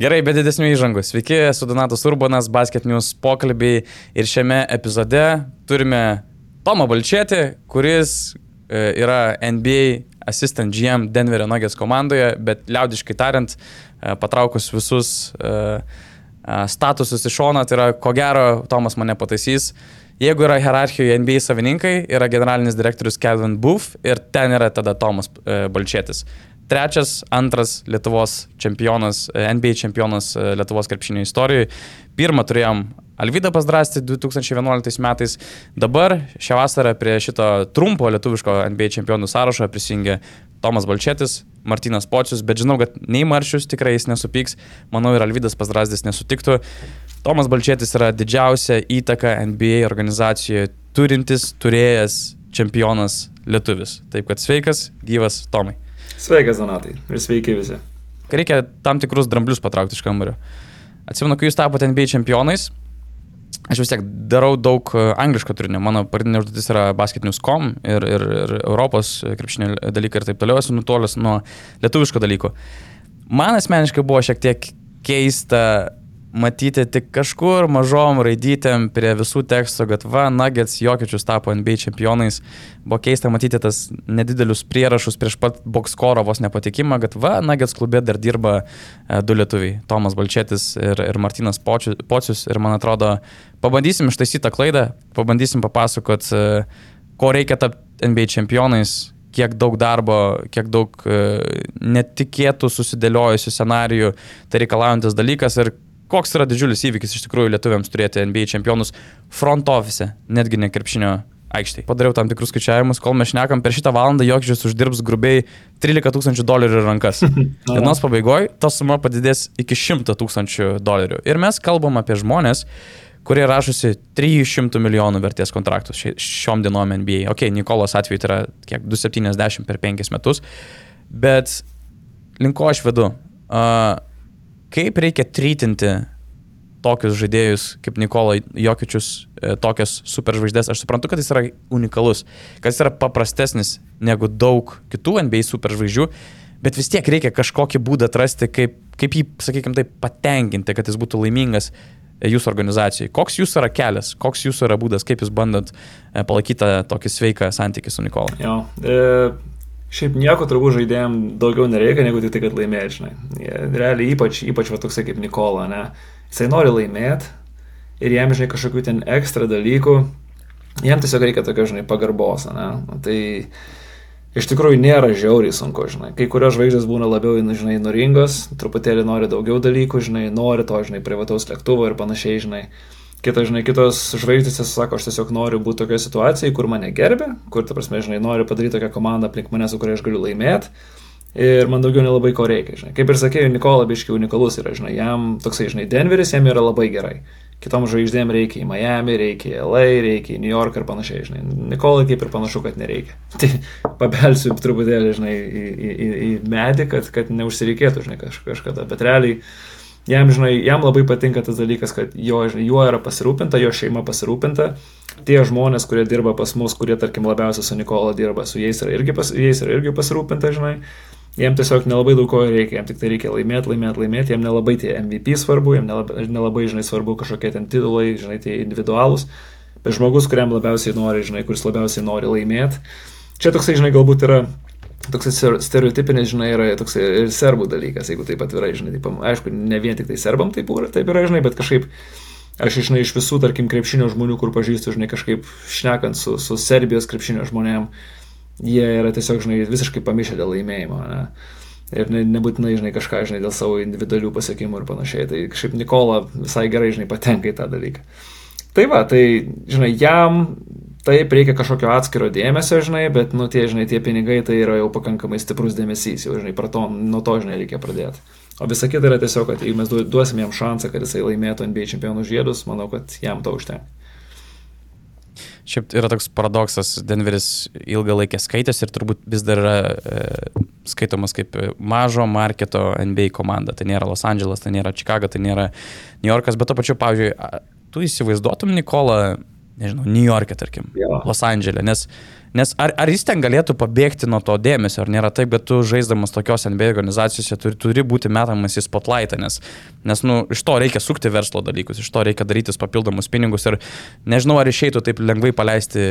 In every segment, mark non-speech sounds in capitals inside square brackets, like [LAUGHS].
Gerai, be didesnių įžangų. Sveiki, esu Donatas Urbanas, Basket News pokalbiai ir šiame epizode turime Tomą Balčėtį, kuris e, yra NBA assistant GM Denverio Nuggets komandoje, bet liaudiškai tariant, e, patraukus visus e, statusus iš šono, tai yra, ko gero, Tomas mane pataisys. Jeigu yra hierarchijoje NBA savininkai, yra generalinis direktorius Kevin Booth ir ten yra tada Tomas Balčėtis trečias, antras Lietuvos čempionas, e, NBA čempionas e, Lietuvos krepšinio istorijoje. Pirmą turėjom Alvydą Pasdrasti 2011 metais. Dabar šią vasarą prie šito trumpo lietuviško NBA čempionų sąrašo prisijungė Tomas Balčėtis, Martinas Pocius, bet žinau, kad nei Maršius tikrai jis nesupyks, manau ir Alvydas Pasdrastis nesutiktų. Tomas Balčėtis yra didžiausia įtaka NBA organizacijoje turintis, turėjęs čempionas lietuvis. Taip kad sveikas, gyvas Tomai. Sveikas, Donatai. Ir sveiki visi. Reikia tam tikrus dramblius patraukti iš kambario. Atsimenu, kai jūs tapote NBA čempionais, aš vis tiek darau daug e, angliško turinio. Mano pagrindinė užduotis yra basketnews.com ir, ir, ir Europos krepšinio dalykai ir taip toliau. Esu nutolęs nuo lietuviško dalyko. Man asmeniškai buvo šiek tiek keista matyti tik kažkur mažom raidytėm prie visų tekstų, kad va, Nuggets Jokiečius tapo NBA čempionais. Buvo keista matyti tas nedidelius prierašus prieš pat bokskoro vos nepatikimą, kad va, Nuggets klube dar dirba e, du lietuviai - Tomas Balčėtis ir, ir Martinas Pocius. Ir man atrodo, pabandysim ištaisyti tą klaidą, pabandysim papasakot, e, ko reikia tapti NBA čempionais, kiek daug darbo, kiek daug e, netikėtų susidėliojusių scenarijų tai reikalaujantis dalykas ir koks yra didžiulis įvykis iš tikrųjų lietuviams turėti NBA čempionus front office, netgi ne krepšinio aikštėje. Padariau tam tikrus skaičiavimus, kol mes šnekam, per šitą valandą Jokžius uždirbs grubiai 13 tūkstančių dolerių rankas. [LAUGHS] Dienos pabaigoje ta suma padidės iki 100 tūkstančių dolerių. Ir mes kalbam apie žmonės, kurie rašosi 300 milijonų vertės kontraktus šiom dienom NBA. Ok, Nikolos atveju tai yra kiek 270 per 5 metus, bet link ko aš vedu? Uh, kaip reikia trytinti tokius žaidėjus kaip Nikola Jokičius, e, tokias superžvaigždės. Aš suprantu, kad jis yra unikalus, kad jis yra paprastesnis negu daug kitų NBA superžvaigždžių, bet vis tiek reikia kažkokį būdą atrasti, kaip, kaip jį, sakykime, taip patenkinti, kad jis būtų laimingas e, jūsų organizacijai. Koks jūsų yra kelias, koks jūsų yra būdas, kaip jūs bandot e, palaikyti tokį sveiką santykį su Nikola? Jo, e, Šiaip nieko turbūt žaidėjim daugiau nereikia, negu tik tai, kad laimėti, žinai. Realiai ypač, ypač va toksai kaip Nikola, ne. Jisai nori laimėti ir jam, žinai, kažkokių ten ekstra dalykų, jam tiesiog reikia tokio, žinai, pagarbos, ne. Tai iš tikrųjų nėra žiauriai sunku, žinai. Kai kurios žvaigždės būna labiau, žinai, noringos, truputėlį nori daugiau dalykų, žinai, nori to, žinai, privataus lėktuvo ir panašiai, žinai. Kitas, žinai, kitos žvaigždės sako, aš tiesiog noriu būti tokioje situacijoje, kur mane gerbė, kur, ta prasme, žinai, noriu padaryti tokią komandą aplink mane, su kuria aš galiu laimėti. Ir man daugiau nelabai ko reikia, žinai. Kaip ir sakėjau, Nikola biškiai unikalus yra, žinai, jam toksai, žinai, Denveris jam yra labai gerai. Kitom žvaigždėm reikia į Miami, reikia į LA, reikia į New York ir panašiai, žinai. Nikolai kaip ir panašu, kad nereikia. [LAUGHS] Tai pabelsiu truputėlį, žinai, į, į, į, į medį, kad, kad neužsireikėtų, žinai, kaž, kažkada. Bet realiai jam, žinai, jam labai patinka tas dalykas, kad jo, žinai, juo yra pasirūpinta, jo šeima pasirūpinta. Tie žmonės, kurie dirba pas mus, kurie, tarkim, labiausiai su Nikola dirba, su jais yra irgi, pas, jais yra irgi pasirūpinta, žinai. Jiem tiesiog nelabai daug ko reikia, jiem tik tai reikia laimėti, laimėti, laimėti, jiem nelabai tie MVP svarbu, jiem nelabai, nelabai žinai, svarbu kažkokie ten titulai, žinai, tie individualūs, bet žmogus, kuriam labiausiai nori, žinai, kuris labiausiai nori laimėti. Čia toksai, žinai, galbūt yra toks stereotipinis, žinai, yra toks ir serbų dalykas, jeigu taip atvirai, žinai, taip, aišku, ne vien tik tai serbam taip, taip yra, žinai, bet kažkaip aš, žinai, iš visų, tarkim, krepšinio žmonių, kur pažįstu, žinai, kažkaip šnekant su, su Serbijos krepšinio žmonėm, jie yra tiesiog, žinai, visiškai pamišę dėl laimėjimo, ne? Ir ne, nebūtinai, žinai, kažką, žinai, dėl savo individualių pasiekimų ir panašiai. Tai kažkaip Nikola visai gerai, žinai, patenka į tą dalyką. Tai va, tai, žinai, jam Taip, reikia kažkokio atskiro dėmesio, žinai, bet, nu, tie, žinai, tie pinigai tai yra jau pakankamai stiprus dėmesys, jau, žinai, to, nuo to, žinai, reikia pradėti. O visa kita yra tiesiog, kad jeigu mes duosim jam šansą, kad jisai laimėtų NBA čempionų žiedus, manau, kad jam to užtenka. Šiaip yra toks paradoksas, Denveris ilgą laikę skaitęs ir turbūt vis dar yra e, skaitomas kaip mažo marketo NBA komanda. Tai nėra Los Angeles, tai nėra Chicago, tai nėra New Yorkas, bet to pačiu, pavyzdžiui, tu įsivaizduotum Nikolą nežinau, New York'e, tarkim, Jo. Los Andželė, nes, nes ar, ar jis ten galėtų pabėgti nuo to dėmesio, ar nėra taip, kad tu žaisdamas tokios NBA organizacijose turi, turi būti metamas į spotlightą, nes, nes nu, iš to reikia sukti verslo dalykus, iš to reikia daryti papildomus pinigus ir nežinau, ar išeitų taip lengvai paleisti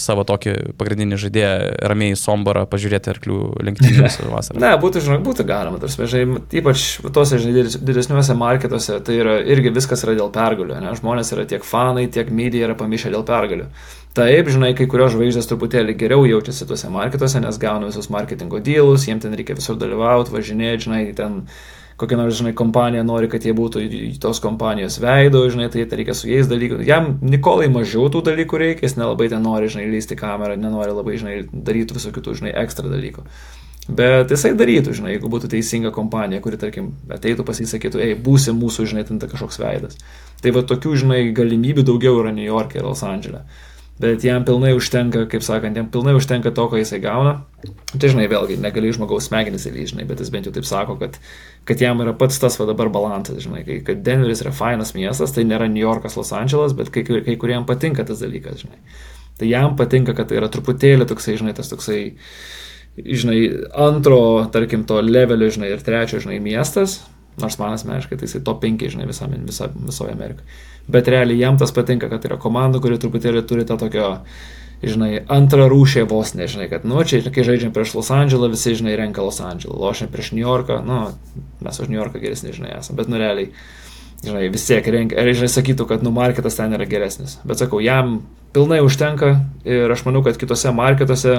savo tokį pagrindinį žaidėją ramiai į sombarą, pažiūrėti arklių lenktynės [LAUGHS] vasarą. Ne, būtų, žinok, būtų galima, tarsi, žinai, ypač tuose, žinai, dides- didesniuose marketuose, tai yra irgi viskas yra dėl pergalių, ne, žmonės yra tiek fanai, tiek medija yra pamišę dėl pergalių. Taip, žinai, kai kurios žvaigždės truputėlį geriau jaučiasi tuose marketuose, nes gauna visus marketingo dealus, jiems ten reikia visur dalyvauti, važinėti, žinai, ten kokia nors, žinai, kompanija nori, kad jie būtų tos kompanijos veido, žinai, tai reikia su jais dalykų. Jam Nikolai mažiau tų dalykų reikia, jis nelabai ten nori, žinai, lysti kamerą, nenori labai, žinai, daryti visokių tų, žinai, ekstra dalykų. Bet jisai darytų, žinai, jeigu būtų teisinga kompanija, kuri, tarkim, ateitų pasisakytų, ei, būsi mūsų, žinai, ten ta kažkoks veidas. Tai va tokių, žinai, galimybių daugiau yra New York'e ir Los Andželė. Bet jam pilnai užtenka, kaip sakant, jam pilnai užtenka to, ko jisai gauna. Tai, žinai, vėlgi, negali žmogaus smegenis įlyžinai, žinai, bet jis bent jau taip sako, kad, kad jam yra pats tas va dabar balansas, žinai, kai, kad Denveris yra fainas miestas, tai nėra New Yorkas, Los Andželas, bet kai, kai kuriem patinka tas dalykas, žinai. Tai jam patinka, kad tai yra truputėlį toksai, žinai, tas toksai, žinai, antro, tarkim, to levelio, žinai, ir trečio, žinai, miestas, nors man asmeniškai tai jisai top 5, žinai, visame, visa, visoje Amerikoje. Bet realiai jam tas patinka, kad yra komanda, kuri truputėlį turi tą tokio, žinai, antrą rūšę vos, nežinai, kad, nu, čia, kai žaidžiam prieš Los Andželą, visi, žinai, renka Los Andželą, lošiam prieš New Yorką, nu, mes už New Yorką geresni, žinai, esame, bet, nu, realiai, žinai, vis tiek renka, ir, žinai, sakytų, kad, nu, marketas ten yra geresnis. Bet sakau, jam pilnai užtenka ir aš manau, kad kitose marketuose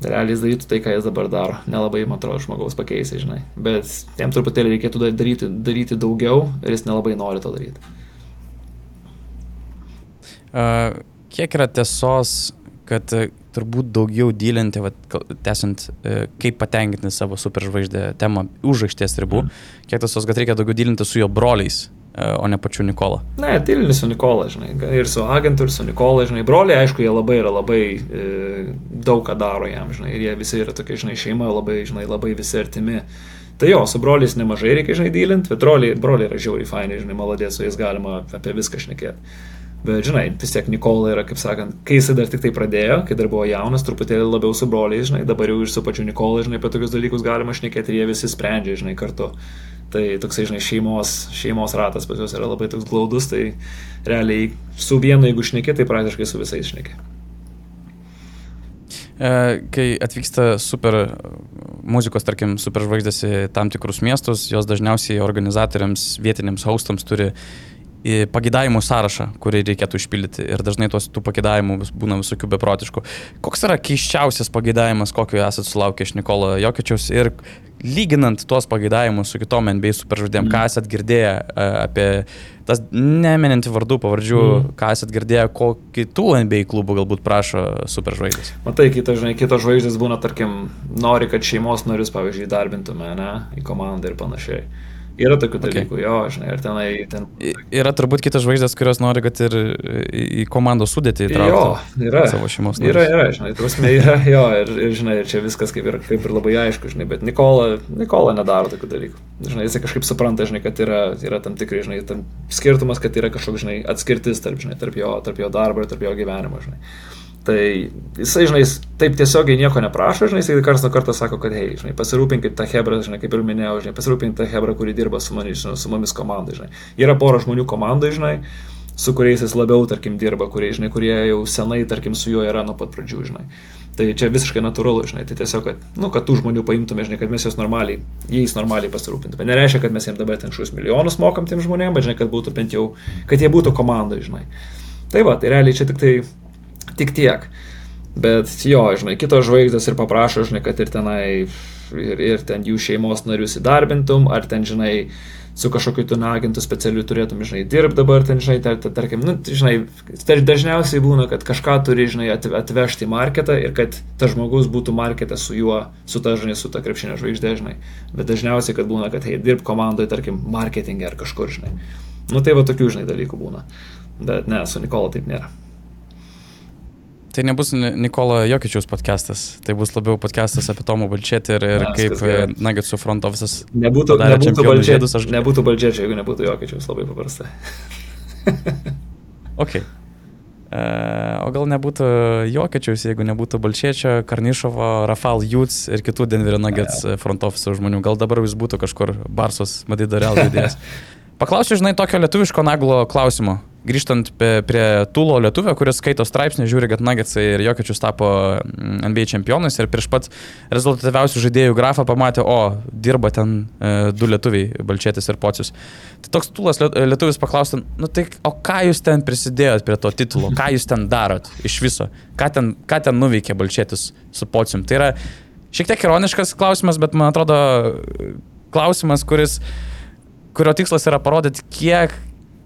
realiai jis darytų tai, ką jis dabar daro. Nelabai, man atrodo, žmogaus pakeisai, žinai. Bet jam truputėlį reikėtų da- daryti, daryti daugiau ir jis nelabai nori to daryti. Kiek yra tiesos, kad uh, turbūt daugiau dylinti, tęsiant, uh, kaip patenkinti savo superžvaigždę temą už aikštės ribų, mm. kiek tiesos, kad reikia daugiau dylinti su jo broliais, uh, o ne pačiu Nikola. Ne, tylinį su Nikola, žinai. Ir su agentu, ir su Nikola, žinai. Broliai, aišku, jie labai yra labai e, daug ką daro jam, žinai. Ir jie visi yra tokia, žinai, šeima, labai, žinai, labai visi artimi. Tai jo, su broliais nemažai reikia, žinai, dylinti, bet broliai, broliai yra žiauriai faini, žinai, maladės, su jais galima apie viską šnekėti. Bet, žinai, vis tiek Nikola yra, kaip sakant, kai jisai dar tik tai pradėjo, kai dar buvo jaunas, truputėlį labiau su broliais, žinai, dabar jau ir su pačiu Nikola, žinai, apie tokius dalykus galima šnekėti ir jie visi sprendžia, žinai, kartu. Tai toksai, žinai, šeimos, šeimos ratas pas juos yra labai toks glaudus, tai realiai su vienu, jeigu šnekė, tai praktiškai su visais šnekė. E, Kai atvyksta super muzikos, tarkim, superžvaigždės į tam tikrus miestus, jos dažniausiai organizatoriams, vietiniams haustams turi į pagidavimų sąrašą, kurį reikėtų išpildyti. Ir dažnai tos tų pagidavimų vis- būna visokių beprotiškų. Koks yra keiščiausias pagidavimas, kokio esat sulaukę iš Nikolo Jokičiaus ir lyginant tuos pagidavimus su kitom NBA superžvaigždėm, mm. ką esat girdėję e, apie tas neminint vardų, pavardžių, mm. ką esat girdėję, ko kitų NBA klubų galbūt prašo superžvaigždės. Matai, kitos, žinai, kitos žvaigždės būna, tarkim, nori, kad šeimos narius, pavyzdžiui, darbintume, ne, į komandą ir panašiai. Yra tokių Okay. dalykų, jo, žinai, ir tenai, ten... Yra turbūt kitos žvaigždės, kurios nori, kad ir į komandos sudėtį Jo, įtrauktų yra. savo šeimos Yra, narius. yra, žinai, prasme, yra, [LAUGHS] jo, ir, ir, žinai, ir čia viskas kaip ir, kaip ir labai aišku, žinai, bet Nikola, Nikola nedaro tokių dalykų. Žinai, jisai kažkaip supranta, žinai, kad yra, yra tam tikrai, žinai, tam skirtumas, kad yra kažkoks, žinai, atskirtis tarp, žinai, tarp jo, tarp jo darbo ir tarp jo gyvenimo, žinai. Tai jisai, žinai, taip tiesiogiai nieko neprašo, žinai, jisai karts nuo karto sako, kad, hei, žinai, pasirūpinkit tą hebrą, žinai, kaip ir minėjau, žinai, pasirūpinkit tą hebrą, kuri dirba su, mani, žinai, su mumis komandai, žinai. Yra pora žmonių komandai, žinai, su kuriais jis labiau, tarkim, dirba, kurie, žinai, kurie jau senai, tarkim, su juo yra nuo pat pradžių, žinai. Tai čia visiškai natūralu, žinai, tai tiesiog, kad, nu, kad tų žmonių paimtume, žinai, kad mes juos normaliai, jais normaliai pasirūpintume. Nereiškia, kad mes jiems dabar ten šius milijonus mokam tiem žmonėms, bet, žinai, kad būtų bent jau, kad jie būtų komandai, žinai. Tai va, tai realiai čia tik tai, tik tiek. Bet jo, žinai, kitos žvaigždės ir paprašo, žinai, kad ir tenai, ir, ir ten jų šeimos narius įdarbintum, ar ten, žinai, su kažkokiu tu agentu specialiu turėtum, žinai, dirbti dabar, ten, žinai, tar, tar, tarkim, nu, žinai, tai dažniausiai būna, kad kažką turi, žinai, at- atvežti į marketą ir kad tas žmogus būtų markete su juo, su ta, žinai, su ta krepšinio žvaigždė, žinai. Bet dažniausiai, kad būna, kad, hei, dirb komandoje, tarkim, marketingė ar kažkur, žinai. Nu, tai va tokių, žinai, dalykų būna. Bet ne, su Nikola taip nėra. Tai nebus Ni- Nikola Jokičiaus podcastas, tai bus labiau podcastas apie Tomą Balčėtį ir, ir Na, kaip gerai. Nagetsų front office'as Nebūtų, nebūtų, žiedus, aš- nebūtų balčiečių, jeigu nebūtų jokiečiaus, labai paprasta. [LAUGHS] Ok. O gal nebūtų Jokiečiaus, jeigu nebūtų Balčiečio, Karnišovo, Rafal Jūts ir kitų Denverio Nuggets front office žmonių. Gal dabar jis būtų kažkur Barsos, matyt, dar žaidėjas. [LAUGHS] Paklausiu, žinai, tokio lietuviško naglo klausimo. Grįžtant prie, Tulo lietuvio, kuris skaito straipsnį, žiūri, kad Nuggetsai ir Jokiečius tapo mm, NBA čempionais ir prieš pat rezultatyviausių žaidėjų grafą pamatė, o, dirba ten e, du lietuviai, Balčėtis ir Pocius. Tai toks Tulas lietuvis paklausė, nu tai, o ką jūs ten prisidėjot prie to titulo, ką jūs ten darot iš viso, ką ten, ką ten nuveikė Balčėtis su Pocium. Tai yra šiek tiek ironiškas klausimas, bet man atrodo klausimas, kuris kurio tikslas yra parodyti, kiek,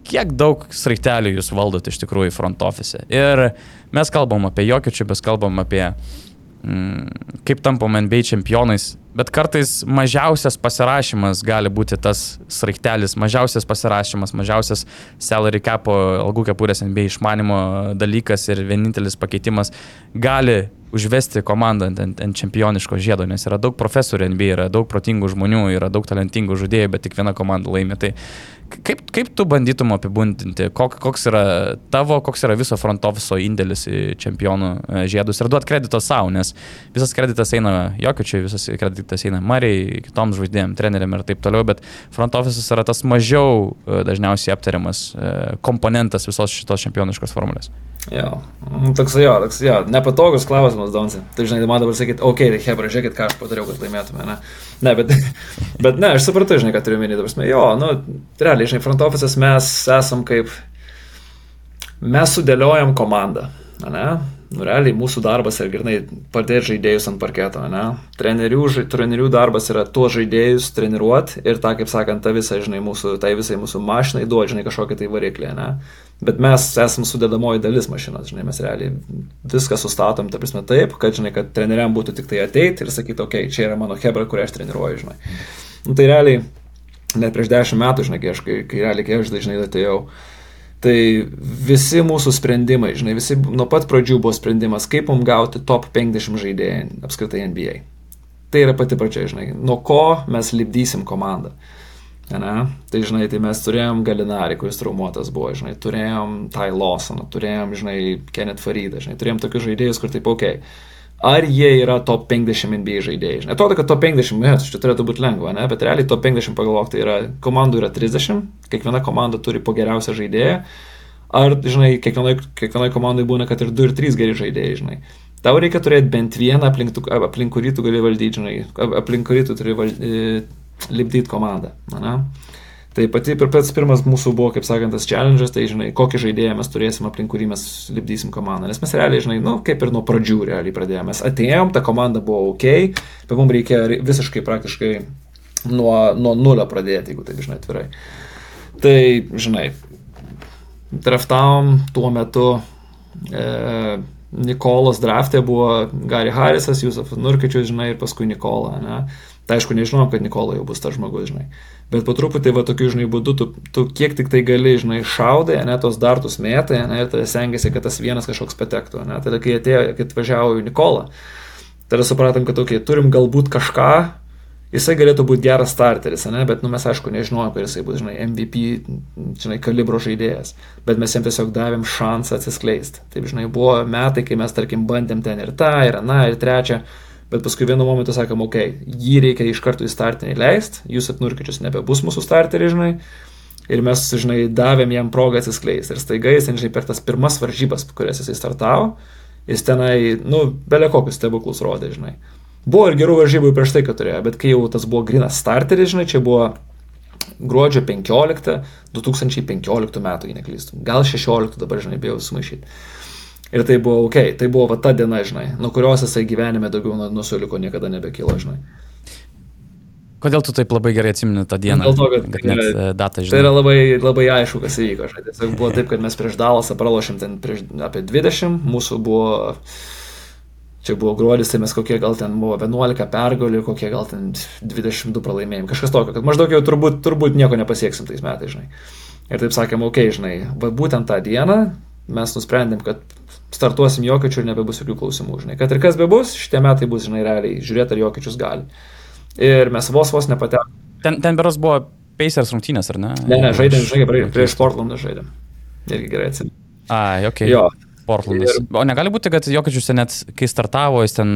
kiek daug sraigtelių jūs valdot iš tikrųjų front office. Ir mes kalbam apie jokiečių, mes kalbam apie mm, kaip tampam NBA čempionais, bet kartais mažiausias pasirašymas gali būti tas sraigtelis, mažiausias pasirašymas, mažiausias salary capo algų kepurės NBA išmanimo dalykas ir vienintelis pakeitimas gali užvesti komandą ant, ant, ant čempioniško žiedo, nes yra daug profesorių NBA, yra daug protingų žmonių, yra daug talentingų žaidėjų, bet tik viena komanda laimė. Tai kaip, kaip tu bandytum apibūdinti, kok, koks yra tavo, koks yra viso front office indėlis į čempionų e, žiedus ir duot kredito savo, nes visas kreditas eina Jokiečiui, visas kreditas eina Marijai, kitoms žvaigždėm, treneriam ir taip toliau, bet front office yra tas mažiau e, dažniausiai aptariamas e, komponentas visos šitos čempioniškos formulės. Jo, nu, toks jo, toks jo, nepatogus klausimas, Donsi. Tai žinai, man dabar sakyti, okei, okay, Hebra, žiūrėkit, ką aš padariau, kad laimėtume, ne? Ne, bet, [LAUGHS] bet ne, aš supratau, žinai, ką turiu minėti, dabar, jo, nu, realiai, žinai, front office mes esam kaip, mes sudėliojam komandą, ne? Nu, realiai mūsų darbas yra grinai padėti žaidėjus ant parketo, ne? Trenerių, ža, trenerių darbas yra tuos žaidėjus treniruoti ir tą, kaip sakant, tą visą, žinai, mūsų, tai visai mūsų mašinai duoti, žinai, kažkokią tai variklį, ne? Bet mes esame sudėdamoji dalis mašinos, žinai, mes realiai viską sustatom, ta prasme, taip, kad, žinai, kad treneriam būtų tik tai ateiti ir sakyti, okei, okay, čia yra mano hebra, kurią aš treniruoju, žinai. Nu, tai realiai, net prieš dešimt metų, žinai, kai aš, kai, kai realiai, kai aš dažnai atėjau, tai Tai visi mūsų sprendimai, žinai, visi nuo pat pradžių buvo sprendimas, kaip mums gauti top 50 žaidėjų apskritai NBA. Tai yra pati pradžia, žinai, nuo ko mes lipdysim komandą. Ne? Tai, žinai, tai mes turėjom Galinarį, kuris traumuotas buvo, žinai, turėjom Tai Lawsoną, turėjom, žinai, Kenneth Faridą, žinai, turėjom tokius žaidėjus, kur taip, okei, okay, ar jie yra top 50 NBA žaidėjai. Atrodo, kad top 50, mes, čia turėtų būti lengva, ne? bet realiai top 50 pagalvok, tai yra komandų yra 30, kiekviena komanda turi po geriausią žaidėją, ar, žinai, kiekvienai, kiekvienai komandai būna, kad ir 2 ir 3 geri žaidėjai, žinai. Tau reikia turėti bent vieną, aplink, tu, aplink kurį tu gali valdyti, žinai, aplink kurį tu turi valdy, lipdyti komandą. Na, ne? Tai pati ir pats pirmas mūsų buvo, kaip sakant, tas challenge'as, tai žinai, kokį žaidėją mes turėsim, aplink kurį mes lipdysim komandą. Nes mes realiai, žinai, nu, kaip ir nuo pradžių realiai pradėjome. Mes atėjom, ta komanda buvo ok, bet mums reikia visiškai praktiškai nuo, nuo nulio pradėti, jeigu taip, žinai, atvirai. Tai, žinai, draftavom tuo metu. E, Nikolas draftė buvo Gary Harrisas, Jusufas Nurkičius, žinai, ir paskui Nikola. Ne? Tai aišku, nežinom, kad Nikola jau bus tas žmogus, žinai. Bet po truputį, va, tokiu, žinai, būdu, tu, tu kiek tik tai gali, žinai, šaudai, ne, tos dartus metai, ne, ir tada stengiasi, kad tas vienas kažkoks patektų, ne. Tada, kai atėjo, kai atvažiavo į Nikolą, tada supratom, kad, okei, okay, turim galbūt kažką, jisai galėtų būti geras starteris, ne, bet, nu, mes aišku, nežinojom, kad jisai bus, žinai, MVP, žinai, kalibro žaidėjas, bet mes jam tiesiog davėm šansą atsiskleisti. Taip, žinai, buvo metai, kai mes, tarkim, bandėm ten ir tą, ir aną, ir trečią bet paskui vienu momentu sakom, ok, jį reikia iš karto į startinį leisti, jūs atnurkičius nebebus mūsų starteriai, žinai, ir mes, žinai, davėm jam progą atsiskleisti. Ir staiga jis, žinai, per tas pirmas varžybas, kurias jisai startavo, jis tenai, nu, belė kokius stebuklus rodė, žinai. Buvo ir gerų varžybų prieš tai, kad turėjo, bet kai jau tas buvo grinas starteris, žinai, čia buvo gruodžio 15, 2015 metų, jei neklystu. Gal 16 dabar, žinai, bijau sumaišyti. Ir tai buvo ok, tai buvo va ta diena, žinai, nuo kurios jisai gyvenime daugiau nusuliko niekada nebekilo, žinai. Kodėl tu taip labai gerai atsimeni tą dieną? Dėl to, kad, kad net e, datą žinai. Tai yra labai, labai aišku, kas įvyko. Žinai. Tiesiog buvo taip, kad mes prieš Dalasą pralošėm ten prieš apie 20, mūsų buvo, čia buvo gruodis, tai mes kokie gal ten buvo 11 pergalių, kokie gal ten 22 pralaimėjimai, kažkas tokio, kad maždaug jau turbūt, turbūt nieko nepasieksim tais metais, žinai. Ir taip sakėm, okei, okay, žinai, va būtent tą dieną mes nusprendėm, kad startuosim jokiečių ir nebebus jokių klausimų, žinai. Kad ir kas be bus, šitie metai bus, žinai, realiai žiūrėti, ar jokiečius gali. Ir mes vos vos nepatekome. Ten, ten beros buvo Pacers rungtynės, ar ne? Ne, ne, žaidėm, žinai, prieš Portlandą žaidėm. Irgi gerai atsimenu. A, ok. Jo, Portlandas. Ir... O negali būti, kad Jokičius ten net, kai startavo, jis ten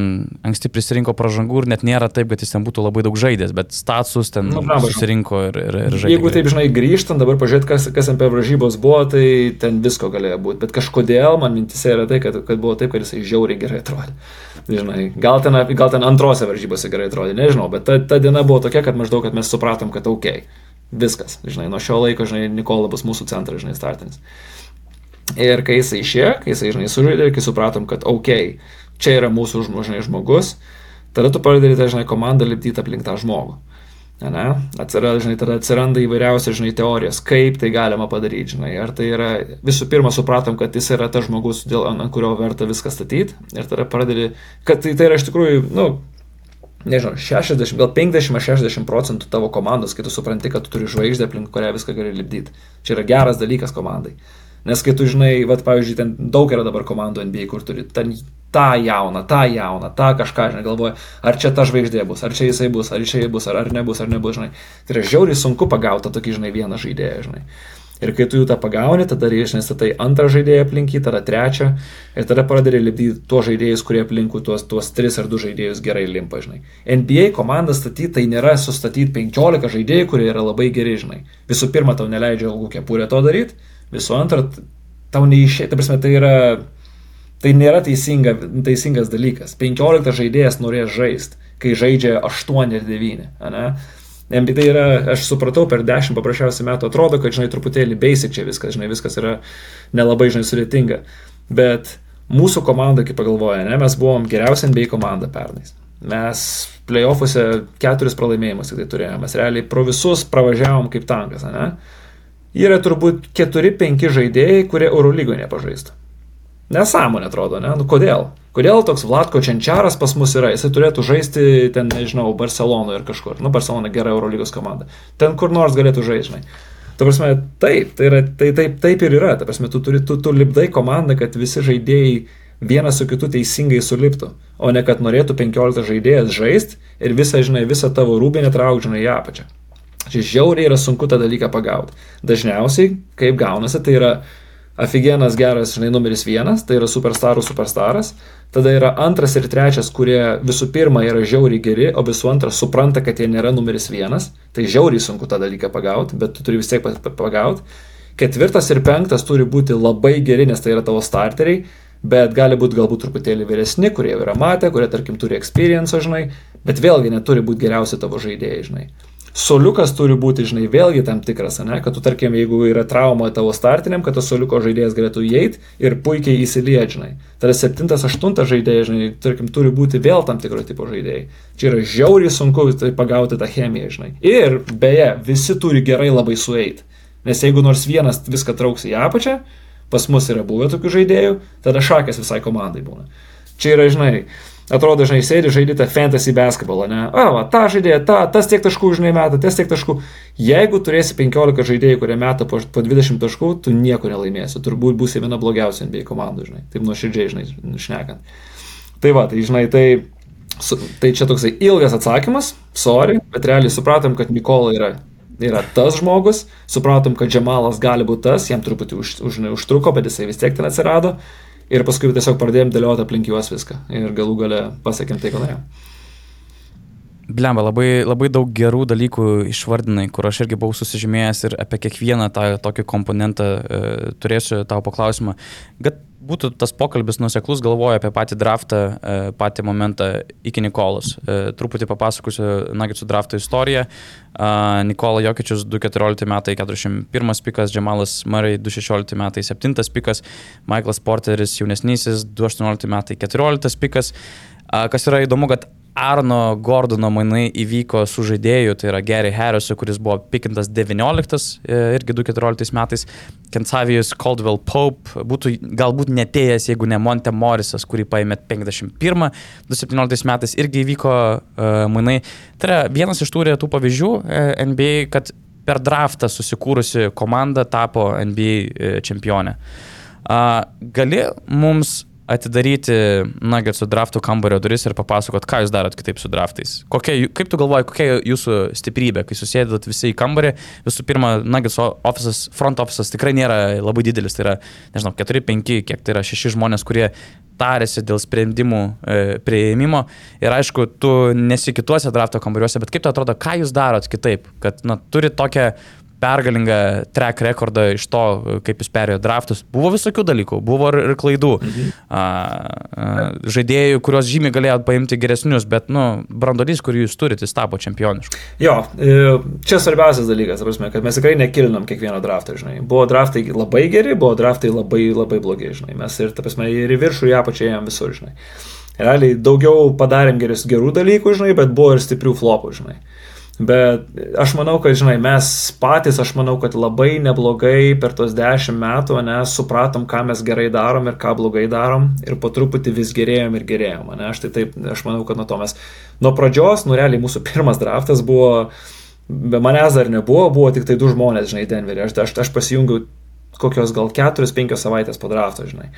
anksti prisirinko pražangų ir net nėra taip, kad jis ten būtų labai daug žaidęs, bet status ten nu, susirinko ir, ir, ir žaidė. Jeigu taip, žinai, grįžtant, dabar pažiūrėt, kas, kas MP varžybos buvo, tai ten visko galėjo būti. Bet kažkodėl man mintise yra tai, kad, kad buvo taip, kad jisai žiauriai gerai atrodė. Žinai, gal ten, gal ten antrose varžybose gerai atrodė, nežinau, bet ta, ta diena buvo tokia, kad maždaug, kad mes supratom, kad ok, viskas, žinai, nuo šio laiko, žinai, Nikola bus mūsų centras, žinai, startinis. Ir kai jisai išėjo, kai jisai, žinai, sužaidė, kai supratom, kad, ok, čia yra mūsų, žinai, žmogus, tada tu pradedi, žinai, komandą lipdyti aplink tą žmogų. Ne? Atsiranda, žinai, tada atsiranda įvairiausios, žinai, teorijos, kaip tai galima padaryti, žinai. Ar tai yra, visų pirma, supratom, kad jis yra tas žmogus, dėl, ant kurio verta viską statyti. Ir tada pradedi, kad tai, tai yra iš tikrųjų, nu, nežinau, 60, gal 50-60 procentų tavo komandos, kai tu supranti, kad tu turi žvaigždę, aplink kurią viską gali lipdyti. Čia yra geras dalykas komandai. Nes kai tu žinai, vat, pavyzdžiui, ten daug yra dabar komandų NBA, kur turi ten tą jauną, tą jauną, tą kažką, žinai, galvoja, ar čia ta žvaigždė bus, ar čia jisai bus, ar čia jisai bus, ar, ar nebus, ar nebus, žinai. Tai yra žiauriai sunku pagauti tokį, žinai, vieną žaidėją, žinai. Ir kai tu jų tą pagauni, tada reiškia, statai antrą žaidėją aplinkį, tada trečią ir tada pradedi lipdyti tuos žaidėjus, kurie aplinkų tuos, tuos tris ar du žaidėjus gerai limpa, žinai. NBA komandą statyti tai nėra sustatyti 15 žaidėjų, kurie yra labai geri, žinai. Visų pirma, tau neleidžia ilgų kepurė to daryti, Visų antra, tau neišėjai, ta prasme, tai yra, tai nėra teisinga, teisingas dalykas. 15 žaidėjas norės žaisti, kai žaidžia 8 ir 9. Ne? Tai yra, aš supratau, per 10 paprasčiausiai metų atrodo, kad, žinai, truputėlį basic čia viskas, žinai, viskas yra nelabai, žinai, sudėtinga. Bet mūsų komanda, kaip pagalvoja, ne, mes buvom geriausia NBA komanda pernais. Mes playoffuose keturis pralaimėjimus tik tai turėjome, mes realiai pro visus pravažiavom kaip tankas, ne? Yra turbūt 4-5 žaidėjai, kurie Eurolygoje nepažaistų. Nesąmonė atrodo, ne? Nu kodėl? Kodėl toks Vlatko Čenčiaras pas mus yra? Jisai turėtų žaisti ten, nežinau, Barcelonoje ir kažkur. Nu, Barcelona gera Eurolygos komanda. Ten kur nors galėtų žaisti, žinai. Ta prasme, taip, tai yra, tai, taip, taip ir yra. Ta prasme, tu, turi, tu, tu lipdai komandą, kad visi žaidėjai vienas su kitu teisingai suliptų, o ne kad norėtų 15 žaidėjas žaisti ir visą, žinai, visą tavo rūbinę traukti, žinai, į apačią. Čia žiauriai yra sunku tą dalyką pagauti. Dažniausiai, kaip gaunasi, tai yra aфиgenas geras, žinai, numeris vienas, tai yra superstarų superstaras. Tada yra antras ir trečias, kurie visų pirma yra žiauriai geri, o visų antras supranta, kad jie nėra numeris vienas. Tai žiauriai sunku tą dalyką pagauti, bet tu turi vis tiek pagauti. Ketvirtas ir penktas turi būti labai geri, nes tai yra tavo starteriai, bet gali būti galbūt truputėlį vyresni, kurie jau yra matę, kurie tarkim turi experience, žinai, bet vėlgi neturi būti geriausi tavo žaidėjai, žinai. Soliukas turi būti, žinai, vėlgi tam tikras, ne, kad tu, tarkim, jeigu yra trauma tavo startiniam, kad tas soliuko žaidėjas galėtų įeiti ir puikiai įsilieti, žinai. Tada septintas, aštuntas žaidėjas, žinai, tarkim, turi būti vėl tam tikro tipo žaidėjai. Čia yra žiauriai sunku tai pagauti tą chemiją, žinai. Ir, beje, visi turi gerai labai sueiti. Nes jeigu nors vienas viską trauks į apačią, pas mus yra buvę tokių žaidėjų, tada šakės visai komandai būna. Čia yra, žinai, atrodo, žinai, sėdi žaidži tą fantasy basketbolą, ne? O, va, ta žaidėja, ta, tas tiek taškų, žinai, meta, tas tiek taškų. Jeigu turėsi 15 žaidėjų, kurie meta po, po 20 taškų, tu nieko nelaimėsi. Turbūt būsi viena blogiausia NBA komandų, žinai. Taip nuoširdžiai, žinai, šnekant. Tai va, tai žinai, tai, su, tai čia toksai ilgas atsakymas, sorry, bet realiai supratom, kad Nikola yra yra tas žmogus, supratom, kad Džemalas gali būti tas, jam truputį už, už, užtruko, bet jisai vis tiek ten atsirado. Ir paskui tiesiog pradėjom dėlioti aplink juos viską. Ir galų gale pasiekėm tai, ko norėjom. Blemba, labai, labai daug gerų dalykų išvardinai, kur aš irgi buvau susižymėjęs ir apie kiekvieną tą tokį komponentą e, turėsiu tavo paklausimą. Bet būtų tas pokalbis nuseklus, galvoju apie patį draftą, e, patį momentą iki Nikolos. E, truputį papasakosiu Nagitsų drafto istoriją. E, Nikola Jokičius 214 metai 41 pikas, Džemalas Murray 216 metai 7 pikas, Michaelas Porteris jaunesnysis 218 metai 14 pikas. Kas yra įdomu, kad Arno Gordono mainai įvyko su žaidėju, tai yra Gary Harrisu, kuris buvo pikintas 19, e, irgi 2014 metais. Kensavijus Caldwell Pope būtų galbūt netėjęs, jeigu ne Monte Morrisas, kurį paėmė 51, 2017 metais irgi įvyko uh, mainai. Tai yra vienas iš tų retų pavyzdžių e, NBA, kad per draftą susikūrusi komanda tapo NBA čempionė. Gali mums atidaryti Nuggetsų draftų kambario duris ir papasakot, ką jūs darot kitaip su draftais. Kokia, kaip tu galvoji, kokia jūsų stiprybė, kai susėdot visi į kambarį, visų pirma, Nuggets offices, front offices tikrai nėra labai didelis, tai yra, nežinau, 4-5, kiek tai yra 6 žmonės, kurie tarėsi dėl sprendimų e, prieimimo ir aišku, tu nesi kituose drafto kambariuose, bet kaip tai atrodo, ką jūs darot kitaip, kad na, turi tokią pergalingą track rekordą iš to, kaip jis perėjo draftus. Buvo visokių dalykų, buvo ir klaidų. Mhm. A, a, žaidėjų, kuriuos žymiai galėjo paimti geresnius, bet, nu, brandolys, kurį jūs turite, jis tapo čempionišku. Jo, e, čia svarbiausias dalykas, prasme, kad mes tikrai nekilinam kiekvieno draftą, žinai. Buvo draftai labai geri, buvo draftai labai, labai blogi, žinai. Mes ir, ta prasme, ir į viršų, ir apačią ėjom visur, žinai. Realiai daugiau padarėm geris, gerų dalykų, žinai, bet buvo ir stiprių flopų, žinai. Bet aš manau, kad, žinai, mes patys, aš manau, kad labai neblogai per tos dešimt metų, ne, supratom, ką mes gerai darom ir ką blogai darom ir po truputį vis gerėjom ir gerėjom, ne, aš tai taip, aš manau, kad nuo to mes, nuo pradžios, nu realiai mūsų [LAUGHS] pirmas draftas buvo, be manęs dar nebuvo, buvo tik tai du žmonės, žinai, Denverį, aš, aš, aš pasijungiau kokios gal 4-5 savaitės po drafto, žinai.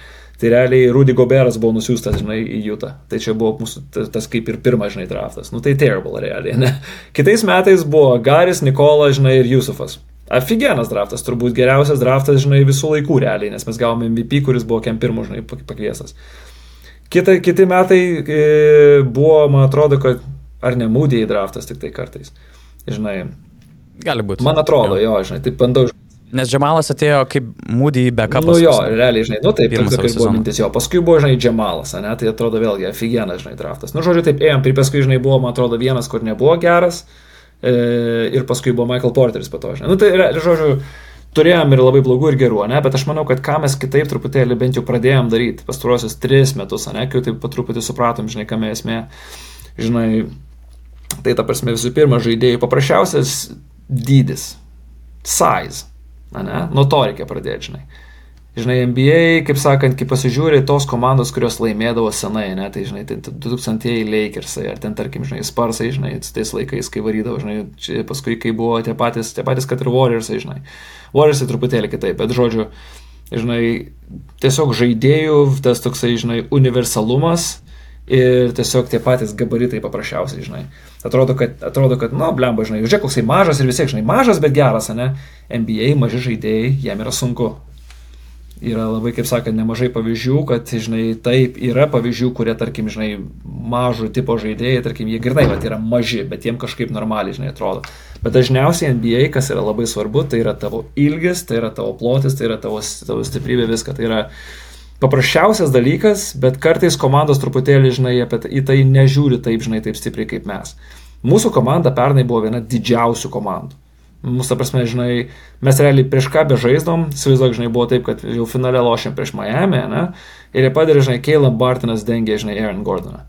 Tai realiai Rudy Goberas buvo nusiųstas, žinai, į Jutą. Tai čia buvo mūsų tas kaip ir pirmas, žinai, draftas. Nu tai terrible realiai, ne? [LAUGHS] Kitais metais buvo Garis, Nikola, žinai, ir Jusufas. Aфиgenas draftas, turbūt geriausias draftas, žinai, visų laikų realiai, nes mes gavome MVP, kuris buvo kem pirmo, žinai, pakviesas. Kita, kiti metai e, buvo, man atrodo, kad ar ne mūdėjai draftas tik tai kartais. Žinai. Gali būti. Man atrodo, jo, jo žinai, taip bandau Nes Džemalas atėjo kaip mūdį į backup. Nu jo, realiai, žinai, nu taip, taip kaip buvo mintis jo. Paskui buvo, žinai, Džemalas, ne, tai atrodo vėlgi aфиgenas, žinai, draftas. Nu, žodžiu, taip ėjom, ir paskui, žinai, buvo, man atrodo, vienas, kur nebuvo geras, e, ir paskui buvo Michael Porteris pato, žinai. Nu, tai, žodžiu, turėjom ir labai blogų ir gerų, ne, bet aš manau, kad ką mes kitaip truputėlį bent jau pradėjom daryti pastaruosius tris metus, ne, kai taip pat truputį supratom, žinai, kame esmė, žinai, tai ta prasme visų pirma žaidėjų paprasčiausias dydis, size Ne? Nuo to reikia pradėti, žinai. Žinai, NBA, kaip sakant, kai pasižiūri tos komandos, kurios laimėdavo senai, ne, tai, žinai, tai 2000-ieji Lakersai, ar ten, tarkim, žinai, Sparsai, žinai, tais laikais, kai varydavo, žinai, čia, paskui, kai buvo tie patys, tie patys, kad ir Warriorsai, žinai. Warriorsai truputėlį kitaip, bet, žodžiu, žinai, tiesiog žaidėjų tas toksai, žinai, universalumas ir tiesiog tie patys gabaritai paprasčiausiai, žinai. Atrodo, kad, atrodo, kad nu, blemba, žinai, žiūrėk, koksai mažas ir vis tiek, žinai, mažas, bet geras, ne? NBA, maži žaidėjai, jiem yra sunku. Yra labai, kaip sakant, nemažai pavyzdžių, kad, žinai, taip, yra pavyzdžių, kurie, tarkim, žinai, mažo tipo žaidėjai, tarkim, jie grinai, bet yra maži, bet jiem kažkaip normaliai, žinai, atrodo. Bet dažniausiai NBA, kas yra labai svarbu, tai yra tavo ilgis, tai yra tavo plotis, tai yra tavo, tavo stiprybė, viską. Tai yra paprasčiausias dalykas, bet kartais komandos truputėlį, žinai, apie tai, į tai nežiūri taip, žinai, taip stipriai kaip mes. Mūsų komanda pernai buvo viena didžiausių komandų. Mūsų, ta prasme, žinai, mes realiai prieš ką be žaisdom, įsivaizduok, žinai, buvo taip, kad jau finale lošėm prieš Miami, ne? Ir jie padarė, žinai, Caleb Bartonas dengė, žinai, Aaron Gordoną.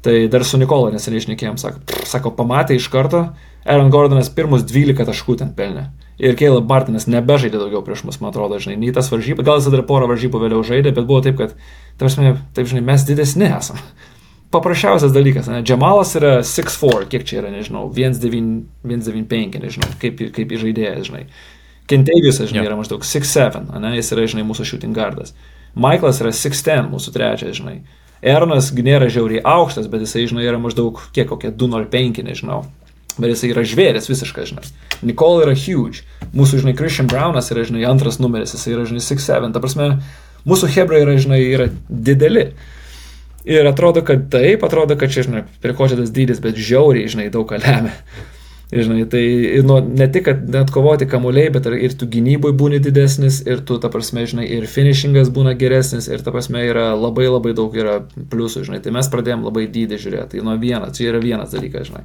Tai dar su Nikola neseniai išnekėjom, sako, sako, pamatė iš karto, Aaron Gordonas pirmus 12 taškų ten pelnė ir Caleb Bartonas nebežaidė daugiau prieš mus, man atrodo, žinai, nei tas varžybas, gal jis dar porą varžybų vėliau žaidė, bet buvo taip, kad, tarsi, taip, žinai, mes didesni esame. [LAUGHS] Paprasčiausias dalykas, ne, Džemalas yra 6'4, kiek čia yra, nežinau, 1'95, nežinau, kaip, kaip žaidėjas, žinai. Kentaviusas, žinai, yeah. yra maždaug 6'7, ne, jis yra, žinai, mūsų shooting guardas. Michaelas yra 6'10, mūsų trečias, žinai. Eronas nėra žiauriai aukštas, bet jisai, žinai, yra maždaug kiek kokie 205, nežinau bet jisai yra žvėris visiškai, žinai. Nicole yra huge. Mūsų, žinai, Christian Brownas yra, žinai, antras numeris, jisai yra, žinai, 6-7. Ta prasme, mūsų Hebra yra, žinai, yra dideli. Ir atrodo, kad taip, atrodo, kad čia, žinai, prie ko čia tas dydis, bet žiauriai, žinai, daug ką lemia. Ir, žinai, tai nu, ne tik, kad net kovoti kamuoliai, bet ir, ir tu gynyboj būni didesnis, ir tu, ta prasme, žinai, ir finishingas būna geresnis, ir ta prasme yra labai labai daug yra pliusų, žinai. Tai mes pradėjom labai dydį žiūrėti. Tai nuo vienas, čia yra vienas dalykas, žinai.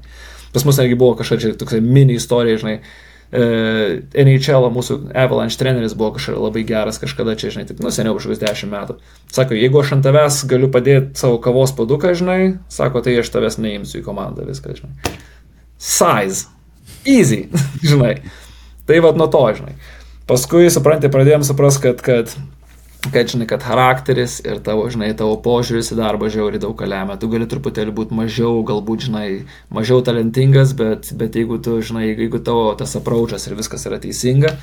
Pas mus netgi buvo kažkokia tokia mini istorija, žinai. Uh, NHL mūsų Avalanche treneris buvo kažkas labai geras kažkada čia, žinai, taip, nu seniau kažkokius dešimt metų. Sako, jeigu aš ant tavęs galiu padėti savo kavos paduką, žinai, sako, tai aš tavęs neimsiu į komandą, viską, žinai. Size. Easy, [LAUGHS] žinai. Tai vad nuo to, žinai. Paskui, suprantate, pradėjom suprasti, kad, kad kad žinai, kad charakteris ir tavo, žinai, tavo požiūris į darbą žiauriai daug lemia. Tu gali truputėlį būti mažiau, galbūt, žinai, mažiau talentingas, bet, bet jeigu tu, žinai, jeigu tavo tas apraučas ir viskas yra teisinga,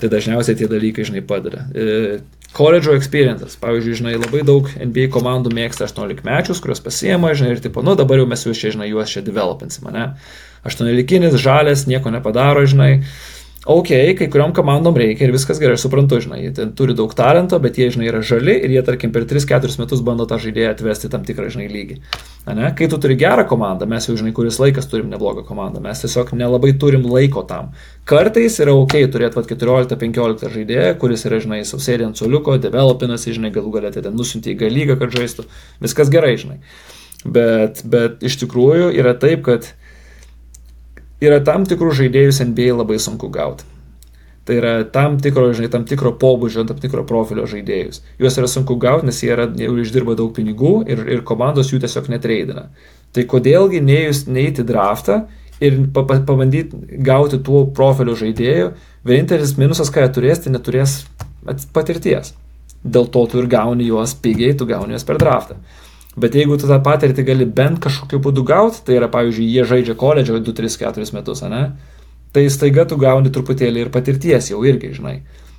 tai dažniausiai tie dalykai, žinai, padeda. E, koledžo experiences. Pavyzdžiui, žinai, labai daug NBA komandų mėgsta 18 mečius, kuriuos pasiema, žinai, ir tipo, nu dabar jau mes juos čia, žinai, juos čia developinsim, ne? 18 žalės, nieko nepadaro, žinai ok, kai kuriuom komandom reikia ir viskas gerai, aš suprantu, žinai, jie ten turi daug talento, bet jie, žinai, yra žali ir jie, tarkim, per 3-4 metus bando tą žaidėją atvesti tam tikrą, žinai, lygį. Ne? Kai tu turi gerą komandą, mes jau, žinai, kuris laikas turim neblogą komandą, mes tiesiog nelabai turim laiko tam. Kartais yra ok turėti 14-15 žaidėją, kuris yra, žinai, sausėdė ant soliuko, developinasi, žinai, galų galėtai ten nusinti į galygą, kad žaistų, viskas gerai, žinai. Bet, bet iš tikrųjų yra taip, kad yra tam tikrų žaidėjus NBA labai sunku gauti. Tai yra tam tikro, žinai, tam tikro pobūdžio, tam tikro profilio žaidėjus. Juos yra sunku gauti, nes jie yra, jau išdirba daug pinigų ir, ir komandos jų tiesiog netreidina. Tai kodėlgi neįjus neįti draftą ir pa, pa, pabandyti gauti tuo profilio žaidėjų, vienintelis minusas, ką jie turės, tai neturės patirties. Dėl to tu ir gauni juos pigiai, tu gauni juos per draftą. Bet jeigu tu tą patirtį gali bent kažkokiu būdu gauti, tai yra, pavyzdžiui, jie žaidžia koledžą 2, 3, 4 metus, ne? Tai staiga tu gauni truputėlį ir patirties jau irgi, žinai.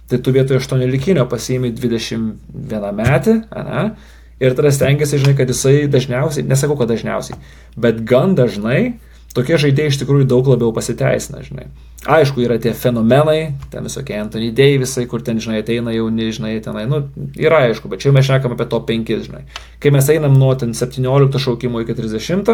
Tai tu vietoje 8 likinio pasiimi 21 metį, ne? Ir tada stengiasi, žinai, kad jisai dažniausiai, nesakau, kad dažniausiai, bet gan dažnai tokie žaidėjai iš tikrųjų daug labiau pasiteisina, žinai. Aišku, yra tie fenomenai, ten visokie Anthony Davisai, kur ten, žinai, ateina jauni, žinai, tenai, nu, yra aišku, bet čia mes šnekam apie to 5, žinai. Kai mes einam nuo ten 17 šaukimo iki 30,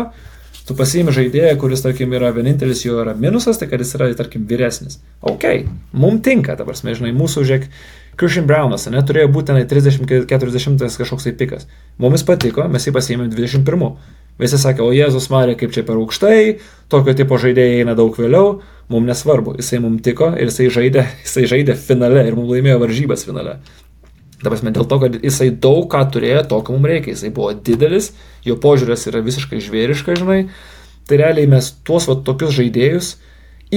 tu pasiimi žaidėją, kuris, tarkim, yra vienintelis jo yra minusas, tai kad jis yra, tarkim, vyresnis. Ok, mums tinka, dabar, žinai, mūsų, žiūrėk, Christian Brownas, neturėjo būti tenai 30-40 kažkoks tai pikas. Mums patiko, mes jį pasiėmėm 21. Visi sakė, o Jėzus Marė, kaip čia per aukštai, tokio tipo žaidėjai eina daug vėliau, mums nesvarbu, jisai mums tiko ir jisai žaidė, [LAUGHS] jisai žaidė finale ir mums laimėjo varžybas finale. Dabar mes dėl to, kad jisai daug ką turėjo, to, ko mums reikia, jisai buvo didelis, jo požiūris yra visiškai žvėriškas, žinai, tai realiai mes tuos va, tokius žaidėjus,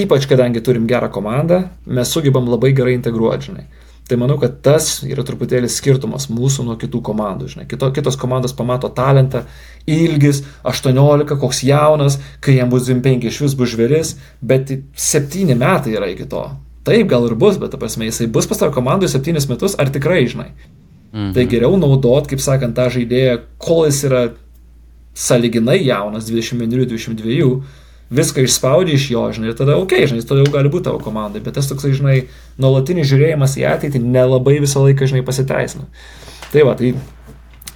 ypač kadangi turim gerą komandą, mes sugebam labai gerai integruoti, žinai. Tai manau, kad tas yra truputėlį skirtumas mūsų nuo kitų komandų. Žinai. Kito, kitos komandos pamato talentą, ilgis, 18, koks jaunas, kai jam bus 25 iš vis bus žvėris, bet 7 metai yra iki to. Taip, gal ir bus, bet, ta prasme, jisai bus pas tavo komandoje 7 metus, ar tikrai, žinai. Mhm. Tai geriau naudot, kaip sakant, tą žaidėją, kol jis yra saliginai jaunas, 21-22 viską išspaudži iš jo, žinai, ir tada, okei, okay, žinai, tada jau gali būti tavo komandai, bet tas toksai, žinai, nuolatinis žiūrėjimas į ateitį nelabai visą laiką, žinai, pasiteisina. Tai va, tai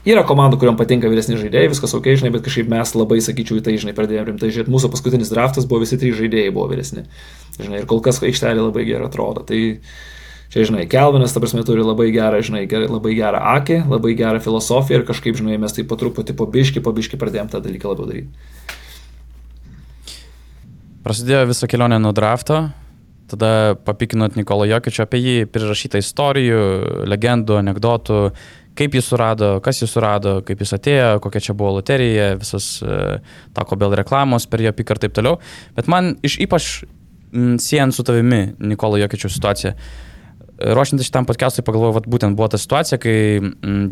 yra komandų, kuriuom patinka vyresni žaidėjai, viskas ok, žinai, bet kažkaip mes labai, sakyčiau, į tai, žinai, pradėjome rimtai žiūrėti. Mūsų paskutinis draftas buvo visi trys žaidėjai buvo vyresni. Žinai, ir kol kas aikštelė labai gerai atrodo. Tai čia, žinai, Kelvinas, ta prasme, turi labai gerą, žinai, gerai, labai gerą akį, labai gerą filosofiją ir kažkaip, žinai, mes taip po truputį, po biški, po biški pradėjome tą dalyką labiau daryti. Prasidėjo visą kelionę nuo drafto, tada papikinot Nikolo Jokičio apie jį, prirašyta istorijų, legendų, anegdotų, kaip jis surado, kas jis surado, kaip jis atėjo, kokia čia buvo loterija, visas uh, Taco Bell reklamos per jo piką ir taip toliau. Bet man iš ypač siejant su tavimi, Nikolo Jokičio situacija, ruošiantis šitam podcast'ui pagalvojau, kad būtent buvo ta situacija, kai mm,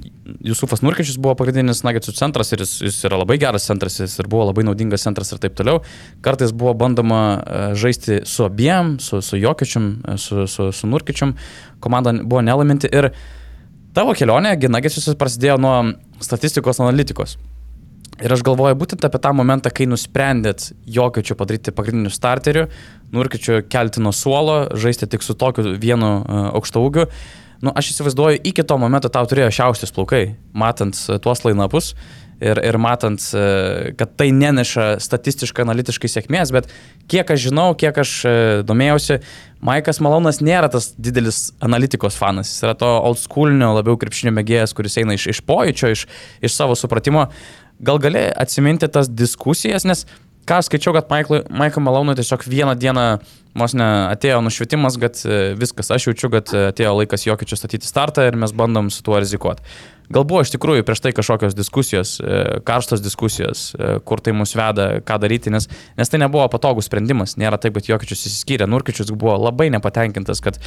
Jusufas Nurkičius buvo pagrindinis nagetsų centras ir jis, jis yra labai geras centras, jis ir buvo labai naudingas centras ir taip toliau. Kartais buvo bandoma e, žaisti su abiem, su, su Jokičium, e, su, su, su Nurkičium, komanda buvo nelaiminti ir tavo kelionė, Ginagecius prasidėjo nuo statistikos analitikos. Ir aš galvoju būtent apie tą momentą, kai nusprendėt Jokičiu padaryti pagrindiniu starteriu, Nurkičiu kelti nuo suolo, žaisti tik su tokiu vienu uh, aukšto ūgiu. Nu, aš įsivaizduoju, iki to momento tau turėjo šiaustis plaukai, matant uh, tuos lainapus ir, ir matant, uh, kad tai neneša statistiškai, analitiškai sėkmės, bet kiek aš žinau, kiek aš domėjausi, Maikas Malonas nėra tas didelis analitikos fanas, jis yra to old schoolinio, labiau krepšinio mėgėjas, kuris eina iš, iš pojūčio, iš, iš savo supratimo. Gal gali atsiminti tas diskusijas, nes ką skaičiau, kad Maiką Malonui tiesiog vieną dieną vos ne atėjo nušvietimas, kad e, viskas, aš jaučiu, kad e, atėjo laikas jokių čia statyti startą ir mes bandom su tuo rizikuoti. Gal buvo iš tikrųjų prieš tai kažkokios diskusijos, e, karštos diskusijos, kur tai mus veda, ką daryti, nes, nes tai nebuvo patogus sprendimas. Nėra taip, kad Jokičius įsiskyrė. Nurkičius buvo labai nepatenkintas, kad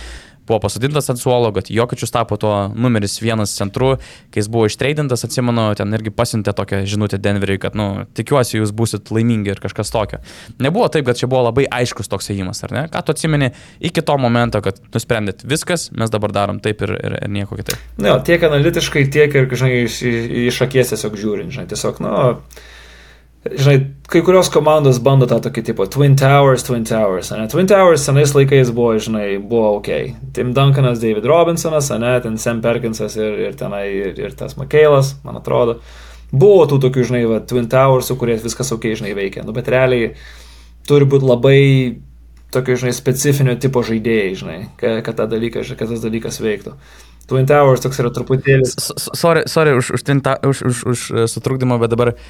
buvo pasodintas ant suolo, kad Jokičius tapo tuo numeris vienas centru, kai jis buvo ištreidintas, atsimenu, ten irgi pasintė tokią žinutę Denveriui, kad, nu, tikiuosi, jūs busit laimingi ir kažkas tokio. Nebuvo taip, kad čia buvo labai aiškus toks ėjimas, ar ne? Ką tu atsimeni iki to momento, kad nusprendėt viskas, mes dabar darom taip ir, ir, ir nieko kitaip. Ne, tiek analitiškai, tiek ir, žinai, iš, iš akies tiesiog žiūrint, žinai, tiesiog, nu, žinai, kai kurios komandos bando tą tokį tipo Twin Towers, Twin Towers, ne? Twin Towers senais laikais buvo, žinai, buvo ok. Tim Duncanas, David Robinsonas, ne, ten Sam Perkinsas ir, ir tenai, ir, ir tas McKaylas, man atrodo. Buvo tų tokių, žinai, va, Twin Towers, kuriais viskas ok, žinai, veikia. Nu, bet realiai turi būti labai tokio, žinai, specifinio tipo žaidėjai, žinai, kad, kad, dalyką, kad tas dalykas veiktų. Twin Towers toks yra truputėlį. Sorry, sorry už, už, už, už, už sutrukdymą, bet dabar uh,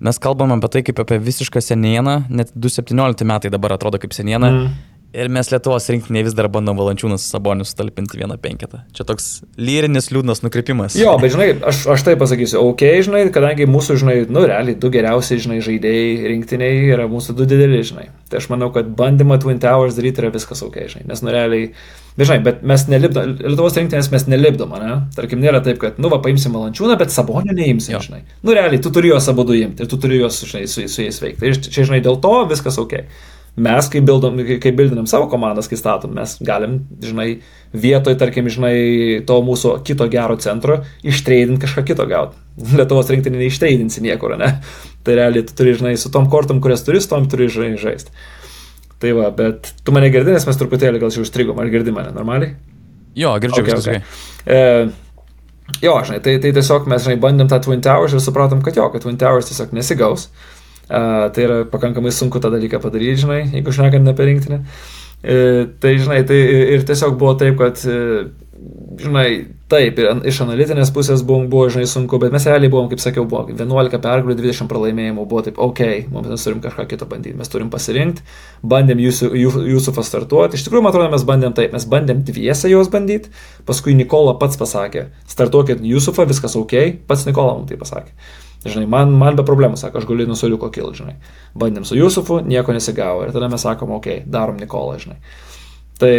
mes kalbam apie tai kaip apie visišką senieną, net 2017 metai dabar atrodo kaip seniena. Mm. Ir mes Lietuvos rinktinėje vis dar bandom valančiūnas sabonius sutalpinti vieną penketą. Čia toks lyrinis liūdnas nukrypimas. Jo, bet žinai, aš, aš tai pasakysiu, ok, žinai, kadangi mūsų, žinai, nu realiai du geriausi, žinai, žaidėjai rinktiniai yra mūsų du dideli, žinai. Tai aš manau, kad bandymą Twin Towers daryti yra viskas ok, žinai, nes nu realiai Bet žinai, bet mes nelipdom, Lietuvos rinktinės mes nelipdom, ne? Tarkim, nėra taip, kad, nu, va, paimsim valančiūną, bet sabonio neimsim, jo. žinai. Nu, realiai, tu turi juos abu du imti ir tu turi juos, žinai, su, su jais veikti. Ir čia, žinai, dėl to viskas ok. Mes, kai, bildom, kai bildinam savo komandas, kai statom, mes galim, žinai, vietoj, tarkim, žinai, to mūsų kito gero centro, ištreidinti kažką kito gauti. [LAUGHS] Lietuvos rinktinė neištreidinsi niekur, ne? Tai realiai, tu turi, žinai, su tom kortom, kurias turi, su tom turi, žinai, žaisti. Tai va, bet tu mane girdi, nes mes truputėlį gal čia užstrigom, ar girdi mane normaliai? Jo, girdžiu okay, viskas. Okay. E, jo, žinai, tai, tai tiesiog mes, žinai, bandėm tą Twin Towers ir supratom, kad jo, kad Twin Towers tiesiog nesigaus. E, tai yra pakankamai sunku tą dalyką padaryti, žinai, jeigu šnekant apie rinktinę. E, tai, žinai, tai ir tiesiog buvo taip, kad e, žinai, taip, ir iš analitinės pusės buvo, buvo, žinai, sunku, bet mes realiai buvom, kaip sakiau, buvo 11 pergalių, 20 pralaimėjimų, buvo taip, ok, mes turim kažką kitą bandyti, mes turim pasirinkti, bandėm jūsų, jūsų pastartuoti, iš tikrųjų, man atrodo, mes bandėm taip, mes bandėm dviese juos bandyti, paskui Nikola pats pasakė, startuokit Jūsufą, viskas ok, pats Nikola mums tai pasakė. Žinai, man, man be problemų, sako, aš galiu nuo soliuko kilti, žinai. Bandėm su Jūsufu, nieko nesigavo. Ir tada mes sakom, okei, okay, darom Nikolą, žinai. Tai,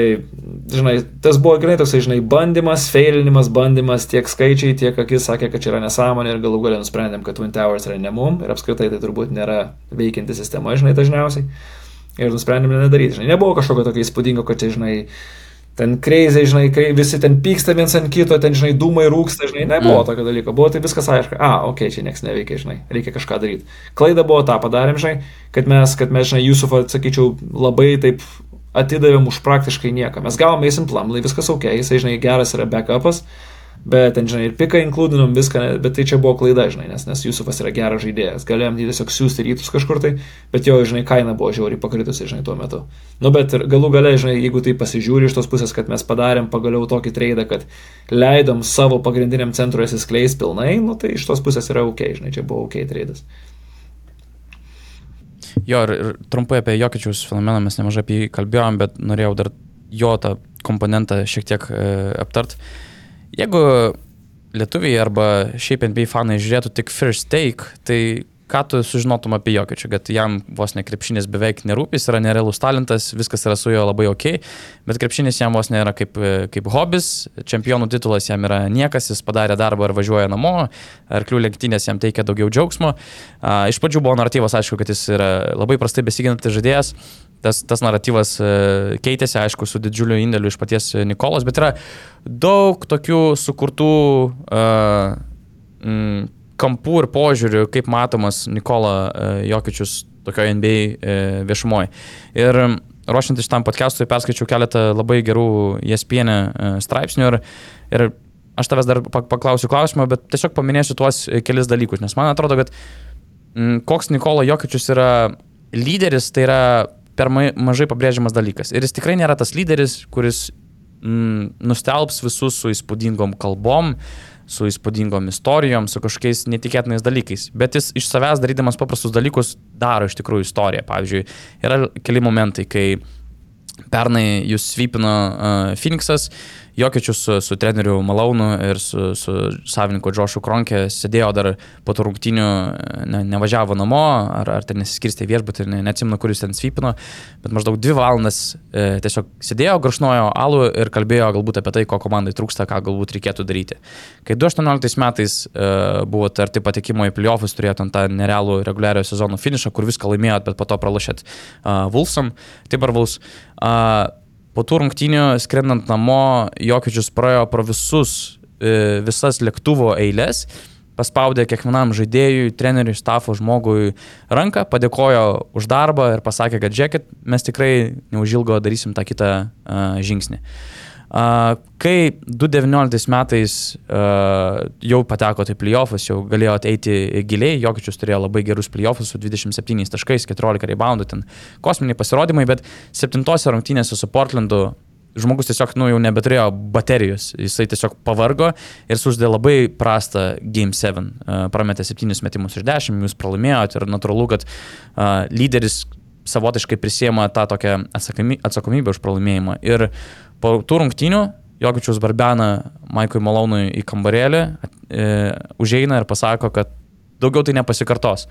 žinai, tas buvo grinai toksai, žinai, bandymas, failinimas, bandymas, tiek skaičiai, tiek akis sakė, kad čia yra nesąmonė ir galų galę nusprendėm, kad Twin Towers yra ne mum ir apskritai tai turbūt nėra veikianti sistema, žinai, dažniausiai. Ir nusprendėm nedaryti, žinai, nebuvo kažkokio tokio įspūdingo, kad čia, žinai, ten kreizai, žinai, kai visi ten pyksta viens ant kito, ten, žinai, dūmai rūksta, žinai, nebuvo mm. tokio dalyko, buvo tai viskas aišku, a, okei, okay, čia niekas neveikia, žinai, reikia kažką daryti. Klaida buvo tą padarėm, žinai, kad mes, kad mes, žinai, Jusufą, sakyčiau, labai taip atidavėm už praktiškai nieką. Mes gavom Mason Plumley, viskas ok, jisai, žinai, geras yra backupas, bet ten, žinai, ir piką inkludinom viską, bet tai čia buvo klaida, žinai, nes, nes Jusufas yra geras žaidėjas, galėjom jį tiesiog siūsti rytus kažkur tai, bet jo, žinai, kaina buvo žiauriai pakritusi, žinai, tuo metu. Nu, bet galų gale, žinai, jeigu tai pasižiūri iš tos pusės, kad mes padarėm pagaliau tokį traidą, kad leidom savo pagrindiniam centrui atsiskleis pilnai, nu, tai iš tos pusės yra ok, žinai, čia buvo ok traidas. Jo, ir, ir trumpai apie Jokičiaus fenomeną mes nemažai apie jį kalbėjom, bet norėjau dar jo tą komponentą šiek tiek e, aptart. Jeigu lietuviai arba šiaip NBA fanai žiūrėtų tik first take, tai ką tu sužinotum apie Jokičių, kad jam vos ne krepšinis beveik nerūpis, yra nerealus talentas, viskas yra su juo labai ok, bet krepšinis jam vos nėra kaip, kaip hobis, čempionų titulas jam yra niekas, jis padarė darbą ir važiuoja namo, arklių lenktynės jam teikia daugiau džiaugsmo. Iš pradžių buvo naratyvas, aišku, kad jis yra labai prastai besiginantis žaidėjas, tas, tas naratyvas e, keitėsi, aišku, su didžiuliu indėliu iš paties Nikolos, bet yra daug tokių sukurtų uh, mm, kampų ir požiūrių, kaip matomas Nikola e, Jokičius tokioje NBA e, viešumoje. Ir ruošiantis šitam podcast'ui perskaičiau keletą labai gerų ESPN e, straipsnių ir, ir aš tavęs dar paklausiu klausimą, bet tiesiog paminėsiu tuos kelis dalykus, nes man atrodo, kad koks Nikola Jokičius yra lyderis, tai yra per mažai pabrėžiamas dalykas. Ir jis tikrai nėra tas lyderis, kuris mm, nustelbs visus su įspūdingom kalbom, su įspūdingom istorijom, su kažkokiais netikėtinais dalykais. Bet jis iš savęs darydamas paprastus dalykus daro iš tikrųjų istoriją. Pavyzdžiui, yra keli momentai, kai pernai jūs svypino uh, Phoenixas, Jokiečius su, su treneriu Malaunu ir su, su savininku Džošu Kronkė sėdėjo dar po to rungtinių, ne, nevažiavo namo, ar, ar ten nesiskirstė viešbutį, ne, neatsimenu, kuris ten svypino, bet maždaug dvi valandas e, tiesiog sėdėjo, grašnojo alų ir kalbėjo galbūt apie tai, ko komandai trūksta, ką galbūt reikėtų daryti. Kai 2018 metais e, buvo arti patekimo į playoffus, turėjote tą nerealų reguliariojo sezono finišą, kur viską laimėjot, bet po to pralašėt uh, Vulsam, Timberwolves. Uh, po tų rungtynių skrendant namo, Jokiečius praėjo pro visus, uh, visas lėktuvo eilės paspaudė kiekvienam žaidėjui, treneriui, stafo žmogui ranką, padėkojo už darbą ir pasakė, kad žiūrėkit, mes tikrai neužilgo darysim tą kitą uh, žingsnį. Uh, Kai 2019 metais jau patekote į playoffus, jau galėjote eiti giliai, Jokičius turėjo labai gerus playoffus su 27 taškais, 14 reboundų, ten kosminiai pasirodymai, bet septintose rungtynėse su Portlandu žmogus tiesiog, nu, jau nebeturėjo baterijos, jisai tiesiog pavargo ir suždė labai prastą Game 7. Prametė 7 metimus iš 10, jūs pralaimėjote ir natūralu, kad lyderis savotiškai prisėmė tą tokią atsakomybę už pralaimėjimą. Ir uh, Po tų rungtynių Jokičius barbena Maikui Malonui į kambarėlį, e, užeina ir pasako, kad daugiau tai nepasikartos.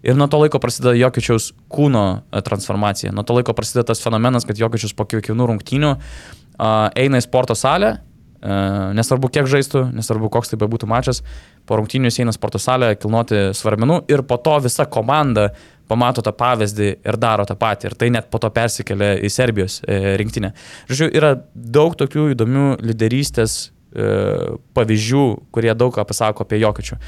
Ir nuo to laiko prasideda Jokičiaus kūno e, transformacija. Nuo to laiko prasideda tas fenomenas, kad Jokičius po kiekvienų rungtynių e, eina į sporto salę, e, nesvarbu kiek žaistų, nesvarbu koks tai bebūtų mačas, po rungtynių eina į sporto salę kilnoti svarmenų ir po to visa komanda pamato tą pavyzdį ir daro tą patį. Ir tai net po to persikelia į Serbijos e, rinktinę. Žodžiu, yra daug tokių įdomių lyderystės e, pavyzdžių, kurie daug ką pasako apie Jokičių.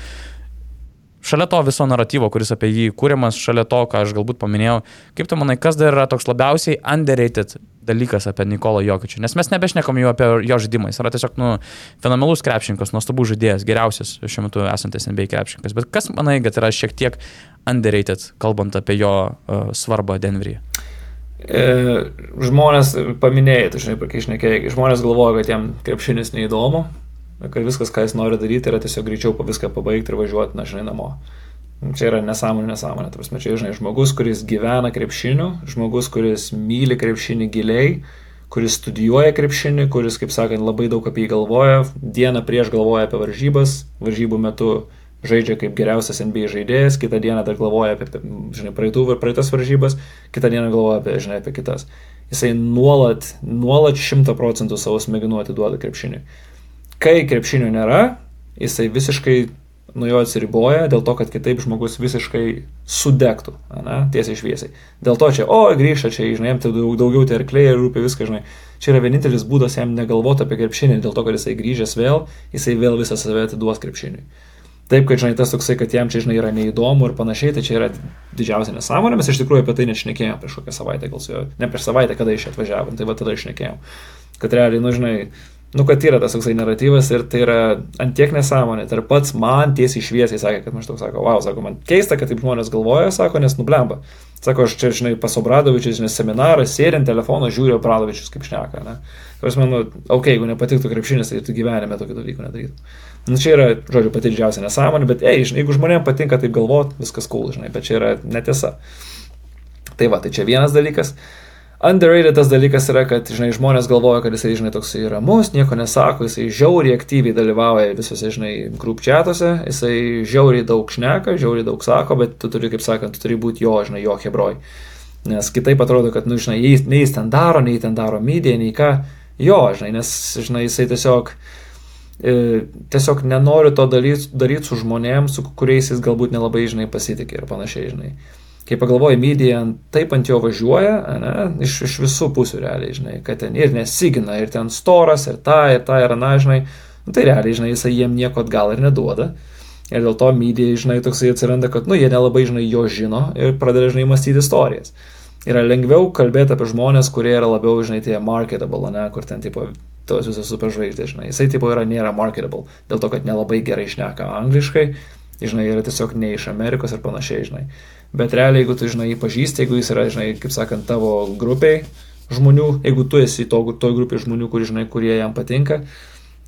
Šalia to viso naratyvo, kuris apie jį kūriamas, šalia to, ką aš galbūt paminėjau, kaip tu manai, kas dar yra toks labiausiai underrated dalykas apie Nikolą Jokičių? Nes mes nebešnekam jau apie jo žaidimą, jis yra tiesiog, nu, fenomenalus krepšininkas, nuostabus žaidėjas, geriausias šiuo metu esantis NBA krepšininkas. Bet kas manai, kad yra šiek tiek underrated, kalbant apie jo uh, svarbą Denveryje? E, žmonės paminėjai, tu žinai, kai išnekėjai, žmonės galvoja, kad jam krepšinis neįdomu, kad viskas, ką jis nori daryti, yra tiesiog greičiau po viską pabaigti ir važiuoti, na, žinai, namo. Čia yra nesąmonė, nesąmonė. Tai prasme, čia, žinai, žmogus, kuris gyvena krepšiniu, žmogus, kuris myli krepšinį giliai, kuris studijuoja krepšinį, kuris, kaip sakant, labai daug apie jį galvoja, dieną prieš galvoja apie varžybas, varžybų metu žaidžia kaip geriausias NBA žaidėjas, kitą dieną dar galvoja apie, žinai, praeitų ir praeitas varžybas, kitą dieną galvoja apie, žinai, apie kitas. Jisai nuolat, nuolat šimta procentų savo smegenų atiduoda krepšiniui. Kai krepšinio nėra, jisai visiškai nuo jo atsiriboja dėl to, kad kitaip žmogus visiškai sudegtų, ne, tiesiai šviesiai. Dėl to čia, o, grįžta čia, žinai, jam tai daug, daugiau tie arkliai ir rūpi viską, žinai. Čia yra vienintelis būdas jam negalvoti apie krepšinį, dėl to, kad jisai grįžęs vėl, jisai vėl visą save atiduos krepšiniui. Taip, kad, žinai, tas toksai, kad jam čia, žinai, yra neįdomu ir panašiai, tai čia yra didžiausia nesąmonė, mes iš tikrųjų apie tai nešnekėjom prieš kokią savaitę, gal su juo, ne prieš savaitę, kada iš atvažiavom, tai va tada išnekėjom. Kad realiai, nu, žinai, nu, kad yra tas toksai naratyvas ir tai yra antiek nesąmonė. Tai ir pats man tiesiai šviesiai sakė, kad maždaug sako, wow, sako, man keista, kad taip žmonės galvoja, sako, nes nublemba. Sako, aš čia, žinai, pas Obradovičius, žinai, seminarą, sėdint telefoną, žiūriu Obradovičius kaip šneka, ne. Aš manau, okei, okay, jeigu nepatiktų krepšinis, tai tu gyvenime tokio dalyko nedarytum. Nu, čia yra, žodžiu, pati didžiausia nesąmonė, bet, ei, žinai, jeigu žmonėms patinka taip galvoti, viskas cool, žinai, bet čia yra netiesa. Tai va, tai čia vienas dalykas. Uh, Underrated tas dalykas yra, kad, žinai, žmonės galvoja, kad jisai, žinai, toks ramus, nieko nesako, jisai žiauriai aktyviai dalyvauja visose, žinai, grupčiatuose, jisai žiauriai daug šneka, žiauriai daug sako, bet tu turi, kaip sakant, tu turi būti jo, žinai, jo hebroj. Nes kitaip atrodo, kad, nu, žinai, nei jis ten daro, nei ten daro mydė, nei ką, jo, žinai, nes, žinai, jisai tiesiog, e, tiesiog nenori to daryti, daryti su žmonėms, su kuriais jis galbūt nelabai, žinai, pasitikė ir panašiai, žinai kai pagalvoji, medija taip ant jo važiuoja, ne, iš, iš visų pusių realiai, žinai, kad ten ir nesigina, ir ten storas, ir ta, ir ta, ir na, žinai, nu, tai realiai, žinai, jisai jiem nieko atgal ir neduoda. Ir dėl to medija, žinai, toksai atsiranda, kad, nu, jie nelabai, žinai, jo žino ir pradeda, žinai, mąstyti istorijas. Yra lengviau kalbėti apie žmonės, kurie yra labiau, žinai, tie marketable, ne, kur ten, tipo, tos visos superžvaigždės, žinai. Jisai, tipo, yra, nėra marketable, dėl to, kad nelabai gerai išneka angliškai, žinai, yra tiesiog ne iš Amerikos ir panašiai, žinai bet realiai, jeigu tu, žinai, jį pažįsti, jeigu jis yra, žinai, kaip sakant, tavo grupiai žmonių, jeigu tu esi to, toj grupiai žmonių, kur, žinai, kurie jam patinka,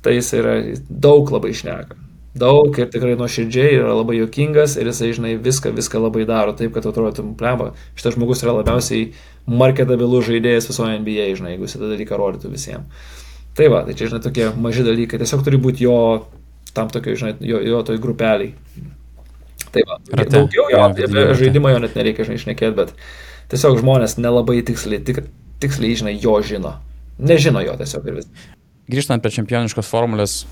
tai jis yra daug labai išneka. Daug ir tikrai nuoširdžiai yra labai jokingas ir jisai, žinai, viską, viską labai daro taip, kad atrodytum, plemba, šitas žmogus yra labiausiai marketabilus žaidėjas visoje NBA, žinai, jeigu jis tą dalyką rodytų visiems. Tai va, tai čia, žinai, tokie maži dalykai. Tiesiog turi būti jo, tam tokio, žinai, jo, jo toj grupeliai. Tai va, Rate. daugiau jo, apie rate. žaidimą jo net nereikia, išnekėti, bet tiesiog žmonės nelabai tiksliai, tik, tiksliai, žinai, jo žino. Nežino jo tiesiog ir vis. Grįžtant prie čempioniškos formulės,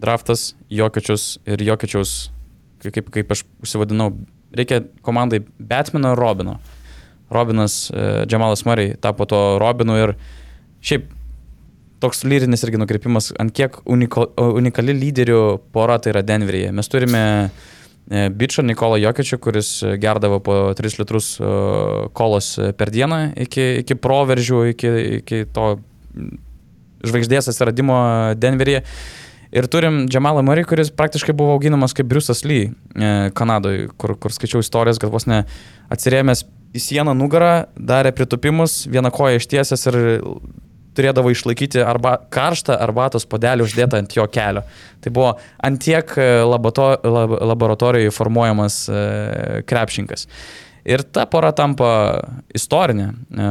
draftas, Jokiečius ir Jokiečiaus, kaip, kaip, aš užsivadinau, reikia komandai Batmano ir Robino. Robinas, e, Džemalas Murray tapo to Robinu ir šiaip toks lyrinis irgi nukreipimas, ant kiek uniko, unikali lyderių pora tai yra Denveryje. Mes turime e, bičą Nikolą Jokiečių, kuris gerdavo po 3 litrus e, kolos per dieną iki, iki proveržių, iki, iki to žvaigždės atsiradimo Denveryje. Ir turim Džamalą Murray, kuris praktiškai buvo auginamas kaip Briusas Lee e, Kanadoje, kur, kur skaičiau istorijas, kad vos ne atsirėmęs į sieną nugarą, darė pritupimus, vieną koją ištiesęs ir turėdavo išlaikyti arba karštą arbatos podelį uždėtą ant jo kelio. Tai buvo antiek laboto, lab, laboratorijoje formuojamas e, krepšinkas. Ir ta pora tampa istorinė. E,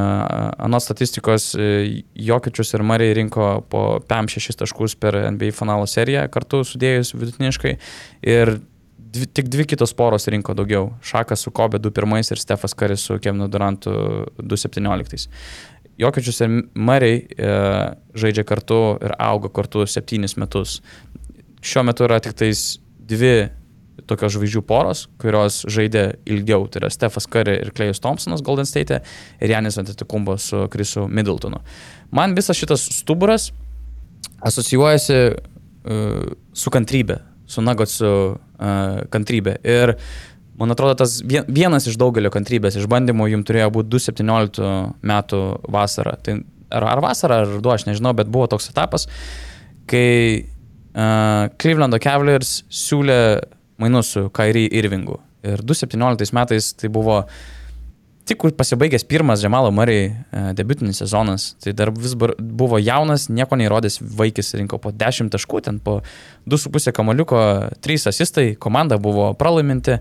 Anos statistikos e, Jokiečius ir Mariai rinko po 5-6 taškus per NBA finalo seriją kartu sudėjus vidutiniškai. Ir dvi, tik dvi kitos poros rinko daugiau. Šakas su Kobe 2-1 ir Stefas Karis su Kevinu Durantu 2-17. Jokiečius ir Mariai e, žaidžia kartu ir auga kartu 7 metus. Šiuo metu yra tik tais dvi tokios žvaigždžių poros, kurios žaidė ilgiau. Tai yra Stefas Curry ir Klejus Thompsonas Golden State ir Janis Antetokumbo su Krisu Middletonu. Man visas šitas stuburas asocijuojasi uh, su kantrybė, su Nagotsu uh, kantrybė. Ir man atrodo, tas vien- vienas iš daugelio kantrybės išbandymų jums turėjo būti 2017 metų vasarą. Tai ar, ar vasarą, ar ruduo, aš nežinau, bet buvo toks etapas, kai uh, Clevelando Cavaliers siūlė mainus su Kairi Irvingu. Ir 2017 metais tai buvo tik pasibaigęs pirmas Džemalo Murray e, debutinis sezonas. Tai dar vis buvo jaunas, nieko neįrodęs vaikis, rinko po 10 taškų, ten po 2,5 kamaliuko, 3 asistai, komanda buvo pralaiminti.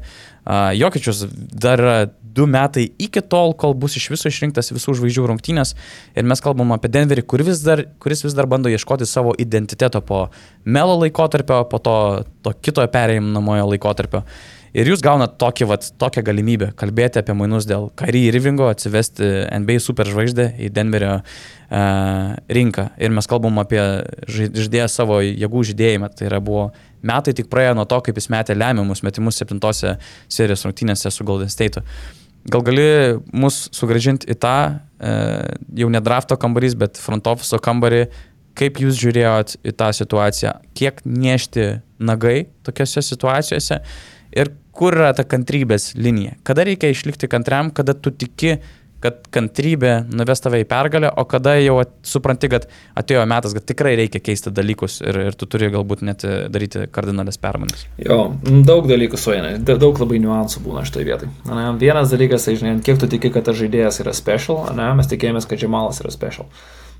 Jokičius dar yra 2 metai iki tol, kol bus iš viso išrinktas visų žvaigždžių rungtynės. Ir mes kalbam apie Denverį, kur vis dar, kuris vis dar bando ieškoti savo identiteto po melo laikotarpio, po to, to kito perėjimamojo laikotarpio. Ir jūs gaunat tokį, vat, tokią galimybę kalbėti apie mainus dėl Kary Irvingo, atsivesti NBA superžvaigždę į Denverio uh, rinką. Ir mes kalbam apie žaidėją savo jėgų žydėjimą. Tai yra buvo metai tik praėjo nuo to, kaip jis metė lemiamus metimus septintose serijos rungtynėse su Golden State. Gal gali mus sugražinti į tą, e, jau ne drafto kambarys, bet front office kambarį, kaip jūs žiūrėjot į tą situaciją, kiek nešti nagai tokiuose situacijose ir kur yra ta kantrybės linija. Kada reikia išlikti kantriam, kada tu tiki, kad kantrybė nuves tave į pergalę, o kada jau supranti, kad atėjo metas, kad tikrai reikia keisti dalykus ir, ir tu turi galbūt net e, daryti kardinalės permainas. Jo, daug dalykų sueina, da- daug labai niuansų būna šitoje vietoje. Na, vienas dalykas, tai žinai, kiek tu tiki, kad tas žaidėjas yra special, ne, mes tikėjomės, kad Džemalas yra special.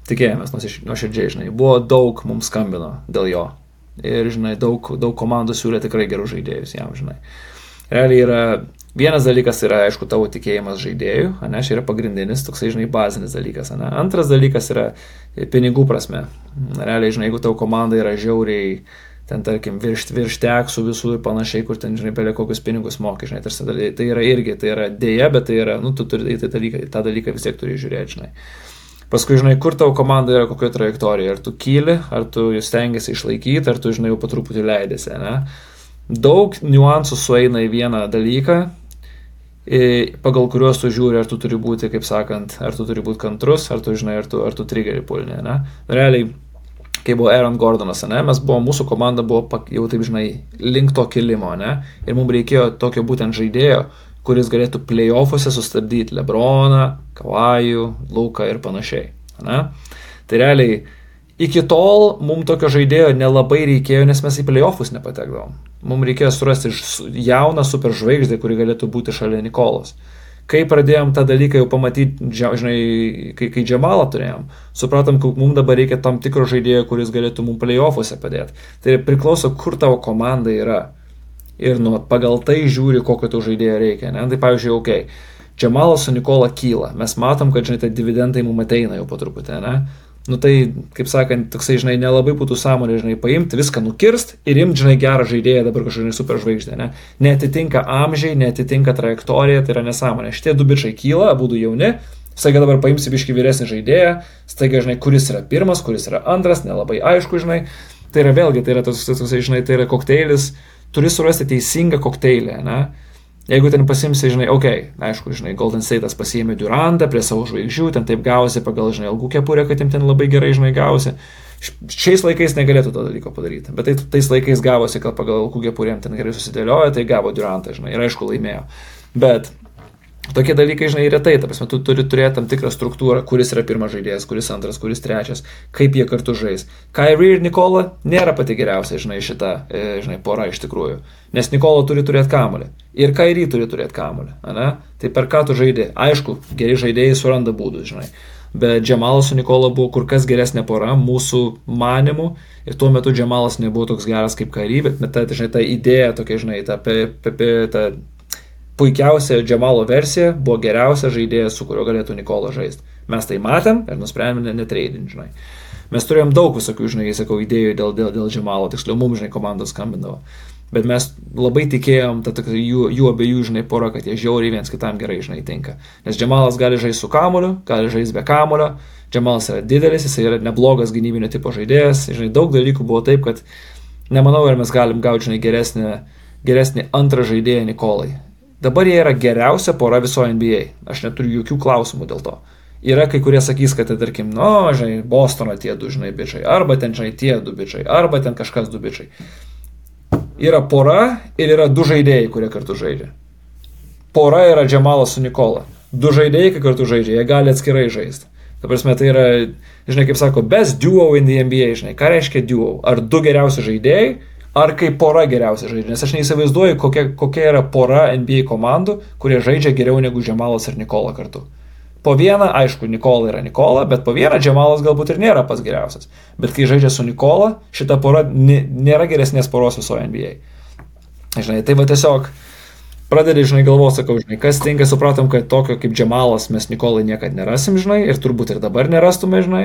Tikėjomės nuoširdžiai, žinai, buvo daug mums skambino dėl jo. Ir, žinai, daug, daug komandų siūlė tikrai gerus žaidėjus jam, žinai. Realiai yra, vienas dalykas yra, aišku, tavo tikėjimas žaidėjų, ne, čia yra pagrindinis, toksai, žinai, bazinis dalykas, ne. Antras dalykas yra pinigų prasme. Realiai, žinai, jeigu tavo komanda yra žiauriai ten tarkim virš, virš teksų visų ir panašiai, kur ten, žinai, belia kokius pinigus mokai, žinai, tarsi, tai- tai yra irgi, tai yra dėja, bet tai yra, nu, tu turi į tą dalyką, tą dalyką vis tiek turi žiūrėti, žinai. Paskui, žinai, kur tavo komanda yra kokioje trajektorijoje, ar tu kyli, ar tu stengiasi išlaikyti, ar tu, žinai, jau po truputį leidėsi, ne? Daug niuansų sueina į vieną dalyką, pagal kuriuos tu žiūri, ar tu turi būti, kaip sakant, ar tu turi būti kantrus, ar tu, žinai, ar tu, ar tu triggerį pulni, ne? Realiai, kai buvo Aaron Gordonas, ne, mes buvo, mūsų komanda buvo jau taip, žinai, link to kilimo, ne, ir mums reikėjo tokio būtent žaidėjo, kuris galėtų playoffuose sustabdyti Lebroną, Kavajų, Luką ir panašiai, ne. Tai realiai, iki tol mums tokio žaidėjo nelabai reikėjo, nes mes į playoffus nepatekdavom. Mums reikėjo surasti jauną superžvaigždę, kuri galėtų būti šalia Nikolos. Kai pradėjom tą dalyką jau pamatyti, žinai, kai, kai Džemalą turėjom, supratom, kad mums dabar reikia tam tikro žaidėjo, kuris galėtų mums playoffuose padėti. Tai priklauso, kur tavo komanda yra. Ir nu, pagal tai žiūri, kokio to žaidėjo reikia. Ne? Tai pavyzdžiui, ok, Džemalas su Nikola kyla. Mes matom, kad, žinai, tie dividendai mums ateina jau po truputį, ne? nu tai, kaip sakant, toksai, žinai, nelabai būtų sąmonė, žinai, paimti, viską nukirst ir imti, žinai, gerą žaidėją dabar kažkokią superžvaigždę, ne? Netitinka amžiai, netitinka trajektorija, tai yra nesąmonė. Šitie du bičiai kyla, abu jauni, staiga dabar paimsi biški vyresnį žaidėją, staiga, žinai, kuris yra pirmas, kuris yra antras, nelabai aišku, žinai. Tai yra vėlgi, tai yra toks, toks žinai, tai yra kokteilis, turi surasti teisingą kokteilį, ne? Jeigu ten pasimsi, žinai, okei, okay, aišku, žinai, Golden State'as pasiėmė Durantą prie savo žvaigždžių, ten taip gausi pagal, žinai, algų kepurę, kad jam ten labai gerai, žinai, gausi. Šiais laikais negalėtų to dalyko padaryti, bet tai, tais laikais gavosi, kad pagal algų kepurę jam ten gerai susidėliojo, tai gavo Durantą, žinai, ir aišku, laimėjo. Bet Tokie dalykai, žinai, retai, ta prasme, tu turi turėti tam tikrą struktūrą, kuris yra pirmas žaidėjas, kuris antras, kuris trečias, kaip jie kartu žais. Kairi ir Nikola nėra pati geriausia, žinai, šita, e, žinai, pora iš tikrųjų. Nes Nikola turi turėti kamulį. Ir Kairi turi turėti kamulį, ne? Tai per ką tu žaidži? Aišku, geri žaidėjai suranda būdus, žinai. Bet Džemalas su Nikola buvo kur kas geresnė pora mūsų manimų. Ir tuo metu Džemalas nebuvo toks geras kaip Kairi, bet ta, žinai, ta idėja tokia, žinai, ta, pe, pe, ta puikiausia Džemalo versija buvo geriausias žaidėjas, su kuriuo galėtų Nikola žaisti. Mes tai matėm ir nusprendėme netreidinti, žinai. Mes turėjom daug visokių, žinai, sakau, idėjų dėl, dėl, dėl Džemalo, tiksliau, mums, žinai, komandos skambindavo. Bet mes labai tikėjom, ta, ta, jų, jų abiejų, žinai, pora, kad jie žiauriai viens kitam gerai, žinai, tinka. Nes Džemalas gali žaisti su kamuoliu, gali žaisti be kamulio. Džemalas yra didelis, jis yra neblogas gynybinio tipo žaidėjas. Žinai, daug dalykų buvo taip, kad nemanau, ar mes galim gauti, žinai, geresnį, geresnį antrą žaidėją Nikolai. Dabar jie yra geriausia pora visoje NBA. Aš neturiu jokių klausimų dėl to. Yra kai kurie sakys, kad, tai, tarkim, nu, žinai, Bostono tie du, žinai, bičiai, arba ten, žinai, tie du bičiai, arba ten kažkas du bičiai. Yra pora ir yra du žaidėjai, kurie kartu žaidžia. Pora yra Džemalas su Nikola. Du žaidėjai, kai kartu žaidžia, jie gali atskirai žaisti. Ta prasme, tai yra, žinai, kaip sako, best duo in the NBA, žinai, ką reiškia duo? Ar du geriausi žaidėjai, ar kaip pora geriausiai žaidžia. Nes aš neįsivaizduoju, kokia, kokia yra pora NBA komandų, kurie žaidžia geriau negu Džemalas ir Nikola kartu. Po vieną, aišku, Nikola yra Nikola, bet po vieną Džemalas galbūt ir nėra pats geriausias. Bet kai žaidžia su Nikola, šita pora nėra geresnės poros visoje NBA. Žinai, tai va tiesiog pradedi, žinai, galvos, sakau, žinai, kas tinka, supratom, kad tokio kaip Džemalas mes Nikolai niekada nerasim, žinai, ir turbūt ir dabar nerastume, žinai.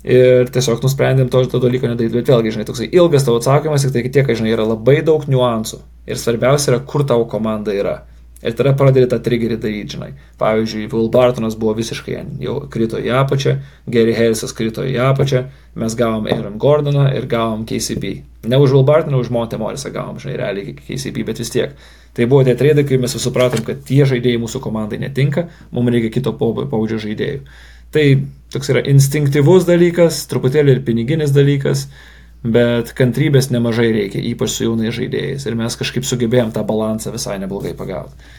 Ir tiesiog nusprendėm to, to dalyko nedaryti, bet vėlgi, žinai, toksai ilgas tavo atsakymas, tik tai tiek, kad, žinai, yra labai daug niuansų. Ir svarbiausia yra, kur tavo komanda yra. Ir tada pradedi tą triggerį daryti, žinai. Pavyzdžiui, Will Bartonas buvo visiškai jau krito į apačią, Gary Harrisas krito į apačią, mes gavom Aaron Gordoną ir gavom KCP. Ne už Will Bartoną, už Monte Morrisą gavom, žinai, realiai KCP, bet vis tiek. Tai buvo tie trėdai, kai mes supratom, kad tie žaidėjai mūsų komandai netinka, mums reikia kito pobūdžio žaidėjų. Tai toks yra instinktyvus dalykas, truputėlį ir piniginis dalykas, bet kantrybės nemažai reikia, ypač su jaunais žaidėjais. Ir mes kažkaip sugebėjom tą balansą visai neblogai pagauti.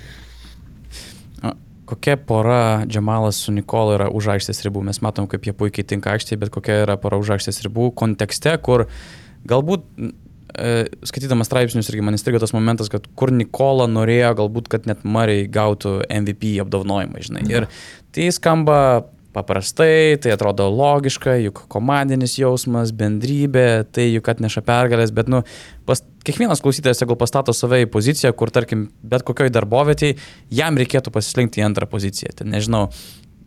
Kokia pora Džemalas su Nikola yra už aikštės ribų? Mes matom, kaip jie puikiai tinka aikštėje, bet kokia yra pora už aikštės ribų kontekste, kur galbūt e, skaitydamas straipsnius irgi man įstrigo tas momentas, kad kur Nikola norėjo galbūt, kad net Mariai gautų MVP apdovanojimą, žinai. Ir tai skamba paprastai, tai atrodo logiška, juk komandinis jausmas, bendrybė, tai juk atneša pergalės, bet, nu, pas, kiekvienas klausytojas, jeigu pastato save į poziciją, kur, tarkim, bet kokioj darbovietėje, jam reikėtų pasislinkti į antrą poziciją. Ten, nežinau,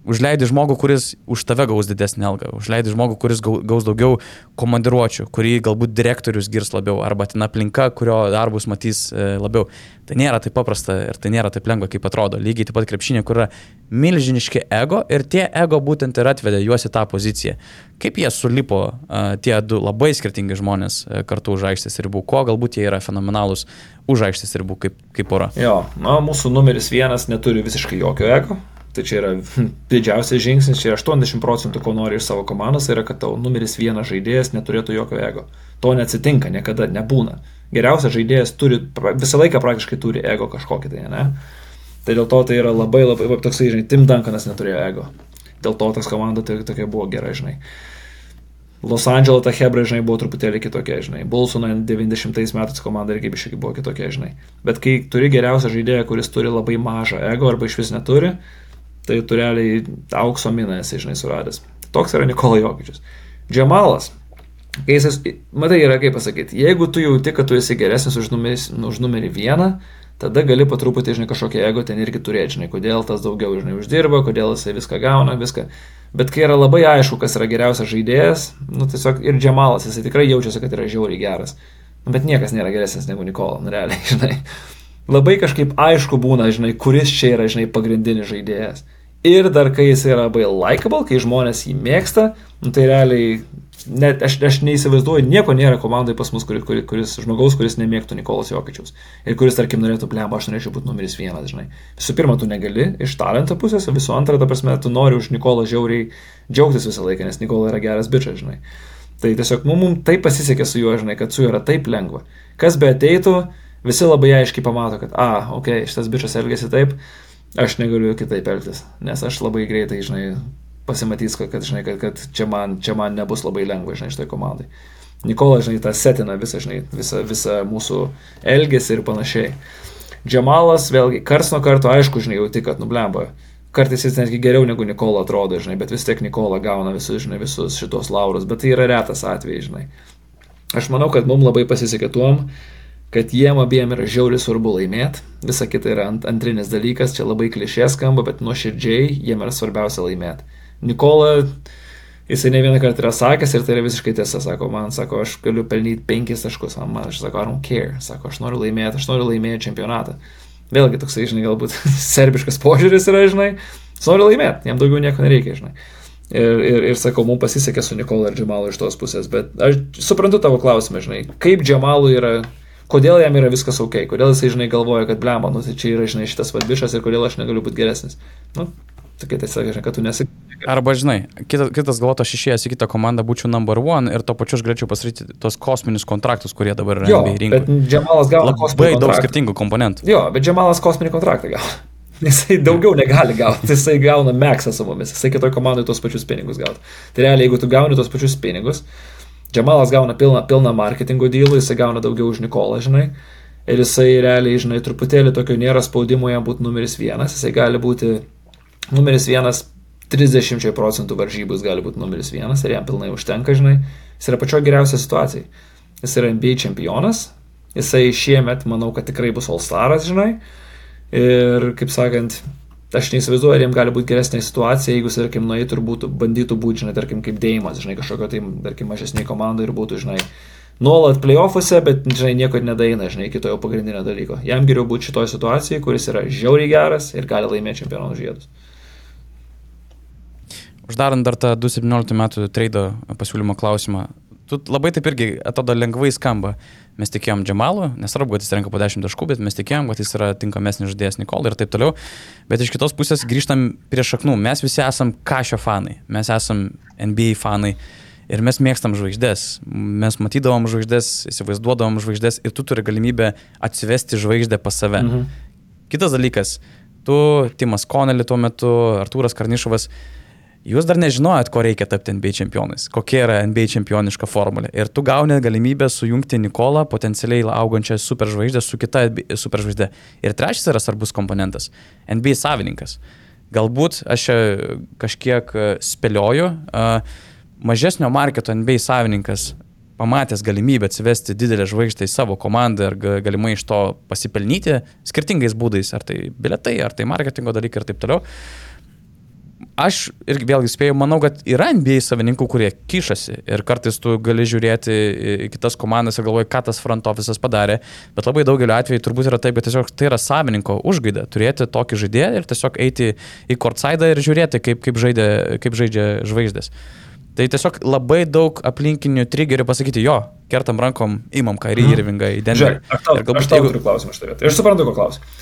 užleidi žmogų, kuris už tave gaus didesnį algą, užleidi žmogų, kuris gaus daugiau komandiruočių, kurį galbūt direktorius girs labiau, arba ten aplinka, kurio darbus matys e, labiau. Tai nėra taip paprasta ir tai nėra taip lengva, kaip atrodo. Lygiai taip pat krepšinė, kur yra milžiniški ego ir tie ego būtent ir atvedė juos į tą poziciją. Kaip jie sulipo uh, tie du labai skirtingi žmonės uh, kartu už aikštės ribų, ko galbūt jie yra fenomenalūs už aikštės ribų kaip, kaip pora. Jo, na, mūsų numeris vienas neturi visiškai jokio ego, Tai čia yra didžiausias žingsnis, čia 80 procentų, ko nori iš savo komandos, yra, kad tavo numeris vienas žaidėjas neturėtų jokio ego. To neatsitinka, niekada nebūna. Geriausias žaidėjas turi, visą laiką praktiškai turi ego kažkokį tai, ne? Tai dėl to tai yra labai, labai, toksai, žinai, Tim Duncanas neturėjo ego. Dėl to tas komanda tai tokia buvo gera, žinai. Los Andželo ta Hebra, žinai, buvo truputėlį kitokia, žinai. Bulsono 90 metais komanda irgi biškai buvo kitokia, žinai. Bet kai turi geriausią žaidėją, kuris turi labai mažą ego arba iš vis neturi, tai tu realiai aukso miną esi, žinai, suradęs. Toks yra Nikola Jokičius. Džemalas. kai jis, matai, yra kaip pasakyti, jeigu tu jauti, kad tu esi geresnis už, numeris, už numerį vieną, tada gali patruputį, žinai, kažkokią ego ten irgi turėti, žinai, kodėl tas daugiau, žinai, uždirba, kodėl jisai viską gauna, viską. Bet kai yra labai aišku, kas yra geriausias žaidėjas, nu tiesiog ir Džemalas, jisai tikrai jaučiasi, kad yra žiauriai geras. Nu, bet niekas nėra geresnis negu Nikola, nu realiai, [LAUGHS] žinai. Labai kažkaip aišku būna, žinai, kuris čia yra, žinai, pagrindinis žaidėjas. Ir dar kai jis yra labai likable, kai žmonės jį mėgsta, nu, tai realiai net aš, aš neįsivaizduoju, nieko nėra komandai pas mus, kuris, kuris, kuris žmogaus, kuris nemėgtų Nikolas Jokičiaus. Ir kuris, tarkim, norėtų, blemba, aš norėčiau būti numeris vienas, žinai. Visų pirma, tu negali iš talento pusės, visų antra, ta prasme, tu nori už Nikolą žiauriai džiaugtis visą laiką, nes Nikola yra geras bičias, žinai. Tai tiesiog mums mum taip pasisekė su juo, žinai, kad su juo yra taip lengva. Kas be ateitų, visi labai aiškiai pamato, kad, a, okei, okay, šitas bičias elgesi taip, aš negaliu kitaip elgtis, nes aš labai greitai, žinai, pasimatys, kad, žinai, kad, kad čia, man, čia man nebus labai lengva, žinai, šitai komandai. Nikola, žinai, tą setina visą, žinai, visą, visą mūsų elgesį ir panašiai. Džemalas, vėlgi, kars nuo karto, aišku, žinai, jau tik, kad nublemba. Kartais jis netgi geriau negu Nikola atrodo, žinai, bet vis tiek Nikola gauna visus, žinai, visus šitos laurus, bet tai yra retas atvejai, žinai. Aš manau, kad mums labai pasisekė tuom, kad jiem abiem yra žiauriai svarbu laimėti, visa kita yra ant, antrinis dalykas, čia labai klišė skamba, bet nuoširdžiai jiem yra svarbiausia laimėti. Nikola, jisai ne vieną kartą yra sakęs ir tai yra visiškai tiesa, sako, man, sako, aš galiu pelnyti penkis taškus, man, aš sako, I don't care, sako, aš noriu laimėti, aš noriu laimėti čempionatą. Vėlgi toksai, žinai, galbūt [LAUGHS] serbiškas požiūris yra, žinai, jis nori laimėti, jam daugiau nieko nereikia, žinai. Ir, ir, ir sakau, mums pasisekė su Nikola ir Džemalu iš tos pusės, bet aš suprantu tavo klausimą, žinai, kaip Džemalu yra kodėl jam yra viskas ok, kodėl jisai, žinai, galvoja, kad blemba, nu tai čia yra, žinai, šitas vadbišas ir kodėl aš negaliu būti geresnis. Nu, tokia tiesiog, žinai, kad tu nesi. Arba, žinai, kitas, kitas galvotų, aš išėjęs į kitą komandą būčiau number one ir to pačiu aš galėčiau pasakyti tos kosminius kontraktus, kurie dabar yra NBA rinkoje. Bet Džemalas gauna labai daug skirtingų komponentų. Jo, bet Džemalas kosminį kontraktą gauna. [LAUGHS] Jisai daugiau negali gauti, jisai gauna meksą su mumis, jisai kitoj komandai tos pačius pinigus gauti. Tai realiai, jeigu tu gauni tos pačius pinigus, Džemalas gauna pilną, pilną marketingo dylą, jisai gauna daugiau už Nikolą, žinai. Ir jisai realiai, žinai, truputėlį tokio nėra spaudimo jam būti numeris vienas, jisai gali būti numeris vienas 30 procentų varžybus gali būti numeris vienas ir jam pilnai užtenka, žinai. Jis yra pačio geriausia situacija. Jis yra NBA čempionas, jisai šiemet, manau, kad tikrai bus All Staras, žinai. Ir, kaip sakant, aš neįsivaizduoju, ar jiems gali būti geresnė situacija, jeigu, tarkim, nueitų ir būtų, bandytų būti, žinai, tarkim, kaip Deimas, žinai, kažkokio tai, tarkim, mažesnė komanda ir būtų, žinai, nuolat playoffuose, bet, žinai, nieko nedaina, žinai, kitojo pagrindinio dalyko. Jam geriau būti šitoje situacijoje, kuris yra žiauriai geras ir gali laimėti čempionų žiedus. Uždarant dar tą 2017 metų trado pasiūlymo klausimą, tu labai taip irgi atrodo lengvai skamba. Mes tikėjom Džemalu, nesvarbu, kad jis renka po 10 taškų, bet mes tikėjom, kad jis yra tinkamesnis žaidėjas Nikolai ir taip toliau. Bet iš kitos pusės grįžtam prie šaknų. Mes visi esam kažio fanai, mes esam NBA fanai ir mes mėgstam žvaigždės. Mes matydavom žvaigždės, įsivaizduodavom žvaigždės ir tu turi galimybę atsivesti žvaigždę pas save. Mhm. Kitas dalykas, tu, Timas Konelį tuo metu, Artūras Karnišovas, Jūs dar nežinojot, ko reikia tapti NBA čempionais, kokia yra NBA čempioniška formulė. Ir tu gauni galimybę sujungti Nikolą, potencialiai augančią superžvaigždę, su kita superžvaigždė. Ir trečias yra svarbus komponentas - NBA savininkas. Galbūt aš kažkiek e, spėlioju, mažesnio marketo NBA savininkas pamatęs galimybę atsivesti didelę žvaigždę į savo komandą ir galimai iš to pasipelnyti skirtingais būdais, ar tai biletai, ar tai marketingo dalykai ir taip toliau aš irgi vėlgi spėjau, manau, kad yra NBA savininkų, kurie kišasi ir kartais tu gali žiūrėti į kitas komandas ir galvoji, ką tas front office'as padarė, bet labai daugeliu atveju turbūt yra taip, kad tiesiog tai yra savininko užgaida turėti tokį žaidėją ir tiesiog eiti į kortsaidą ir žiūrėti, kaip, kaip, žaidė, kaip žaidžia žvaigždės. Tai tiesiog labai daug aplinkinių trigerių pasakyti, jo, kertam rankom, imam kairį mm. irvingą į. Žiūrėk, aš tau, galbūt aš tau jeigu... turiu klausimą šitą vietą. Aš suprantu, ko klausimą.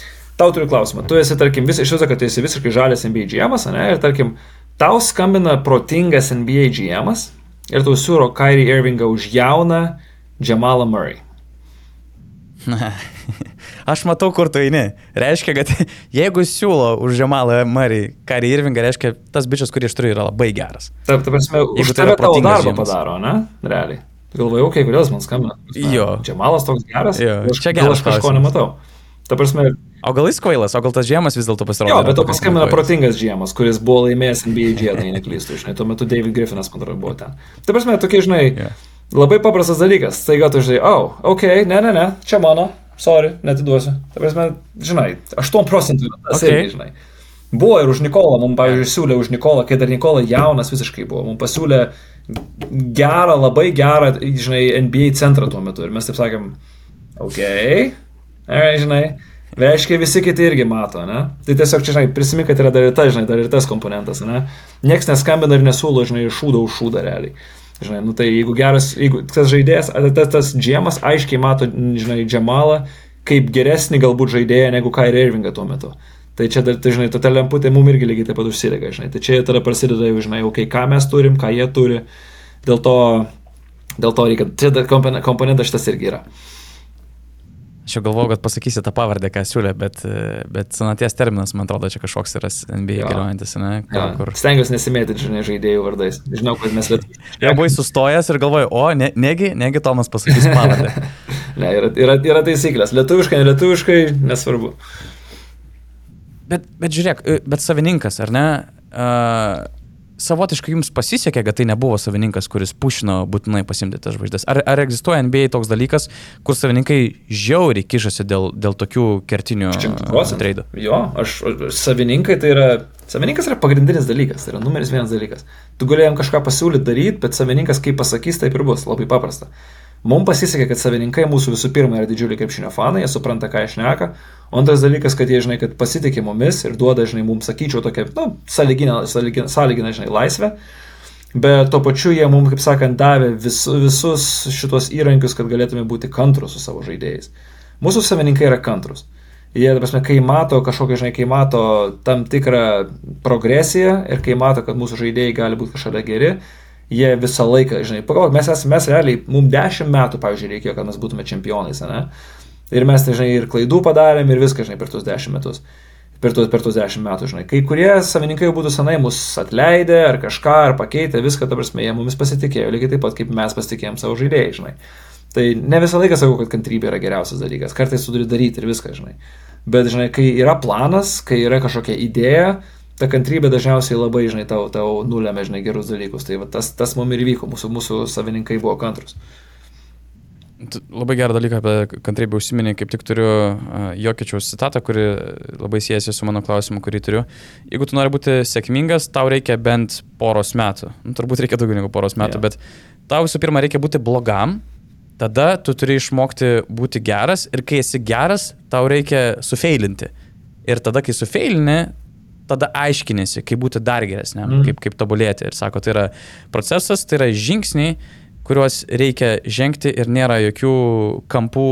Tau turiu klausimą. Tu esi, tarkim, vis, iš viso, kad tu esi visiškai žalias NBA GM, ne? Ir, tarkim, tau skambina protingas NBA GM ir tau siūro Kairį Irvingą už jauną Jamalą Murray. [LAUGHS] Aš matau, kur tu eini. Reiškia, kad [LAUGHS] jeigu siūlo už Žemalą Murray Kairį Irvingą, reiškia, tas bičias, kurį aš turiu, yra labai geras. Taip, ta prasme, jeigu tai yra tavo darbą žiemas. padaro, ne? Realiai. Galvojau, okay, kodėl jis man skambina. Jo. Džemalas toks geras. Jo, aš, čia geras. Aš kažko nematau. Ta prasme, O gal jis kvailas, o gal tas žiemas vis dėlto pasirodė? Jo, bet to paskambino protingas žiemas, kuris buvo laimėjęs NBA žiedą, jei neklystu, žinai, tuo metu David Griffinas, man atrodo, buvo ten. Tai prasme, tokie, žinai, yeah. Labai paprastas dalykas. Staiga tu žinai, oh, ok, ne, ne, ne, čia mano, sorry, netiduosiu. Ta prasme, žinai, 8 procentų tas okay. irgi, žinai. Buvo ir už Nikolą, mums, pavyzdžiui, siūlė už Nikolą, kai dar Nikola jaunas visiškai buvo, mums pasiūlė gerą, labai gerą, žinai, NBA centrą tuo metu. Ir mes taip sakėm, ok, right, žinai, reiškia visi kiti irgi mato, ne? Tai tiesiog čia, žinai, prisimink, kad yra dar ir tas, žinai, dar ir tas komponentas, ne? Niekas neskambina ir nesūlo, žinai, šūdą už šūdą realiai. Žinai, nu tai jeigu geras, jeigu tas žaidėjas, tas, tas džiemas aiškiai mato, žinai, džemalą kaip geresnį galbūt žaidėją negu Kairį Irvingą tuo metu. Tai čia, tai, žinai, ta lemputė mums irgi lygiai taip pat užsidega, žinai. Tai čia tada prasideda jau, žinai, okay, ką mes turim, ką jie turi. Dėl to, dėl to reikia, čia komponentas šitas irgi yra. Aš jau galvoju, kad pasakysi tą pavardę, ką siūlė, bet, bet senaties terminas, man atrodo, čia kažkoks yra NBA galiojantis, ne? Kur, kur... Stengiuosi nesimėtyti, žinai, žaidėjų vardais. Žinau, kad mes lietuvių. [LAUGHS] Jau buvai sustojęs ir galvoju, o, ne, negi, negi Tomas pasakys pavardę. [LAUGHS] ne, yra, yra, yra taisyklės. Lietuviškai, nelietuviškai, nesvarbu. Bet, bet žiūrėk, bet savininkas, ar ne? Uh, savotiškai jums pasisekė, kad tai nebuvo savininkas, kuris pušino būtinai pasimti tas žvaigždės. Ar, ar egzistuoja NBA toks dalykas, kur savininkai žiauriai kišasi dėl, dėl tokių kertinių treidų? Jo, aš, savininkai tai yra, savininkas yra pagrindinis dalykas, tai yra numeris vienas dalykas. Tu galėjom kažką pasiūlyti daryti, bet savininkas kaip pasakys, taip ir bus, labai paprasta. Mums pasisekė, kad savininkai mūsų visų pirma yra didžiuliai krepšinio fanai, jie supranta, ką aš neka. O antras dalykas, kad jie, žinai, kad pasitikė mumis ir duoda, žinai, mums, sakyčiau, tokią, na, nu, sąlyginę, sąlyginę, sąlyginę, žinai, laisvę. Bet tuo pačiu jie mums, kaip sakant, davė vis, visus šitos įrankius, kad galėtume būti kantrus su savo žaidėjais. Mūsų savininkai yra kantrus. Jie, prasme, kai mato kažkokią, žinai, kai mato tam tikrą progresiją ir kai mato, kad mūsų žaidėjai gali būti kažkada geri, jie visą laiką, žinai, pagalvok, mes esame, mes realiai, mums dešimt metų, pavyzdžiui, reikėjo, kad mes būtume čempionais, ne? Ir mes, tai, žinai, ir klaidų padarėm, ir viską, žinai, per tuos dešimt metus. Per tuos, per tuos dešimt metų, žinai. Kai kurie savininkai jau būtų senai mus atleidę, ar kažką, ar pakeitę, viską, ta prasme, jie mumis pasitikėjo, lygiai taip pat, kaip mes pasitikėjom savo žaidėjai, žinai. Tai ne visą laiką sakau, kad kantrybė yra geriausias dalykas. Kartais tu turi daryti ir viską, žinai. Bet, žinai, kai yra planas, kai yra kažkokia idėja, ta kantrybė dažniausiai labai, žinai, tau, tau nulėmė, žinai, gerus dalykus. Tai va, tas, tas mums ir vyko, mūsų, mūsų savininkai buvo kantrus. Labai gerą dalyką apie kantrybę užsiminė, kaip tik turiu uh, Jokiečiaus citatą, kuri labai siejasi su mano klausimu, kurį turiu. Jeigu tu nori būti sėkmingas, tau reikia bent poros metų. Nu, turbūt reikia daugiau negu poros metų, yeah. bet tau visų pirma reikia būti blogam, tada tu turi išmokti būti geras ir kai esi geras, tau reikia sufeilinti. Ir tada, kai sufeilini, tada aiškinėsi, kaip būti dar geresniam, mm. kaip, kaip tobulėti. Ir sako, tai yra procesas, tai yra žingsniai, kuriuos reikia žengti ir nėra jokių kampų,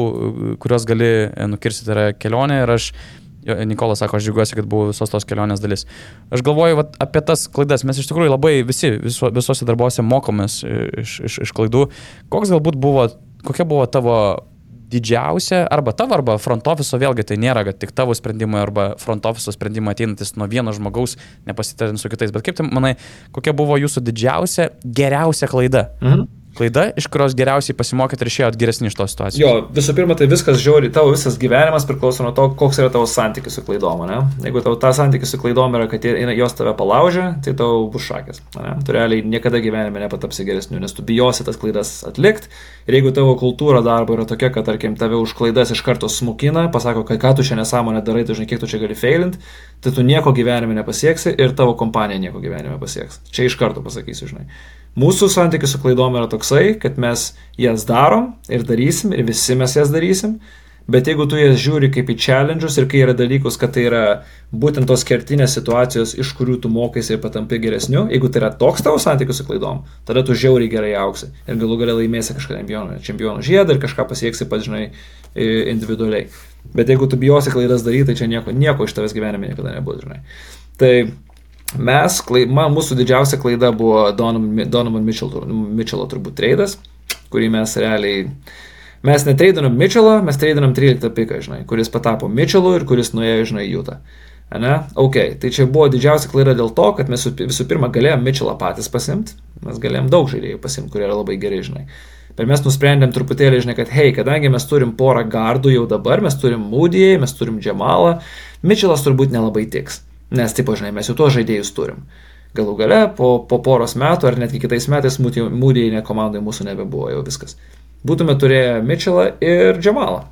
kuriuos gali nukirsti, tai yra kelionė ir aš Nikolas sako, aš džiaugiuosi, kad buvau visos tos kelionės dalis. Aš galvoju vat, apie tas klaidas. Mes iš tikrųjų labai visi viso, visose darbuose mokomės iš, iš, iš klaidų. Koks galbūt buvo, kokia buvo tavo didžiausia arba tavo, arba front office, vėlgi tai nėra, kad tik tavo sprendimai arba front office sprendimai ateinantis nuo vieno žmogaus, nepasitarint su kitais, bet kaip tai manai, kokia buvo jūsų didžiausia, geriausia klaida? Mhm klaida, iš kurios geriausiai pasimokėte ir išėjot geresni iš tos situacijos? Jo, visų pirma, tai viskas žiūri, tavo visas gyvenimas priklauso nuo to, koks yra tavo santykis su klaidom, ne? Jeigu tavo ta santykis su klaidom yra, kad jos tave palaužia, tai tau bus šakės, ne? Tu realiai niekada gyvenime nepatapsi geresniu, nes tu bijosi tas klaidas atlikti ir jeigu tavo kultūra darbo yra tokia, kad, tarkim, tave už klaidas iš karto smukina, pasako, kad ką tu čia nesąmonę darai, tu žinai, kiek tu čia gali failint, tai tu nieko gyvenime nepasieksi ir tavo kompanija nieko gyvenime pasieks. Čia iš karto pasakysiu, žinai. Mūsų santykis su klaidom yra toksai, kad mes jas darom ir darysim, ir visi mes jas darysim, bet jeigu tu jas žiūri kaip į challenge'us ir kai yra dalykus, kad tai yra būtent tos kertinės situacijos, iš kurių tu mokaisi ir patampi geresniu, jeigu tai yra toks tavo santykis su klaidom, tada tu žiauriai gerai auksi ir galų galę laimėsi kažką čempionų, čempionų žiedą ir kažką pasieksi pats, žinai, individualiai. Bet jeigu tu bijosi klaidas daryti, tai čia nieko, nieko iš tavęs gyvenime niekada nebus, žinai. Tai Mes, klai, man, mūsų didžiausia klaida buvo Donovan, Mitchell, turbūt treidas, kurį mes realiai, mes netreidinom Mitchellą, mes treidinom 13 piką, žinai, kuris patapo Mitchellu ir kuris nuėjo, žinai, Jūtą. Ne? Ok, tai čia buvo didžiausia klaida dėl to, kad mes visų pirma galėjom Mitchellą patys pasimti, mes galėjom daug žaidėjų pasimti, kurie yra labai gerai, žinai. Bet mes nusprendėm truputėlį, žinai, kad, hei, kadangi mes turim porą gardų jau dabar, mes turim Moody'į, mes turim Džemalą, Mitchellas turbūt nelabai tiks. Nes, tipo, žinai, mes jau tuos žaidėjus turim. Galų gale, po, po poros metų ar netgi kitais metais mūdėjai komandai mūsų nebebuvo jau viskas. Būtume turėję Mitchellą ir Džamalą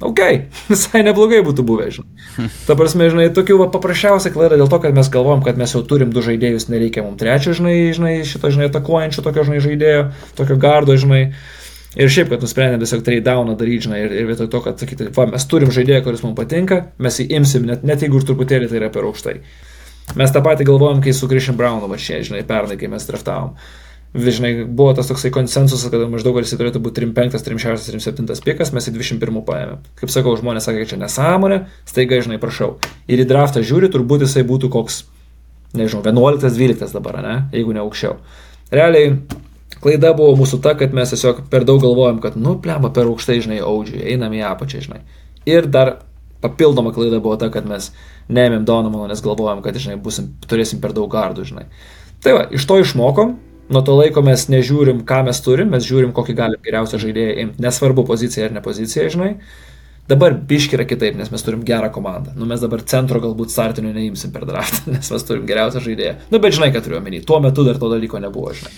ok, [LAUGHS] visai neblogai būtų buvę, žinai. [LAUGHS] Ta prasme, žinai, tokių paprasčiausia klaida dėl to, kad mes galvojam, kad mes jau turim du žaidėjus, nereikia mums trečio, žinai, žinai šito, žinai, atakuojančio tokio, žinai, žaidėjo, tokio gardo, žinai. Ir šiaip, kad nusprendėm tiesiog trade downą daryti, žinai, ir, ir vietoj to, kad sakyti, va, mes turim žaidėją, kuris mums patinka, mes jį imsim, net, net jeigu ir truputėlį tai yra per aukštai. Mes tą patį galvojam, kai su Christian Brownu, va čia, žinai, pernai, kai mes draftavom žinai, buvo tas toksai konsensusas, kad maždaug jis turėtų būti 35, 36, 37 pikas, mes į 21 paėmėm. Kaip sakau, žmonės sakė, kad čia nesąmonė, staiga, žinai, prašau. Ir į draftą žiūri, turbūt jisai būtų koks, nežinau, 11, 12 dabar, ne, jeigu ne aukščiau. Realiai, klaida buvo mūsų ta, kad mes tiesiog per daug galvojam, kad, nu, plemba per aukštai, žinai, audžiui, einam į apačią, žinai. Ir dar papildoma klaida buvo ta, kad mes neėmėm Donomano, nes galvojam, kad, žinai, busim, turėsim per daug gardų, žinai. Tai va, iš to išmokom, Nuo to laiko mes nežiūrim, ką mes turim, mes žiūrim, kokį galim geriausią žaidėją imti. Nesvarbu pozicija ar ne pozicija, žinai. Dabar biški yra kitaip, nes mes turim gerą komandą. Nu, mes dabar centro galbūt startinių neimsim per draftą, [LAUGHS] nes mes turim geriausią žaidėją. Nu, bet žinai, ką turiu omeny. Tuo metu dar to dalyko nebuvo, žinai.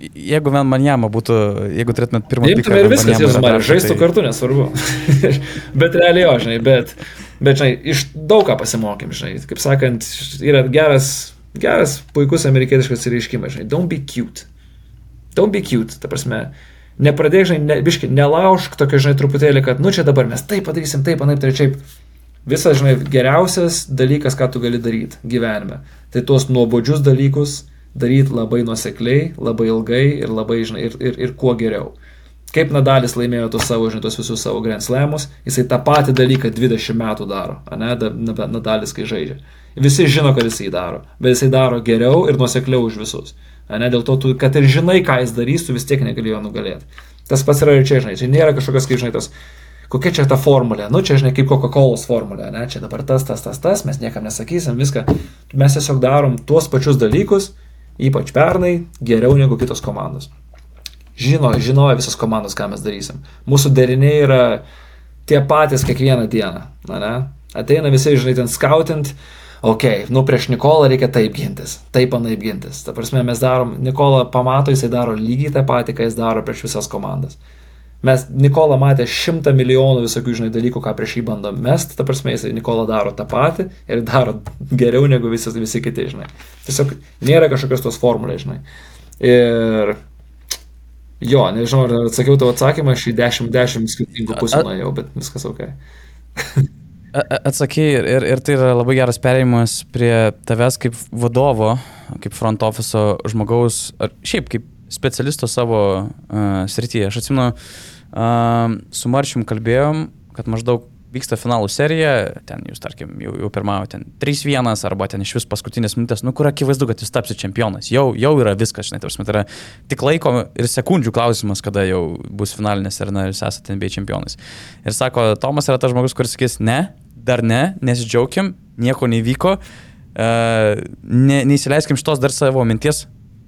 Jeigu vien manjama būtų, jeigu turėtumėt pirmą piką. Imtume ir viskas, jūs man žaistų tai... kartu, nesvarbu. [LAUGHS] bet realiai jo, žinai, bet, bet, žinai, iš daug ką pasimokėm, žinai. Kaip sakant, yra geras Geras, puikus amerikietiškas reiškimas, žinai, don't be cute. Don't be cute, ta prasme, nepradėk, žinai, ne, biški, nelaužk tokio, žinai, truputėlį, kad, nu čia dabar mes taip padarysim, taip, anaip, trečiaip. Visas, žinai, geriausias dalykas, ką tu gali daryti gyvenime. Tai tuos nuobodžius dalykus daryti labai nuosekliai, labai ilgai ir labai, žinai, ir, ir, ir kuo geriau. Kaip Nadalis laimėjo tos savo, žinai, tos visus savo Grand Slamus, jisai tą patį dalyką 20 metų daro, ne, Nadalis, kai žaidžia. Visi žino, kad jisai daro, bet jisai daro geriau ir nusekliau už visus. Ne, dėl to, tu, kad ir žinai, ką jis darys, tu vis tiek negalėjo nugalėti. Tas pats yra ir čia, žinai, čia nėra kažkokios, kaip žinai, tas, kokia čia ta formulė, nu čia, žinai, kaip Coca-Cola formulė, ne, čia dabar tas, tas, tas, tas, mes niekam nesakysim, viską. Mes tiesiog darom tuos pačius dalykus, ypač pernai, geriau negu kitos komandos. Žino, žinojo visos komandos, ką mes darysim. Mūsų deriniai yra tie patys kiekvieną dieną, na, ne? Ateina visi, žinai, ten skautint, ok, nu prieš Nikolą reikia taip gintis, taip anaip gintis. Ta prasme, mes darom, Nikola pamato, jisai daro lygiai tą patį, ką jis daro prieš visas komandas. Mes Nikola matė šimtą milijonų visokių, žinai, dalykų, ką prieš jį bandom mest, ta prasme, jisai Nikola daro tą patį ir daro geriau negu visi, visi kiti, žinai. Tiesiog nėra kažkokios tos formulės, žinai. Ir jo, nežinau, ar atsakiau tavo atsakymą, aš į 10-10 skirtingų pusių nuėjau, bet viskas ok. [LAUGHS] Atsakėjai ir, ir, ir tai yra labai geras perėjimas prie tavęs kaip vadovo, kaip front office žmogaus, ar šiaip kaip specialisto savo uh, srityje. Aš atsimenu, uh, su Marčium kalbėjom, kad maždaug vyksta finalų serija, ten jūs, tarkim, jau, jau pirmavo ten 3-1 arba ten iš vis paskutinės minutės, nu kur akivaizdu, kad jūs tapsite čempionas. Jau, jau yra viskas, žinai, tarsi, tai yra tik laiko ir sekundžių klausimas, kada jau bus finalinės ir na, jūs esate NBA čempionais. Ir sako, Tomas yra tas žmogus, kuris sakys, ne, dar ne, nesidžiaugiam, nieko nevyko, uh, ne, neįsileiskim šitos dar savo minties,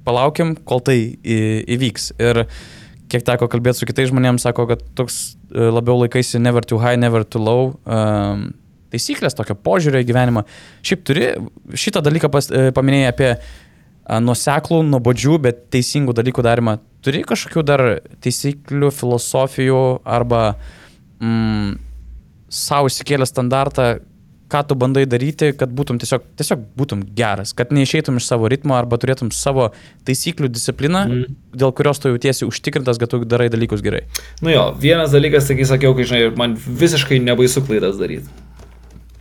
palaukiam, kol tai į, įvyks. Ir kiek teko kalbėti su kitais žmonėmis, sako, kad toks uh, labiau laikaisi never too high, never too low. Um, taisyklės, tokio požiūrio į gyvenimą. Šiaip turi šitą dalyką pas, paminėjai apie nuseklų, nuobodžių, bet teisingų dalykų darimą. Turi kažkokių dar taisyklių, filosofijų arba mm, savo įsikėlę standartą, ką tu bandai daryti, kad būtum tiesiog, tiesiog būtum geras, kad neišeitum iš savo ritmo arba turėtum savo taisyklių discipliną, mm. dėl kurios tu jautiesi užtikrintas, kad tu darai dalykus gerai. Nu jo, vienas dalykas, taigi sakiau, kai žinai, man visiškai nebaisu klaidas daryti.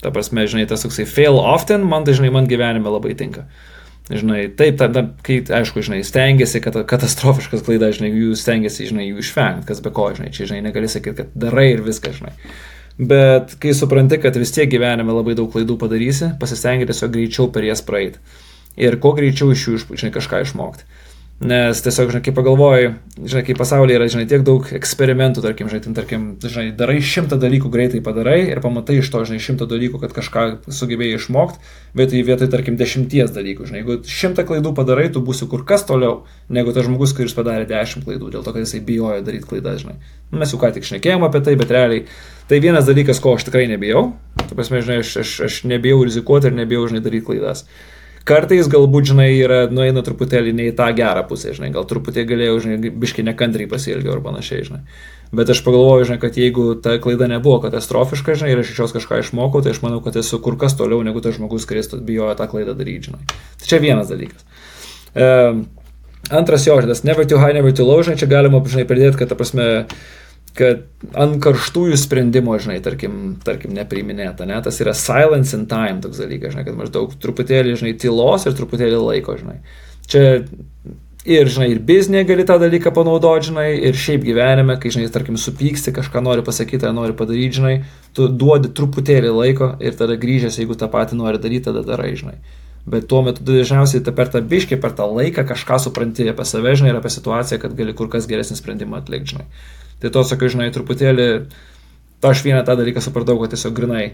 Ta prasme, žinai, tas toksai fail often, man tai, žinai, man gyvenime labai tinka. Žinai, taip, tada, kai, aišku, žinai, stengiasi, kad katastrofiškas klaida, žinai, jų stengiasi, žinai, jų išvengti, kas be ko, žinai, čia, žinai, negali sakyti, kad darai ir viską, žinai. Bet kai supranti, kad vis tiek gyvenime labai daug klaidų padarysi, pasistengi tiesiog greičiau per jas praeiti. Ir kuo greičiau iš jų žinai, kažką išmokti. Nes tiesiog, žinai, kai pagalvoji, žinai, kai pasaulyje yra, žinai, tiek daug eksperimentų, tarkim, žinai, ten, tarkim, žinai, darai šimtą dalykų greitai padarai ir pamatai iš to, žinai, šimtą dalykų, kad kažką sugebėjai išmokti, vietoj, vietoj, tarkim, dešimties dalykų, žinai, jeigu šimtą klaidų padarai, tu būsi kur kas toliau, negu tas žmogus, kuris padarė dešimt klaidų, dėl to, kad jisai bijojo daryti klaidas, žinai. Nu, mes jau ką tik šnekėjome apie tai, bet realiai tai vienas dalykas, ko aš tikrai nebijau, tu prasme, žinai, aš, aš, aš nebijau rizikuoti ir nebijau, žinai, daryti klaidas. Kartais galbūt, žinai, yra nueina truputėlį ne į tą gerą pusę, žinai, gal truputėlį galėjau, žinai, biškai nekantriai pasilgiau ar panašiai, žinai. Bet aš pagalvoju, žinai, kad jeigu ta klaida nebuvo katastrofiška, žinai, ir aš iš jos kažką išmokau, tai aš manau, kad esu kur kas toliau negu tas žmogus, kuris bijojo tą klaidą daryti, žinai. Tai čia vienas dalykas. E, antras jo, žinai, never too high, never too low, žinai, čia galima, žinai, pridėti, kad, ta prasme, kad ant karštųjų sprendimo, žinai, tarkim, tarkim nepriiminėta, ne, tas yra silence in time toks dalykas, žinai, kad maždaug truputėlį, žinai, tylos ir truputėlį laiko, žinai. Čia ir, žinai, ir biznė gali tą dalyką panaudoti, žinai, ir šiaip gyvenime, kai, žinai, tarkim, supyksti, kažką nori pasakyti, ar nori padaryti, žinai, tu duodi truputėlį laiko ir tada grįžęs, jeigu tą patį nori daryti, tada darai, žinai. Bet tuo metu dažniausiai per tą biškį, per tą laiką kažką supranti apie save, žinai, ir apie situaciją, kad gali kur kas geresnį sprendimą atlikti, žinai. Tai to sakai, žinai, truputėlį, to aš vieną tą dalyką supratau, kad tiesiog grinai,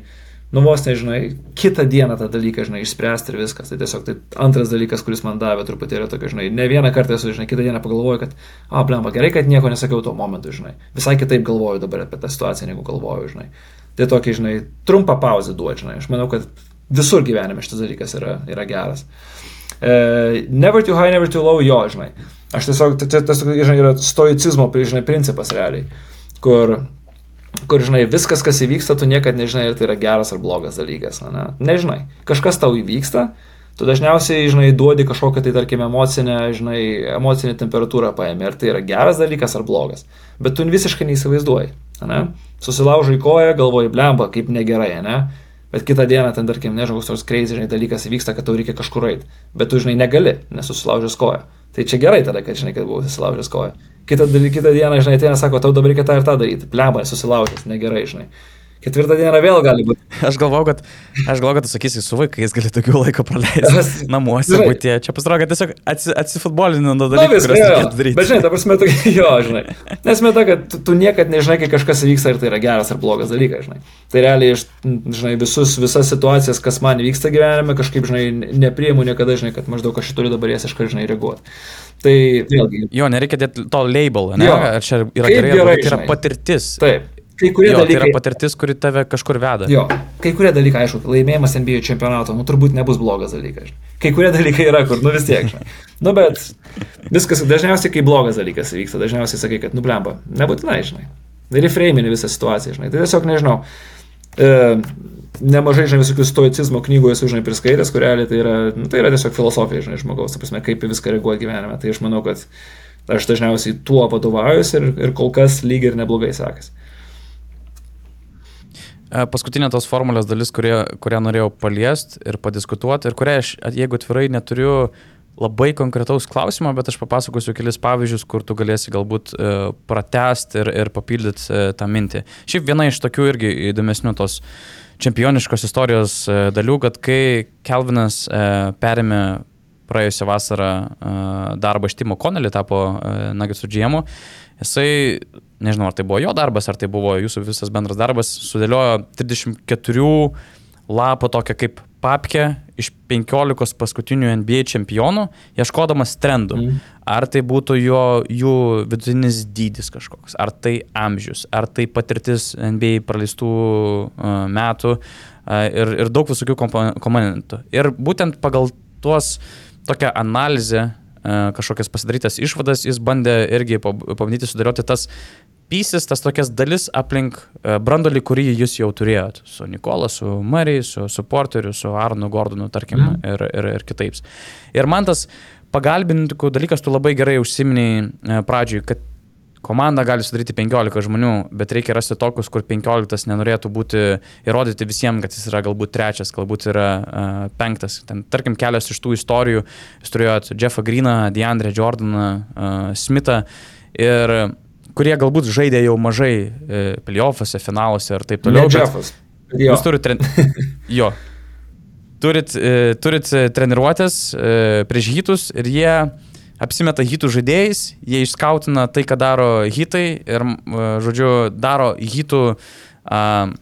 nu vos nežinai, kitą dieną tą dalyką, žinai, išspręsti ir viskas. Tai tiesiog tai antras dalykas, kuris man davė truputėlį tokio, žinai, ne vieną kartą esu, žinai, kitą dieną pagalvoju, kad, a, blemba, gerai, kad nieko nesakiau tuo momentu, žinai. Visai kitaip galvoju dabar apie tą situaciją, negu galvoju, žinai. Tai tokį, žinai, trumpą pauzę duoti, žinai. Aš manau, kad visur gyvenime šitas dalykas yra, yra geras. Uh, never too high, never too low, jo, žinai. Aš tiesiog, tai tas, žinai, yra stoicizmo, žinai, principas realiai, kur, kur, žinai, viskas, kas įvyksta, tu niekada nežinai, ar tai yra geras ar blogas dalykas, ne? Nežinai. Kažkas tau įvyksta, tu dažniausiai, žinai, duodi kažkokią tai, tarkim, emocinę, žinai, emocinę temperatūrą paėmė, ar tai yra geras dalykas ar blogas. Bet tu visiškai neįsivaizduoji, ne? Susilaužai koją, galvoji, blemba, kaip negerai, ne? Bet kitą dieną ten, tarkim, nežinau, koks nors crazy, žinai, dalykas įvyksta, kad tau reikia kažkur eiti. Bet tu, žinai, negali, nesusilaužęs koją. Tai čia gerai tada, kad žinai, kad buvau susilaužęs koją. Kitą, kitą dieną, žinai, ateina, sako, tau dabar reikia tą ir tą daryti. Pleba, susilaužęs, negerai, žinai. Ketvirtą dieną vėl gali būti. [LAUGHS] Aš galvoju, kad, aš galvoju, kad tu sakysi, su vaikais gali daugiau laiko praleisti. Namuose, būtie. Čia pasirodo, kad tiesiog atsi, atsifutbolini nuo dalykų, kuriuos reikėtų daryti. Bet žinai, ta prasme, tu, [LAUGHS] jo, žinai. Nesmė ta, kad tu, tu niekad nežinai, kai kažkas vyksta, ar tai yra geras ar blogas dalykas, žinai. Tai realiai, žinai, visus, visas situacijas, kas man vyksta gyvenime, kažkaip, žinai, nepriimu niekada, žinai, kad maždaug aš turiu dabar jas iškart, žinai, reaguoti. Tai vėlgi. Jo, nereikia dėti to label, ne? Jo, ar čia yra gerai, gerai tai yra patirtis. Taip kai kurie jo, dalykai. Tai yra patirtis, kuri tave kažkur veda. Jo, kai kurie dalykai, aišku, laimėjimas NBA čempionato, nu turbūt nebus blogas dalykas. Kai kurie dalykai yra, kur, nu vis tiek. Nu bet viskas dažniausiai, kai blogas dalykas vyksta, dažniausiai sakai, kad nublemba. Nebūtinai, žinai. Reframini visą situaciją, žinai. Tai tiesiog nežinau. E, nemažai, žinai, visokių stoicizmo knygų esu, žinai, priskaitęs, kur realiai tai yra, nu, tai yra tiesiog filosofija, žinai, žmogaus, prasme, kaip į viską reaguoja gyvenime. Tai aš manau, kad aš dažniausiai tuo vadovaujuosi ir, ir kol kas lygiai ir neblogai sekasi. E, paskutinė tos formulės dalis, kurie, kurią norėjau paliesti ir padiskutuoti, ir kurią aš, jeigu atvirai, neturiu labai konkretaus klausimo, bet aš papasakosiu kelis pavyzdžius, kur tu galėsi galbūt e, pratesti ir, ir papildyti e, tą mintį. Šiaip viena iš tokių irgi įdomesnių tos čempioniškos istorijos dalių, kad kai Kelvinas perėmė praėjusią vasarą darbą iš Timo Konelį, tapo Nagitsų džiemu, jisai nežinau, ar tai buvo jo darbas, ar tai buvo jūsų visas bendras darbas, sudėliojo 34 lapo tokią kaip papkę iš 15 paskutinių NBA čempionų, ieškodamas trendų. Mm. Ar tai būtų jo, jų vidutinis dydis kažkoks, ar tai amžius, ar tai patirtis NBA praleistų uh, metų uh, ir, ir daug visokių komponentų. Ir būtent pagal tuos tokią analizę kažkokias pasidarytas išvadas, jis bandė irgi pabandyti sudėlioti tas pysis, tas tokias dalis aplink e, brandolį, kurį jūs jau turėjot. Su Nikola, su Marijai, su, su Porteriu, su Arnu Gordonu, tarkim, mm. ir, ir, ir kitais. Ir man tas pagalbininkų dalykas, tu labai gerai užsiminiai e, pradžiui, kad komanda gali sudaryti 15 žmonių, bet reikia rasti tokius, kur 15 nenorėtų būti, įrodyti visiems, kad jis yra galbūt trečias, galbūt yra uh, penktas. Ten, tarkim, kelios iš tų istorijų, jūs turėjot Jeffą Greeną, DeAndre Jordaną, uh, Smithą ir kurie galbūt žaidė jau mažai e, playoffuose, finaluose ir taip toliau. Ne Jeffas. Jūs turite tren... [LAUGHS] jo. Turit, e, turit treniruotės e, prieš hitus ir jie apsimeta hitų žaidėjais, jie išskautina tai, ką daro hitai ir, e, žodžiu, daro hitų uh,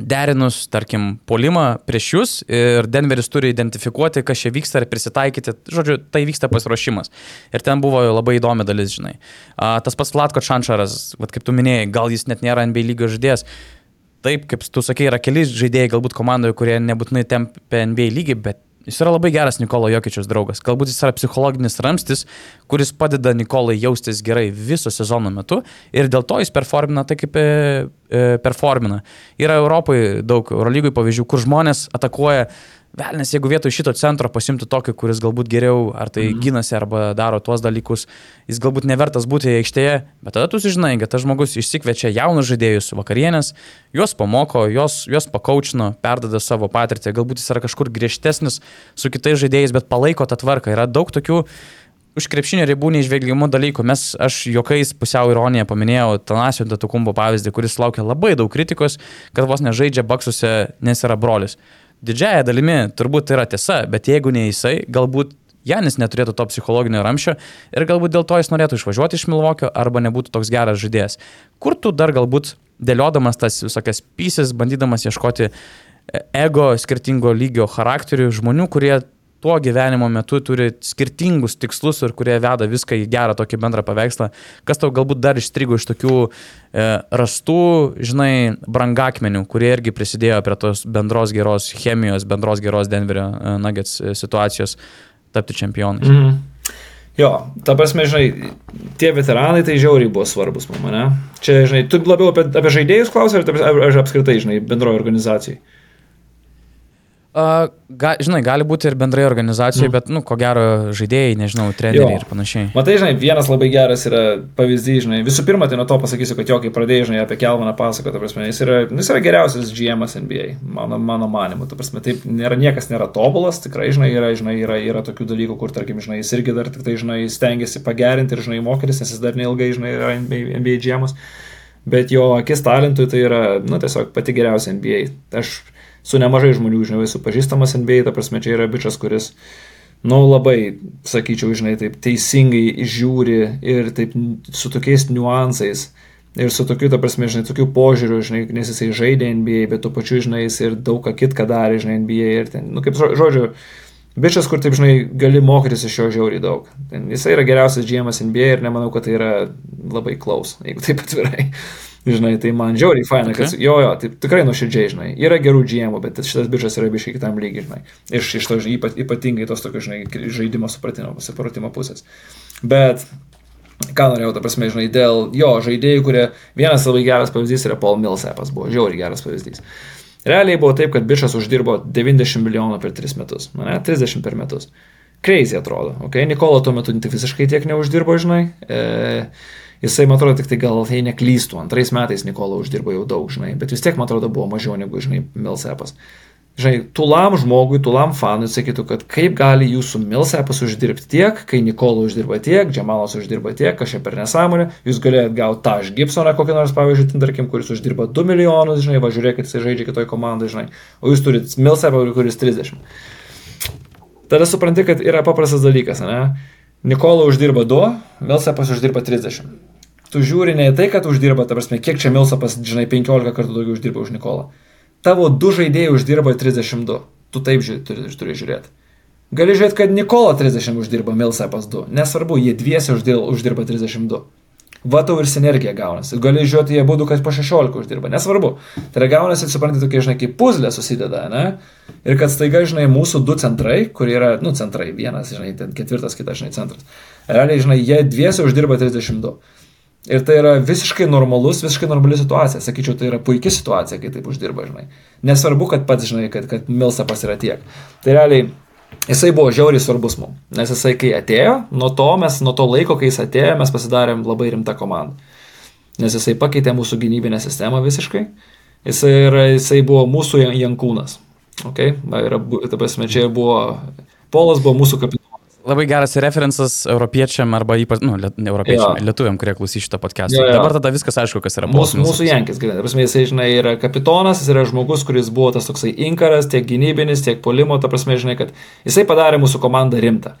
derinus, tarkim, polimą prieš jūs ir Denveris turi identifikuoti, kas čia vyksta ir prisitaikyti. Žodžiu, tai vyksta pasiruošimas. Ir ten buvo labai įdomi dalis, žinai. A, tas pats Latko Šančaras, kaip tu minėjai, gal jis net nėra NBA lygio žaidėjas. Taip, kaip tu sakei, yra keli žaidėjai galbūt komandoje, kurie nebūtinai tempia NBA lygį, bet Jis yra labai geras Nikolo Jokičius draugas. Galbūt jis yra psichologinis ramstis, kuris padeda Nikolai jaustis gerai viso sezono metu ir dėl to jis performina tai, kaip e, e, performina. Yra Europoje daug Eurolygui pavyzdžių, kur žmonės atakuoja Velnes, jeigu vietoj šito centro pasimtų tokį, kuris galbūt geriau ar tai mm. gynasi arba daro tuos dalykus, jis galbūt nevertas būti aikštėje, bet tada tu sužinai, kad tas žmogus išsikviečia jaunus žaidėjus vakarienės, juos pamoko, juos, juos pakaučino, perdada savo patirtį, galbūt jis yra kažkur griežtesnis su kitais žaidėjais, bet palaiko tą tvarką. Yra daug tokių už krepšinio ribų neižvelgiamų dalykų. Mes, aš juokais pusiau ironiją paminėjau Tanasio Datukumbo pavyzdį, kuris laukia labai daug kritikos, kad vos nežaidžia baksuose, nes yra brolis didžiaja dalimi turbūt yra tiesa, bet jeigu ne jisai, galbūt Janis neturėtų to psichologinio ramščio ir galbūt dėl to jis norėtų išvažiuoti iš Milvokio arba nebūtų toks geras žaidėjas. Kur tu dar galbūt dėliodamas tas visokias pysis, bandydamas ieškoti ego skirtingo lygio charakterių žmonių, kurie tuo gyvenimo metu turi skirtingus tikslus ir kurie veda viską į gerą tokį bendrą paveikslą. Kas tau galbūt dar išstrigo iš tokių e, rastų, žinai, brangakmenių, kurie irgi prisidėjo prie tos bendros geros chemijos, bendros geros Denverio e, Nuggets e, situacijos tapti čempionais. Mm. Jo, ta prasme, žinai, tie veteranai tai žiauriai buvo svarbus man, ne? Čia, žinai, tu labiau apie, apie žaidėjus klausai, ar, ar apskritai, žinai, bendroji organizacijai? Uh, ga, žinai, gali būti ir bendrai organizacijoje, mm. bet, nu, ko gero, žaidėjai, nežinau, treneriai jo. ir panašiai. Matai, žinai, vienas labai geras yra pavyzdys, žinai, visų pirma, tai nuo to pasakysiu, kad jo, kai pradėjai, žinai, apie Kelmaną pasakoti, prasme, jis yra, jis yra geriausias GM NBA, mano, mano manimu, tu prasme, taip, nėra, niekas nėra tobulas, tikrai, žinai, yra, žinai, yra, yra tokių dalykų, kur, tarkim, žinai, jis irgi dar tik tai, žinai, stengiasi pagerinti ir, žinai, mokytis, nes jis dar neilgai, žinai, yra NBA, NBA GM. Bet jo akis talentui tai yra, nu, tiesiog pati geriausia NBA. Aš su nemažai žmonių, žinai, esu pažįstamas NBA, ta prasme, čia yra bičias, kuris, nu, labai, sakyčiau, žinai, taip teisingai žiūri ir taip su tokiais niuansais. Ir su tokiu, ta prasme, žinai, tokiu požiūriu, žinai, nes jisai žaidė NBA, bet tuo pačiu, žinai, jis ir daug ką kitką darė, žinai, NBA ir ten, nu, kaip žodžiu, bičias, kur, taip, žinai, gali mokytis iš jo žiauriai daug. Jisai yra geriausias GM NBA ir nemanau, kad tai yra labai klaus, jeigu taip atvirai. Žinai, tai man žiauriai faina, okay. kad jo, jo, tai tikrai nuoširdžiai, žinai, yra gerų GM, bet šitas bičias yra bišiai kitam lygiai, žinai, iš, iš to ypat, ypatingai tos tokio, žinai, žaidimo supratimo, supratimo pusės. Bet, ką norėjau, ta prasme, žinai, dėl jo žaidėjų, kurie vienas labai geras pavyzdys yra Paul Millsapas, buvo žiauriai geras pavyzdys. Realiai buvo taip, kad bičias uždirbo 90 milijonų per 3 metus, nu, ne, 30 per metus. Crazy atrodo, ok, Nikola tuo metu visiškai tiek neuždirbo, žinai. E, Jisai, man atrodo, tik tai gal, jei neklystų, antrais metais Nikola uždirbo jau daug, žinai, bet vis tiek, man atrodo, buvo mažiau negu, žinai, Milsepas. Žinai, tulam žmogui, tulam fanui sakytų, kad kaip gali jūsų Milsepas uždirbti tiek, kai Nikola uždirba tiek, Džemalas uždirba tiek, kažkaip per nesąmonę, jūs galėjot gauti tą iš Gibsoną kokį nors, pavyzdžiui, ten, tarkim, kuris uždirba 2 milijonus, žinai, važiuokit, jisai žaidžia kitoj komandai, žinai, o jūs turite Milsepą, kuris 30. Tada supranti, kad yra paprastas dalykas, ne? Nikola uždirba 2, Milsepas uždirba 30 tu žiūri ne į tai, kad uždirba, ta prasme, kiek čia Milsapas, žinai, 15 kartų daugiau uždirba už Nikolą. Tavo du žaidėjai uždirba 32. Tu taip žiūri, turi, turi žiūrėti. Gali žiūrėti, kad Nikola 30 uždirba, Milsapas 2. Nesvarbu, jie dviesi uždirba, uždirba 32. Va tau ir sinergija gaunasi. Gali žiūrėti, jie būtų kas po 16 uždirba. Nesvarbu. Tai yra gaunasi, suprantate, tokie, žinai, kaip puzlė susideda, ne? Ir kad staiga, žinai, mūsų du centrai, kurie yra, nu, centrai, vienas, žinai, ten ketvirtas, kitas, žinai, centras. Realiai, žinai, jie dviesi uždirba 32. Ir tai yra visiškai normalus, visiškai normali situacija. Sakyčiau, tai yra puikia situacija, kai taip uždirba, žinai. Nesvarbu, kad pats žinai, kad, kad Milsapas yra tiek. Tai realiai jisai buvo žiauriai svarbus mums. Nes jisai, kai atėjo, nuo to, mes, nuo to laiko, kai jis atėjo, mes pasidarėm labai rimtą komandą. Nes jisai pakeitė mūsų gynybinę sistemą visiškai. Jisai, yra, jisai buvo mūsų jankūnas. Okay? Ir, ta prasme, čia buvo, Polas buvo mūsų kapitonas Labai geras referencas europiečiam arba ypač, nu, liet, europiečiam, ja. lietuviam, kurie klausys šitą podcastą. Ja, ja. Dabar tada viskas aišku, kas yra mūsų. Mūsų, mūsų Jankis. Prasme, jisai, žinai, yra kapitonas, jis yra žmogus, kuris buvo tas toksai inkaras, tiek gynybinis, tiek polimo, ta prasme, žinai, kad jisai padarė mūsų komandą rimtą.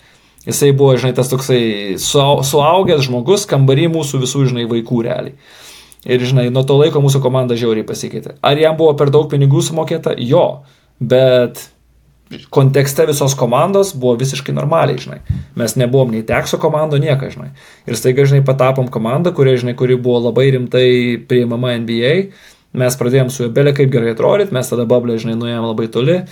Jisai buvo, žinai, tas toksai suaugęs žmogus, kambarį mūsų visų, žinai, vaikų realiai. Ir, žinai, nuo to laiko mūsų komanda žiauriai pasikeitė. Ar jam buvo per daug pinigų sumokėta? Jo. Bet kontekste visos komandos buvo visiškai normaliai, žinai. Mes nebuvom nei tekso komando, nieko, žinai. Ir staiga, žinai, patapom komandą, kuri, žinai, kuri buvo labai rimtai priimama NBA. Mes pradėjom su juo belė kaip gerai atrodyti, mes tada bablė, žinai, nuėjom labai toli.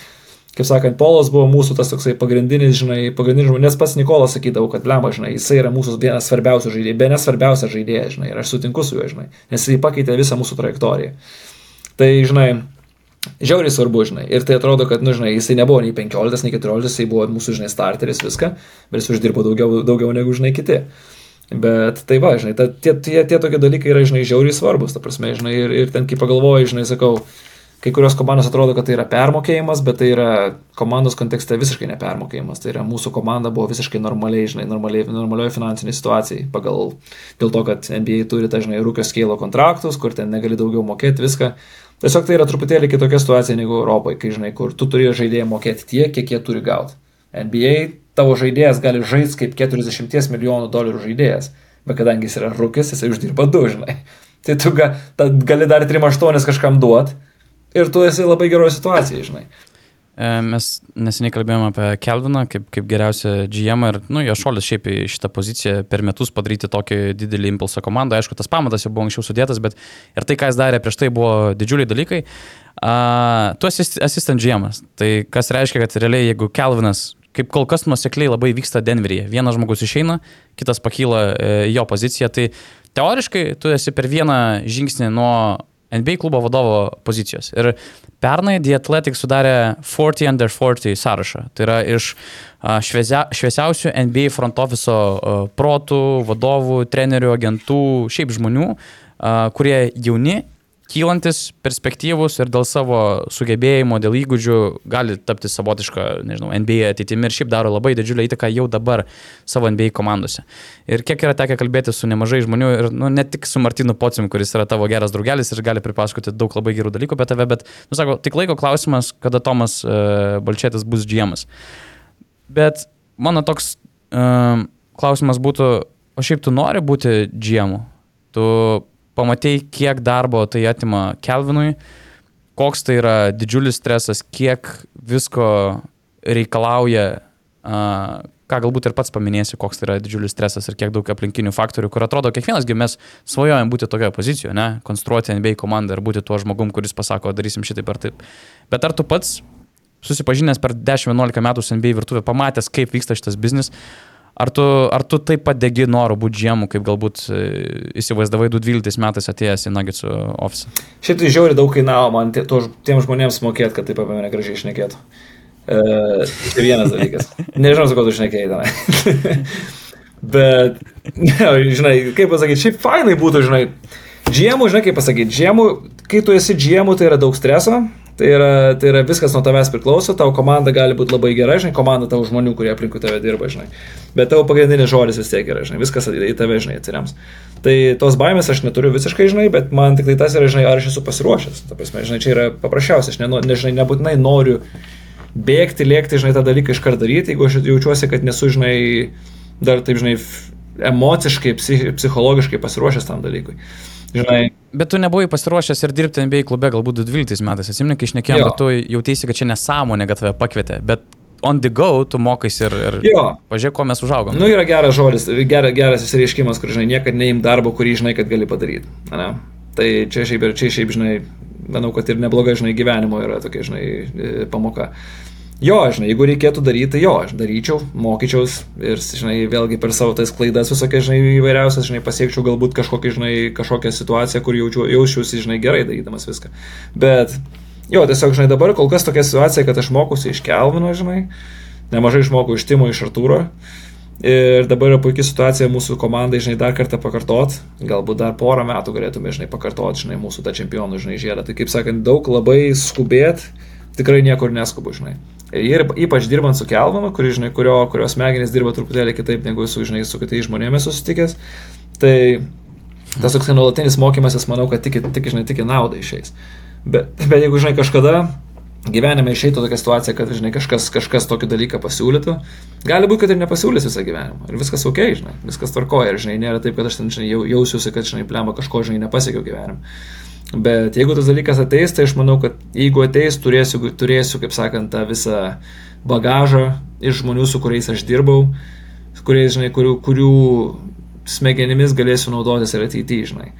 kaip sakant, Polas buvo mūsų tas toksai pagrindinis, žinai, pagrindinis žmonės, pats Nikolas sakydavo, kad lemba, žinai, jisai yra mūsų vienas svarbiausių žaidėjų, be nesvarbiausias žaidėjas, žinai, ir aš sutinku su juo, žinai, nes jisai pakeitė visą mūsų trajektoriją. Tai, žinai, žiauriai svarbu, žinai, ir tai atrodo, kad, nu, žinai, jisai nebuvo nei 15, nei 14, jisai buvo mūsų, žinai, starteris viską, bet jis uždirbo daugiau, daugiau negu, žinai, kiti. Bet tai va, žinai, ta, tie, tie, tie tokie dalykai yra, žinai, žiauriai svarbus, ta prasme, žinai, ir, ir ten, kai pagalvoji, žinai, sakau, kai kurios komandos atrodo, kad tai yra permokėjimas, bet tai yra komandos kontekste visiškai nepermokėjimas. Tai yra mūsų komanda buvo visiškai normaliai, žinai, normaliai, normalioje finansinėje situacijai, pagal dėl to, kad NBA turi, tai, žinai, rūkio skėlo kontraktus, kur ten negali daugiau mokėti viską. Tiesiog tai yra truputėlį kitokia situacija negu Europoje, kai, žinai, kur tu turi žaidėjai mokėti tiek, kiek jie turi gauti. NBA tavo žaidėjas gali žaisti kaip 40 milijonų dolerių žaidėjas, bet kadangi jis yra rūkis, jisai uždirba du, žinai. [LAUGHS] Tai tu ga, gali dar 3-8 kažkam duoti ir tu esi labai geroje situacijoje, žinai. E, mes neseniai kalbėjome apie Kelviną kaip, kaip geriausią GM ir, nu, jo šolis šiaip į šitą poziciją per metus padaryti tokį didelį impulsą komandą. Aišku, tas pamatas jau buvo anksčiau sudėtas, bet ir tai, ką jis darė prieš tai, buvo didžiuliai dalykai. Uh, tu esi assistant GM, tai kas reiškia, kad realiai jeigu Kelvinas kaip kol kas nusekliai labai vyksta Denveryje. Vienas žmogus išeina, kitas pakyla e, jo poziciją, tai teoriškai tu esi per vieną žingsnį nuo NBA klubo vadovo pozicijos. Ir pernai The Athletic sudarė 40 under 40 sąrašą. Tai yra iš šviesia, šviesiausių NBA front office protų, vadovų, trenerių, agentų, šiaip žmonių, kurie jauni kylantis, perspektyvus ir dėl savo sugebėjimo, dėl įgūdžių gali tapti savotišką, nežinau, NBA ateitimi ir šiaip daro labai didžiulę įtaką jau dabar savo NBA komandose. Ir kiek yra tekę kalbėti su nemažai žmonių ir nu, ne tik su Martinu Pocim, kuris yra tavo geras draugelis ir gali pripasakoti daug labai gerų dalykų apie tave, bet, nu sako, tik laiko klausimas, kada Tomas uh, Balčėtis bus GM. Bet mano toks uh, klausimas būtų, o šiaip tu nori būti GM? Tu pamatėjai, kiek darbo tai atima Kelvinui, koks tai yra didžiulis stresas, kiek visko reikalauja, uh, ką galbūt ir pats paminėsiu, koks tai yra didžiulis stresas ir kiek daug aplinkinių faktorių, kur atrodo, kiekvienas mes svajojam būti tokioje pozicijoje, ne, konstruoti NBA komandą ir būti tuo žmogum, kuris pasako, darysim šitaip ar taip. Bet ar tu pats susipažinęs per 10-11 metų su NBA virtuvė, pamatęs, kaip vyksta šitas biznis, Ar tu, ar tu taip pat degi noro būti žiemų, kaip galbūt e, įsivaizdavai 2012 metais atėjęs į Nuggets ofisą? Šiaip tai žiauri daug kainavo man tiem žmonėms mokėti, kad taip apie mane gražiai išnekėtų. E, tai vienas dalykas. Nežinau, su ko tu išnekėjai tenai. [LAUGHS] Bet, ne, žinai, kaip pasakyti, šiaip fainai būtų, žinai, Džiemų, žinai, kaip pasakyti, džiemų, kai tu esi džiemų, tai yra daug streso, tai yra, tai yra viskas nuo tavęs priklauso, tavo komanda gali būti labai gera, žinai, komanda tavo žmonių, kurie aplinkui tave dirba, žinai. Bet tavo pagrindinis žodis vis tiek yra, žinai, viskas į tave, žinai, atsiriams. Tai tos baimės aš neturiu visiškai, žinai, bet man tik tai tas yra, žinai, ar aš esu pasiruošęs. Ta prasme, žinai, čia yra paprasčiausia, aš ne, nežinai, nebūtinai noriu bėgti, lėkti, žinai, tą dalyką iškart daryti, jeigu aš jaučiuosi, kad nesu, žinai, dar taip, žinai, emociškai, psichologiškai pasiruošęs tam dalykui. Žinai. Bet tu nebuvai pasiruošęs ir dirbti NBA klube galbūt 12 metais. Atsimink, kai išnekėjom, kad tu jautėsi, kad čia nesąmonė, kad tave pakvietė. Bet on the go tu mokais ir, ir pažiūrėk, ko mes užaugom. Nu, yra geras žodis, geras, geras įsireiškimas, kur, žinai, niekad neim darbo, kurį žinai, kad gali padaryti. Ne? Tai čia šiaip ir čia šiaip, žinai, manau, kad ir neblogai, žinai, gyvenimo yra tokia, žinai, e, pamoka. Jo, žinai, jeigu reikėtų daryti, tai jo, aš daryčiau, mokyčiaus ir, žinai, vėlgi per savo tas klaidas visokias, žinai, įvairiausias, žinai, pasiekčiau galbūt kažkokią, žinai, kažkokią situaciją, kur jaučiu, jausčiausi, žinai, gerai darydamas viską. Bet, jo, tiesiog, žinai, dabar kol kas tokia situacija, kad aš mokusi iš Kelvino, žinai, nemažai išmokau iš Timo, iš Artūro. Ir dabar yra puikia situacija mūsų komandai, žinai, dar kartą pakartot, galbūt dar porą metų galėtume, žinai, pakartot, žinai, mūsų tą čempionų, žinai, žiedą. Tai kaip sakant, daug labai skubėt, tikrai niekur neskubu, žinai. Ir ypač dirbant su Kelvinu, kuri, žinai, kurio, kurios smegenys dirba truputėlį kitaip negu su, žinai, su kitais žmonėmis susitikęs, tai tas toks nuolatinis mokymasis, manau, kad tik, tik, žinai, tik į naudą išeis. Bet, bet jeigu, žinai, kažkada gyvenime išeitų tokia situacija, kad, žinai, kažkas, kažkas tokį dalyką pasiūlytų, gali būti, kad ir nepasiūlys visą gyvenimą. Ir viskas ok, žinai, viskas tvarkoja. Ir, žinai, nėra taip, kad aš ten, žinai, jausiuosi, kad, žinai, plemba kažko, žinai, nepasiekiau gyvenime. Bet jeigu tas dalykas ateis, tai aš manau, kad jeigu ateis, turėsiu, turėsiu kaip sakant, tą visą bagažą iš žmonių, su kuriais aš dirbau, kuriais, žinai, kurių, kurių smegenimis galėsiu naudotis ir ateityje, žinai.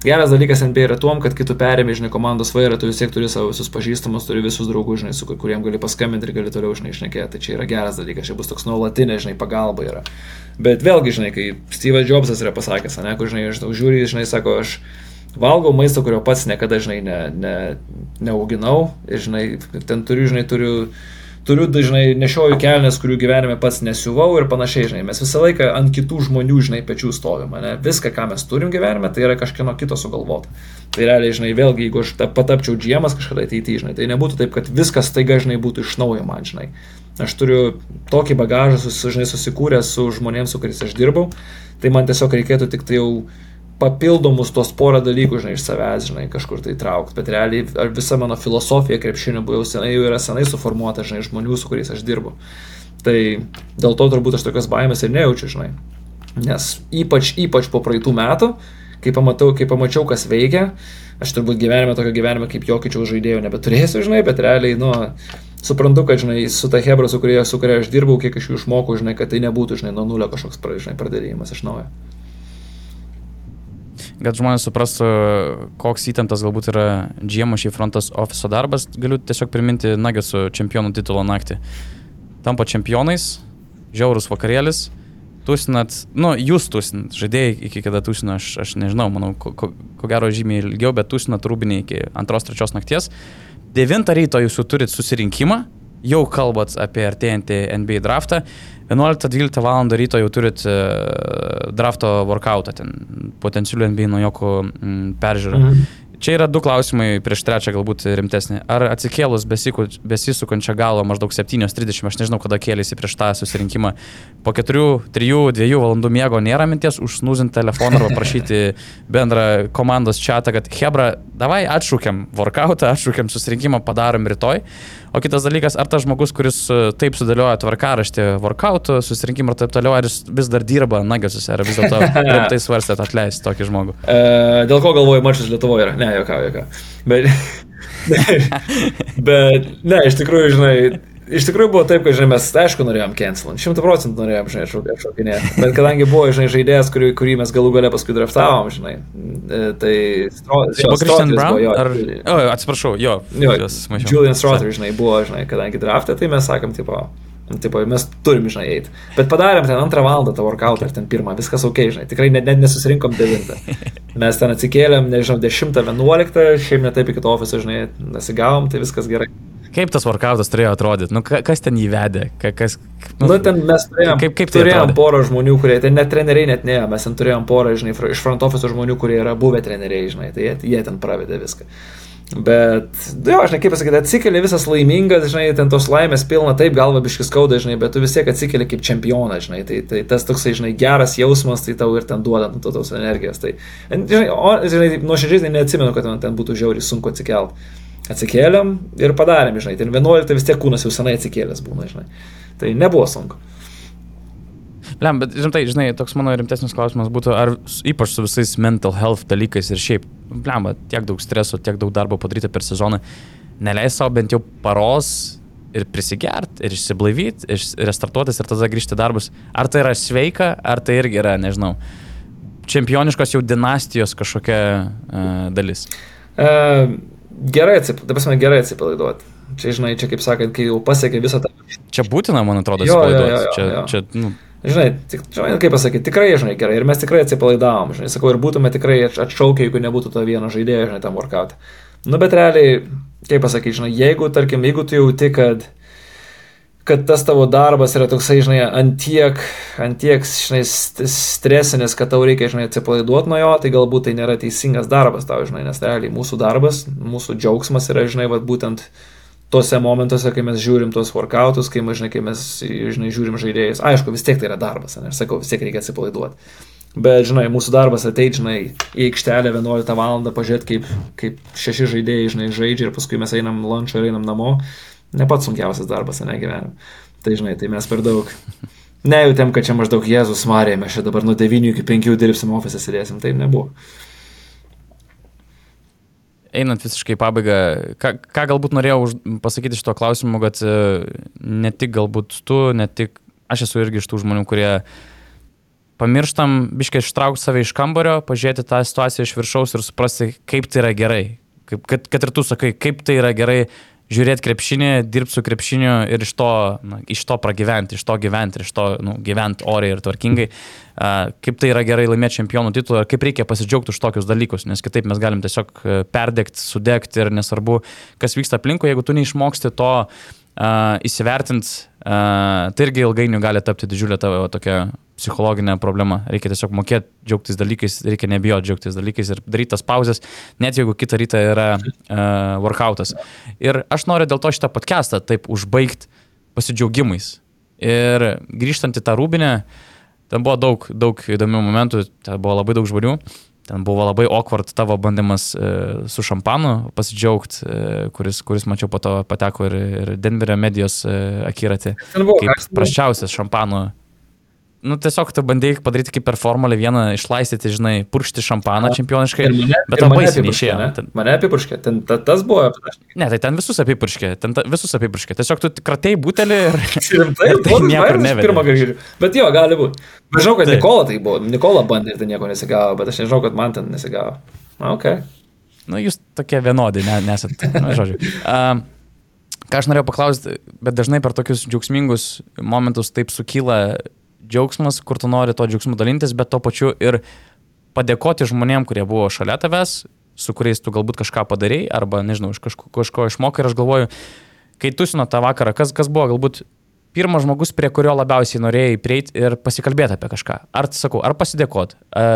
geras dalykas NBA yra tuom, kad kai tu perėmė, žinai, komandos vairą, tu vis tiek turi savo visus pažįstamus, turi visus draugus, žinai, su kuriem gali paskambinti ir gali toliau, žinai, išnekėti. Tai čia yra geras dalykas, čia bus toks nuolatinė, žinai, pagalba yra. Bet vėlgi, žinai, kai Steve'as Jobsas yra pasakęs, ne, kur, žinai, tau žiūri, žinai, sako, aš valgau maistą, kurio pats niekada, žinai, ne, ne, neauginau ir, žinai, ten turiu, žinai, turiu turiu dažnai nešioju kelnes, kurių gyvenime pats nesiuvau ir panašiai, žinai, mes visą laiką ant kitų žmonių, žinai, pečių stovime, ne? viską, ką mes turim gyvenime, tai yra kažkieno kito sugalvota. Tai realiai, žinai, vėlgi, jeigu aš patapčiau džiemas kažkada ateityje, žinai, tai nebūtų taip, kad viskas taiga, žinai, būtų iš naujo man, žinai. Aš turiu tokį bagažą, žinai, susikūręs su žmonėms, su kuriais aš dirbau, tai man tiesiog reikėtų tik tai jau papildomus tos porą dalykų, žinai, iš savęs, žinai, kažkur tai traukti. Bet realiai visa mano filosofija krepšinio buvo jau senai, jau yra senai suformuota, žinai, žmonių, su kuriais aš dirbu. Tai dėl to turbūt aš tokias baimės ir nejaučiu, žinai. Nes ypač, ypač po praeitų metų, kai, pamatau, kai pamačiau, kas veikia, aš turbūt gyvenime tokio gyvenimo kaip jokičiau žaidėjo nebeturėsiu, žinai, bet realiai, nu, suprantu, kad, žinai, su ta Hebra, su kuria, su kuria aš dirbau, kiek aš jų išmokau, žinai, kad tai nebūtų, žinai, nuo nulio kažkoks, žinai, pradėjimas iš naujo kad žmonės suprastų, koks įtemptas galbūt yra GM šį frontas ofiso darbas, galiu tiesiog priminti Nuggetsų čempionų titulo naktį. Tampa čempionais, žiaurus vakarėlis, tusinat, nu, jūs tusinat, žaidėjai iki kada tusino, aš, aš nežinau, manau, ko, ko, ko gero žymiai ilgiau, bet tusinat rūbinį iki antros, trečios nakties. Devintą ryto jūs jau turit susirinkimą, jau kalbat apie artėjantį NBA draftą 11-12 val. ryto jau turit uh, drafto workoutą, ten potencialių NBA naujokų mm, peržiūrą. Mhm. Čia yra du klausimai prieš trečią galbūt rimtesnį. Ar atsikėlus besisukančią galą maždaug 7.30, aš nežinau, kada kėlėsi prieš tą susirinkimą, po 4, 3, 2 valandų miego nėra minties užsnuzinti telefoną arba prašyti bendrą komandos čatą, kad Hebra, davai atšūkiam workoutą, atšūkiam susirinkimą, padarom rytoj. O kitas dalykas, ar tas žmogus, kuris e, taip sudėlioja tvarkaraštį workout, susirinkimą ir taip toliau, ar jis vis dar dirba nagasuose, ar vis dėlto [LAUGHS] rimtai svarstėt atleisti tokį žmogų? E, dėl ko galvoju, mačas Lietuvoje yra? Ne, jokau, jokau. Bet, bet, ne, iš tikrųjų, žinai, Iš tikrųjų buvo taip, kad, žinai, mes, aišku, norėjom cancelint, šimtų procentų norėjom, žinai, atšaukinėti. Bet kadangi buvo, žinai, žaidėjas, kurį, kurį mes galų galę paskui draftavom, žinai, e, tai... Buvo Christian Brown? Buvo, jo, ar... o, atsiprašau, jo. jo Julian Strother, žinai, buvo, žinai, kadangi draftė, tai mes sakėm, tipo, Tipo, mes turim, žinai, eiti. Bet padarėm ten antrą valandą tą workoutą ar ten pirmą, viskas ok, žinai. Tikrai net, net nesusirinkom devintą. [LAUGHS] Mes ten atsikėlėm, nežinau, dešimtą, vienuoliktą, šiaip netaip iki to ofiso, žinai, nesigavom, tai viskas gerai. Kaip tas workoutas turėjo atrodyti? Nu, kas ten įvedė? Kas, nu, nu, ten mes turėjom, kaip, kaip tai turėjom porą žmonių, kurie, ten net treneriai net ne, mes ten turėjom porą, žinai, iš front office žmonių, kurie yra buvę treneriai, žinai, tai jie, jie ten pravedė viską. Bet, jo, ne kaip pasakyti, atsikeli visas laimingas, žinai, ten tos laimės pilna, taip galva biškis skauda, žinai, bet tu vis tiek atsikeli kaip čempionas, žinai, tai, tai tas toksai, žinai, geras jausmas, tai tau ir ten duoda nu, tos energijos. Tai, žinai, o, žinai, nuoširdžiai tai neatsimenu, kad man ten būtų žiauriai sunku atsikelti atsikėlėm ir padarėm, žinai, ten 11 vis tiek kūnas jau senai atsikėlęs būna, žinai. Tai nebuvo sunku. Lem, bet rimtai, žinai, toks mano rimtesnis klausimas būtų, ar ypač su visais mental health dalykais ir šiaip, lem, tiek daug streso, tiek daug darbo padaryti per sezoną, neleis savo bent jau paros ir prisigert, ir išsiblaivyti, ir restartuotis ir tada grįžti darbus. Ar tai yra sveika, ar tai irgi yra, nežinau, čempioniškos jau dinastijos kažkokia uh, dalis? Uh, gerai, atsip, gerai atsipalaiduoti. Čia, žinai, čia kaip sakant, kai jau pasiekė visą tą... Čia būtina, man atrodo, atsipalaiduoti. Čia, jo. čia, nu... Žinai, tik, žinai, kaip pasakyti, tikrai, žinai, gerai. Ir mes tikrai atsipalaidavom, žinai, sakau, ir būtume tikrai atšaukę, jeigu nebūtų to vieno žaidėjo, žinai, tam workout. Nu, bet realiai, kaip pasakyti, žinai, jeigu, tarkim, jeigu tu jauti, kad kad tas tavo darbas yra toksai, žinai, antiek, antiek, žinai, stresinis, kad tau reikia, žinai, atsipalaiduoti nuo jo, tai galbūt tai nėra teisingas darbas tau, žinai, nes realiai mūsų darbas, mūsų džiaugsmas yra, žinai, va, būtent tuose momentuose, kai mes žiūrim tuos workoutus, kai, žinai, kai mes, žinai, žiūrim žaidėjus. Aišku, vis tiek tai yra darbas, ne, aš sakau, vis tiek reikia atsipalaiduoti. Bet, žinai, mūsų darbas ateiti, žinai, į aikštelę 11 val. pažiūrėti, kaip, kaip šeši žaidėjai, žinai, žaidžia ir paskui mes einam lunčą ir einam namo ne pats sunkiausias darbas, ne gyvenime. Tai žinai, tai mes per daug nejutėm, kad čia maždaug Jėzus Marija, mes čia dabar nuo 9 iki 5 dirbsim ofise sėdėsim, taip nebuvo. Einant visiškai pabaigą, ką, ką galbūt norėjau pasakyti šito klausimu, kad e, ne tik galbūt tu, ne tik aš esu irgi iš tų žmonių, kurie pamirštam biškai ištraukti save iš kambario, pažiūrėti tą situaciją iš viršaus ir suprasti, kaip tai yra gerai. Kaip, kad, kad ir tu sakai, kaip tai yra gerai žiūrėti krepšinį, dirbti su krepšiniu ir iš to, na, iš to pragyventi, iš to gyventi, iš to nu, gyventi oriai ir tvarkingai. Uh, kaip tai yra gerai laimėti čempionų titulą ir kaip reikia pasidžiaugti už tokius dalykus, nes kitaip mes galim tiesiog perdegti, sudegti ir nesvarbu, kas vyksta aplinkui, jeigu tu neišmoksti to uh, įsivertinti, uh, tai irgi ilgainiui gali tapti didžiulė tavo tokia psichologinė problema. Reikia tiesiog mokėti džiaugtis dalykais, reikia nebijoti džiaugtis dalykais ir daryti tas pauzes, net jeigu kitą rytą yra uh, workoutas. Ir aš noriu dėl to šitą podcastą taip užbaigti pasidžiaugimais. Ir grįžtant į tą rūbinę, ten buvo daug, daug įdomių momentų, ten buvo labai daug žmonių. Ten buvo labai awkward tavo bandymas e, su šampanu pasidžiaugti, e, kuris, kuris, mačiau, po to pateko ir, ir Denverio medijos e, akiratį. Kaip prasčiausias šampano nu, tiesiog tu bandėjai padaryti kaip per Formulę 1, išlaistyti, žinai, purkšti šampaną čempioniškai, mane, bet baisiai neišėjo. Ne? Ten... Mane apipurškė, ten ta, tas buvo. Ne, tai ten visus apipurškė, ten ta, visus apipurškė. Tiesiog tu kratėjai butelį ir... Rimtai, tai niekur kartą. Bet jo, gali būti. Aš žinau, kad tai. Nikola tai buvo, Nikola bandė ir tai nieko nesigavo, bet aš nežinau, kad man ten nesigavo. Na, ok. Nu, jūs tokie vienodi, ne, nesat, na, žodžiu. Um, ką aš norėjau paklausti, bet dažnai per tokius džiaugsmingus momentus taip sukyla džiaugsmas, kur tu nori to džiaugsmu dalintis, bet to pačiu ir padėkoti žmonėm, kurie buvo šalia tavęs, su kuriais tu galbūt kažką padarėjai, arba, nežinau, iš kažko, kažko išmokai ir aš galvoju, kai tu sino tą vakarą, kas, kas buvo galbūt pirmas žmogus, prie kurio labiausiai norėjai prieiti ir pasikalbėti apie kažką. Ar, sakau, ar pasidėkoti, e,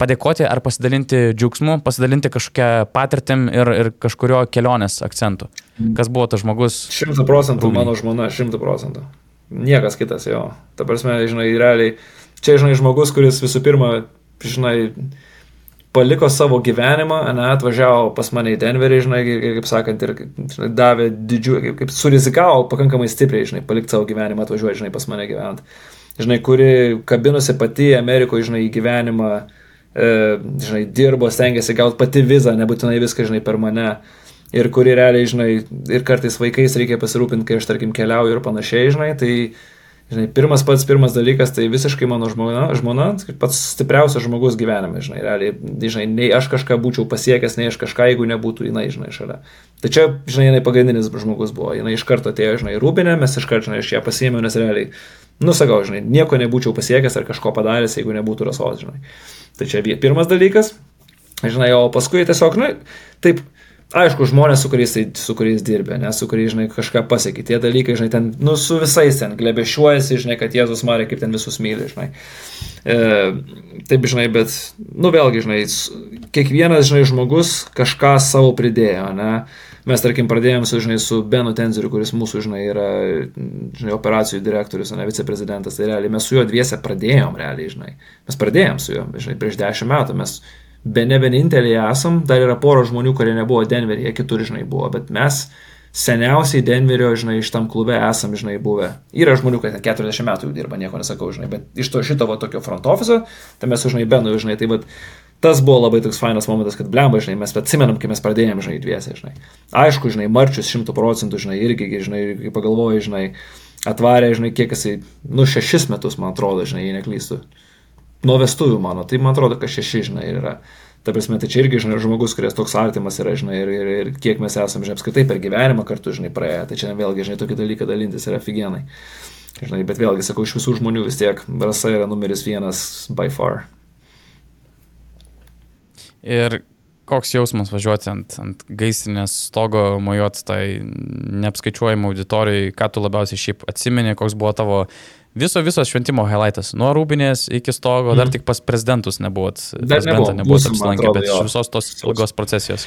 padėkoti, ar pasidalinti džiaugsmu, pasidalinti kažkokią patirtim ir, ir kažkurio kelionės akcentu. Kas buvo tas žmogus? Šimtų procentų mano žmona, šimtų procentų. Niekas kitas jo. Ta prasme, žinai, realiai, čia, žinai, žmogus, kuris visų pirma, žinai, paliko savo gyvenimą, ne, atvažiavo pas mane į Denverį, žinai, ir, kaip sakant, ir žinai, davė didžiulį, kaip, kaip surizikavo pakankamai stipriai, žinai, palikti savo gyvenimą, atvažiuoti, žinai, pas mane gyventi. Žinai, kuri kabinosi pati Amerikoje, žinai, į gyvenimą, e, žinai, dirbo, stengiasi gauti pati vizą, nebūtinai viską, žinai, per mane ir kuri realiai, žinai, ir kartais vaikais reikia pasirūpinti, kai aš, tarkim, keliauju ir panašiai, žinai, tai, žinai, pirmas pats pirmas dalykas, tai visiškai mano žmona, žmona pats stipriausias žmogus gyvenime, žinai, realiai, žinai, nei aš kažką būčiau pasiekęs, nei aš kažką, jeigu nebūtų jinai, žinai, šalia. Tai čia, žinai, jinai pagrindinis žmogus buvo, jinai iš karto atėjo, žinai, rūbinė, mes iš karto, žinai, aš ją pasiėmiau, nes realiai, nusakau, žinai, nieko nebūčiau pasiekęs ar kažko padaręs, jeigu nebūtų rasos, žinai. Tai čia pirmas dalykas, žinai, o paskui tiesiog, na, taip, aišku, žmonės, su kuriais, tai, su kuriais dirbė, ne, su kuriais, žinai, kažką pasiekė. Tie dalykai, žinai, ten, nu, su visais ten glebešiuojasi, žinai, kad Jėzus Marija kaip ten visus myli, žinai. E, taip, žinai, bet, nu, vėlgi, žinai, kiekvienas, žinai, žmogus kažką savo pridėjo, ne. Mes, tarkim, pradėjome su, žinai, su Benu Tenzeriu, kuris mūsų, žinai, yra, žinai, operacijų direktorius, ne viceprezidentas. Tai realiai mes su juo dviese pradėjom, realiai, žinai. Mes pradėjom su juo, žinai, prieš dešimt metų. Mes be ne vieninteliai esam, dar yra poro žmonių, kurie nebuvo Denveryje, kitur, žinai, buvo, bet mes seniausiai Denverio, žinai, iš tam klube esam, žinai, buvę. Yra žmonių, kad 40 metų jau dirba, nieko nesakau, žinai, bet iš to šito va tokio front office, tai mes, žinai, benu, žinai, tai bet tas buvo labai toks fainas momentas, kad blemba, žinai, mes atsimenam, kai mes pradėjome, žinai, dviese, žinai. Aišku, žinai, marčius šimtų procentų, žinai, irgi, žinai, kai pagalvoju, žinai, atvarė, žinai, kiek jisai, nu, šešis metus, man atrodo, žinai, jei neklystu nuo vestuvių mano, tai man atrodo, kad šeši, žinai, yra. Ta prasme, tai čia irgi, žinai, žmogus, kuris toks artimas yra, žinai, ir, ir, ir kiek mes esame, žinai, apskritai per gyvenimą kartu, žinai, praėję. Tai čia vėlgi, žinai, tokį dalyką dalintis yra figienai. Žinai, bet vėlgi, sakau, iš visų žmonių vis tiek rasa yra numeris vienas by far. Ir koks jausmas važiuoti ant, ant gaisrinės stogo, mojuoti tai neapskaičiuojamą auditorijai, ką tu labiausiai šiaip atsimeni, koks buvo tavo Viso, viso šventimo highlightas. Nuo rūbinės iki stogo, mm. dar mhm. tik pas prezidentus nebuvot. Dar nebuvot nebuvo apsilankę, bet iš visos tos ilgos procesijos.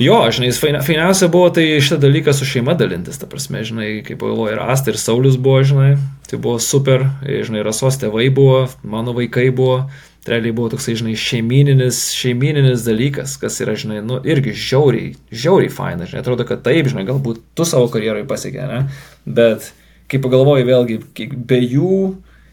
Jo, žinai, fainiausia buvo tai šitą dalyką su šeima dalintis, ta prasme, žinai, kaip buvo ir Asta, ir Saulis buvo, žinai, tai buvo super, žinai, Rasos tėvai buvo, mano vaikai buvo, realiai buvo toksai, žinai, šeimininis, šeimininis dalykas, kas yra, žinai, nu, irgi žiauriai, žiauriai faina, žinai, atrodo, kad taip, žinai, galbūt tu savo karjerai pasiekė, ne, bet kai pagalvoji vėlgi, be jų,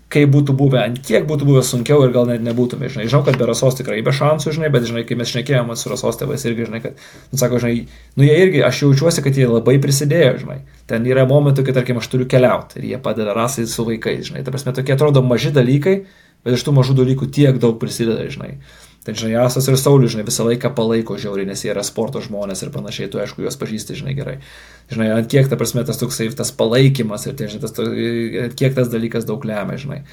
kaip būtų buvę, ant kiek būtų buvę sunkiau ir gal net nebūtume, žinai, žinau, kad be rasos tikrai be šansų, žinai, bet, žinai, kai mes šnekėjome su rasos tėvais irgi, žinai, kad, nu, sako, žinai, nu, jie irgi, aš jaučiuosi, kad jie labai prisidėjo, žinai, ten yra momentų, kai, tarkim, aš turiu keliauti ir jie padeda rasai su vaikais, žinai, ta prasme, tokie atrodo maži dalykai, bet iš tų mažų dalykų tiek daug prisideda, žinai. Tai žinai, Jasas ir Saulis, žinai, visą laiką palaiko žiauriai, nes jie yra sporto žmonės ir panašiai, tu aišku juos pažįsti, žinai, gerai. Žinai, ant kiek ta prasme tas toksai, tas palaikymas ir, tai, žinai, tas, kiek tas dalykas daug lemia, žinai.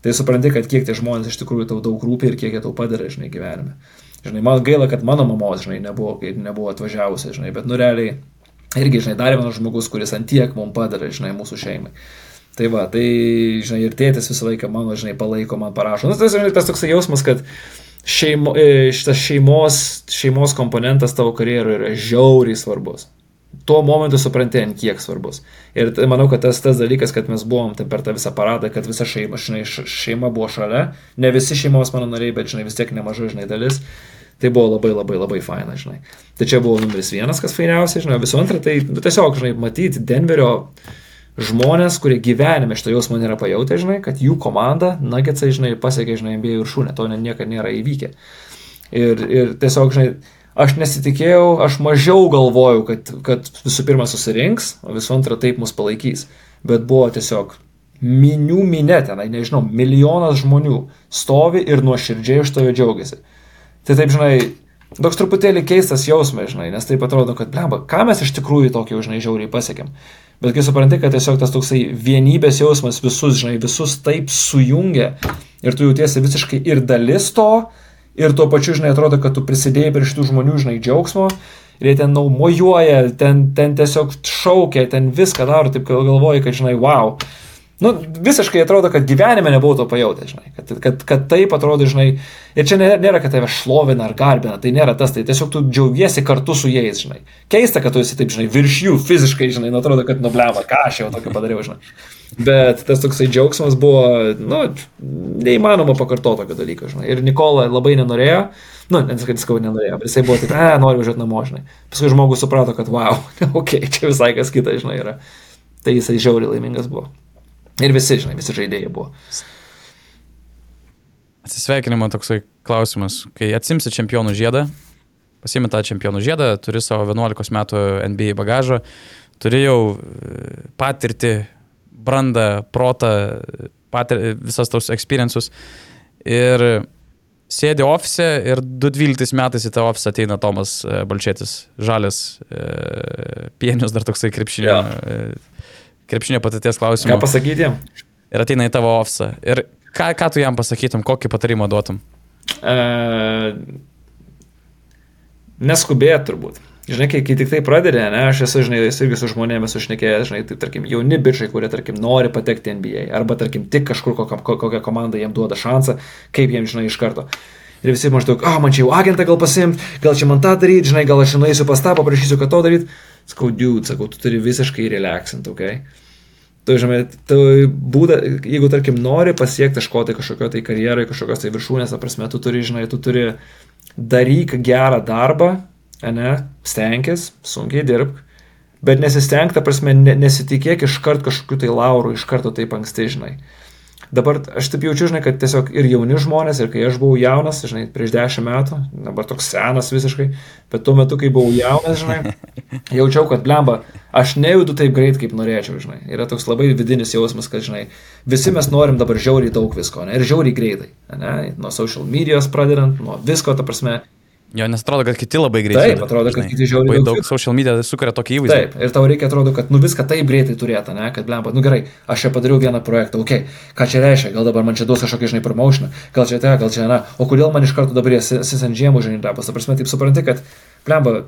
Tai supranti, kad kiek tie žmonės iš tikrųjų tau daug rūpi ir kiek jie tau padeda, žinai, gyvenime. Žinai, man gaila, kad mano mamos, žinai, nebuvo, nebuvo atvažiavusi, žinai, bet nu realiai irgi, žinai, dar vienas žmogus, kuris ant tiek mums padeda, žinai, mūsų šeimai. Tai va, tai, žinai, ir tėtis visą laiką mano, žinai, palaiko, man parašo. Nu, tas, žinai, tas toksai jausmas, kad šeimo, e, šitas šeimos, šeimos komponentas tavo karjeroje yra žiauriai svarbus. Tuo momentu supranti, ant kiek svarbus. Ir tai, manau, kad tas, tas dalykas, kad mes buvom tai per tą visą paradą, kad visa šeima, žinai, šeima buvo šalia, ne visi šeimos mano nariai, bet, žinai, vis tiek nemažai, žinai, dalis. Tai buvo labai labai labai faina, žinai. Tai čia buvo numeris vienas, kas fainiausia, žinai, visų antra, tai nu, tiesiog, žinai, matyti Denverio žmonės, kurie gyvenime šitą jausmą nėra pajutę, žinai, kad jų komanda, Nuggetsai, žinai, pasiekė, žinai, NBA viršūnę, to niekada nėra įvykę. Ir, ir tiesiog, žinai, aš nesitikėjau, aš mažiau galvojau, kad, kad visų pirma susirinks, o visų antra taip mus palaikys. Bet buvo tiesiog minių minė tenai, nežinau, milijonas žmonių stovi ir nuoširdžiai iš tave džiaugiasi. Tai taip, žinai, toks truputėlį keistas jausmas, žinai, nes taip atrodo, kad, blemba, ką mes iš tikrųjų tokį, žinai, žiauriai pasiekėm. Bet kai supranti, kad tiesiog tas toksai vienybės jausmas visus, žinai, visus taip sujungia ir tu jautiesi visiškai ir dalis to, ir tuo pačiu, žinai, atrodo, kad tu prisidėjai prie šitų žmonių, žinai, džiaugsmo, ir jie ten naumojuoja, ten, ten tiesiog šaukia, ten viską daro, taip galvoji, kad, žinai, wow, Nu, visiškai atrodo, kad gyvenime nebuvau to pajutęs, žinai, kad, kad, kad taip atrodo, žinai, ir čia nėra, nėra, kad tave šlovina ar garbina, tai nėra tas, tai tiesiog tu džiaugiesi kartu su jais, žinai. Keista, kad tu esi taip, žinai, virš jų fiziškai, žinai, nu, atrodo, kad nublema, ką aš jau tokio padariau, žinai. Bet tas toksai džiaugsmas buvo, nu, neįmanoma pakartoti tokio dalyko, žinai. Ir Nikola labai nenorėjo, nu, nesakau, skau nenorėjo, bet jisai buvo taip, e, noriu važiuoti namo, žinai. Paskui žmogus suprato, kad, wow, [LAUGHS] okei, okay, čia visai kas kita, žinai, yra. Tai jisai žiauriai laimingas buvo. Ir visi, žinai, visi žaidėjai buvo. Atsisveikinimo toksai klausimas. Kai atsimsi čempionų žiedą, pasiimi tą čempionų žiedą, turi savo 11 metų NBA bagažą, turi jau e, patirti, brandą, protą, patir, visas tos experiences. Ir sėdi ofise ir 2012 metais į tą ofisą ateina Tomas e, Balčėtis, žalias, e, pienius dar toksai krepšinio. Ja krepšinio patirties klausimų. Ką pasakyti jam? Ir ateina į tavo ofisą. Ir ką, ką tu jam pasakytum, kokį patarimą duotum? E, neskubėt turbūt. Žinai, kai, kai tik tai pradedi, ne, aš esu, žinai, irgi su žmonėmis užnekėjęs, žinai, tai tarkim, jauni bičiai, kurie, tarkim, nori patekti NBA, arba, tarkim, tik kažkur kokią, kokią komandą jiem duoda šansą, kaip jiem, žinai, iš karto. Ir visi maždaug, oh, man čia jau agentą gal pasimt, gal čia man tą daryti, žinai, gal aš nueisiu pas tą, paprašysiu, kad to daryti. Sakau, dude, sakau, tu turi visiškai relaxint, ok? Tu, žinai, tu būda, jeigu, tarkim, nori pasiekti kažko tai kažkokio tai karjerai, kažkokios tai viršūnės, ta prasme, tu turi, žinai, tu turi daryk gerą darbą, ne, stenkis, sunkiai dirbk, bet nesistengk, ta prasme, nesitikėk iš karto kažkokių tai laurų, iš karto taip anksti, žinai. Dabar aš taip jaučiu, žinai, kad tiesiog ir jauni žmonės, ir kai aš buvau jaunas, žinai, prieš dešimt metų, dabar toks senas visiškai, bet tuo metu, kai buvau jaunas, žinai, [LAUGHS] jaučiau, kad blemba, aš nejudu taip greit, kaip norėčiau, žinai. Yra toks labai vidinis jausmas, kad, žinai, visi mes norim dabar žiauriai daug visko, ne, ir žiauriai greitai, ne, nuo social medijos pradedant, nuo visko, ta prasme, Jo, nes atrodo, kad kiti labai greitai. Taip, atrodo, kad kiti žiauriai. Labai daug, daug social media sukuria tokį įvaizdį. Taip, ir tau reikia, atrodo, kad nu viską taip greitai turėtų, ne, kad blemba, nu gerai, aš čia padariau vieną projektą, okei, okay, ką čia reiškia, gal dabar man čia duos kažkokį, žinai, promotion, gal čia te, gal čia, na, o kodėl man iš karto dabar SSNG, žinai, darbas, ta prasme, taip supranti, kad, blemba,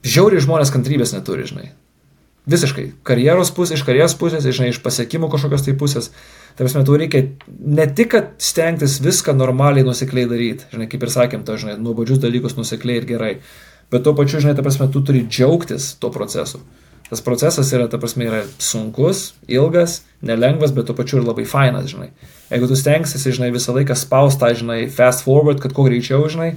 žiauriai žmonės kantrybės neturi, žinai. Visiškai. Karjeros pusės, iš karjeros pusės, žinai, iš pasiekimų kažkokios tai pusės. Tai prasme, tu reikia ne tik, kad stengtis viską normaliai nusikliai daryti, žinai, kaip ir sakėm, to, žinai, nuobodžius dalykus nusikliai ir gerai, bet tuo pačiu, žinai, ta prasme, tu turi džiaugtis tuo procesu. Tas procesas yra, ta prasme, yra sunkus, ilgas, nelengvas, bet tuo pačiu ir labai fainas, žinai. Jeigu tu stengsiesi, žinai, visą laiką spaustą, žinai, fast forward, kad kuo greičiau, žinai,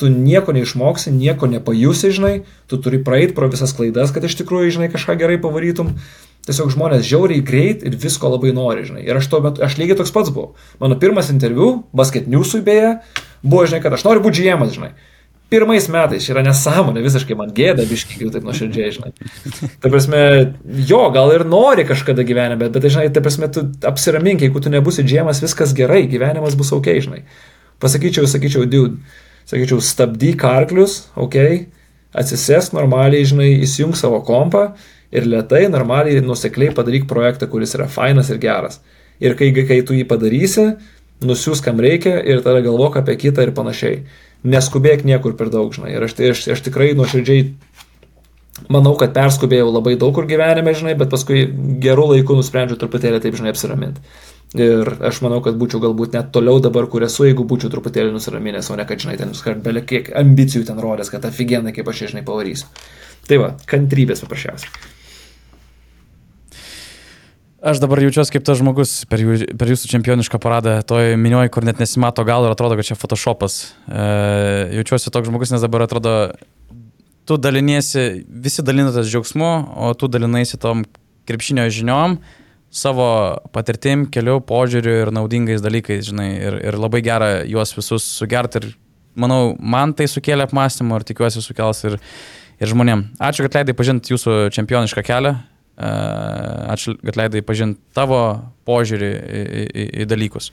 tu nieko neišmoksi, nieko nepajusi, žinai, tu turi praeiti pro visas klaidas, kad iš tikrųjų, žinai, kažką gerai pavarytum. Tiesiog žmonės žiauriai greit ir visko labai nori, žinai. Ir aš tuo metu, aš lygiai toks pats buvau. Mano pirmas interviu, basket newsui beje, buvo, žinai, kad aš noriu būti GM, žinai. pirmais metais, yra nesąmonė, visiškai man gėda, biškiai, taip nuoširdžiai, žinai. Ta prasme, jo, gal ir nori kažkada gyvenime, bet, bet žinai, ta prasme, tu apsiramink, jeigu tu nebusi džiemas, viskas gerai, gyvenimas bus ok, žinai. Pasakyčiau, sakyčiau, dude, sakyčiau, stabdyk arklius, ok, atsisėsk normaliai, žinai, įsijung savo kompą ir lietai, normaliai, nusekliai padaryk projektą, kuris yra fainas ir geras. Ir kai, kai tu jį padarysi, nusiūs kam reikia ir tada galvok apie kitą ir panašiai. Neskubėk niekur per daug, žinai. Ir aš, aš, aš tikrai nuoširdžiai manau, kad perskubėjau labai daug kur gyvenime, žinai, bet paskui gerų laikų nusprendžiau truputėlį taip, žinai, apsiraminti. Ir aš manau, kad būčiau galbūt net toliau dabar, kur esu, jeigu būčiau truputėlį nusiraminęs, o ne kad, žinai, ten nuskart belė kiek ambicijų ten rodęs, kad aфиgenai, kaip aš, žinai, pavarysiu. Tai va, kantrybės paprasčiausiai. Aš dabar jaučiuosi kaip tas žmogus per, jų, per jūsų čempionišką paradą, toj minioji, kur net nesimato gal ir atrodo, kad čia Photoshopas. E, jaučiuosi toks žmogus, nes dabar atrodo, tu daliniesi, visi dalinatės džiaugsmu, o tu dalinaisi tom krepšinio žiniom, savo patirtim, keliu, požiūriu ir naudingais dalykais, žinai, ir, ir labai gera juos visus sugerti ir manau, man tai sukėlė apmąstymą ir tikiuosi sukels ir, ir žmonėm. Ačiū, kad leidai pažinti jūsų čempionišką kelią. Ačiū, kad leidai pažinti tavo požiūrį į, į, į dalykus.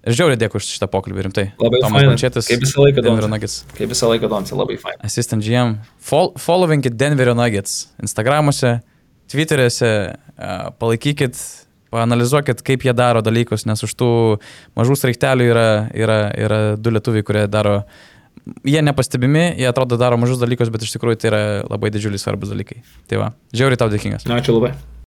Ir žiauriai dėkui už šitą pokalbį, rimtai. Labai Tomas Plančetis. Kaip visą laiką Denverio Nuggets. Kaip visą laiką Donce, labai fain. Assistant GM. Fol followinkit Denverio Nuggets. Instagramuose, Twitteriuose, palaikykit, paanalizuokit, kaip jie daro dalykus, nes už tų mažų sraigtelių yra, yra, yra du lietuviai, kurie daro jie nepastebimi, jie atrodo daro mažus dalykus, bet iš tikrųjų tai yra labai didžiuliai svarbus dalykai. Tai va, žiauriai tau dėkingas. Ačiū labai.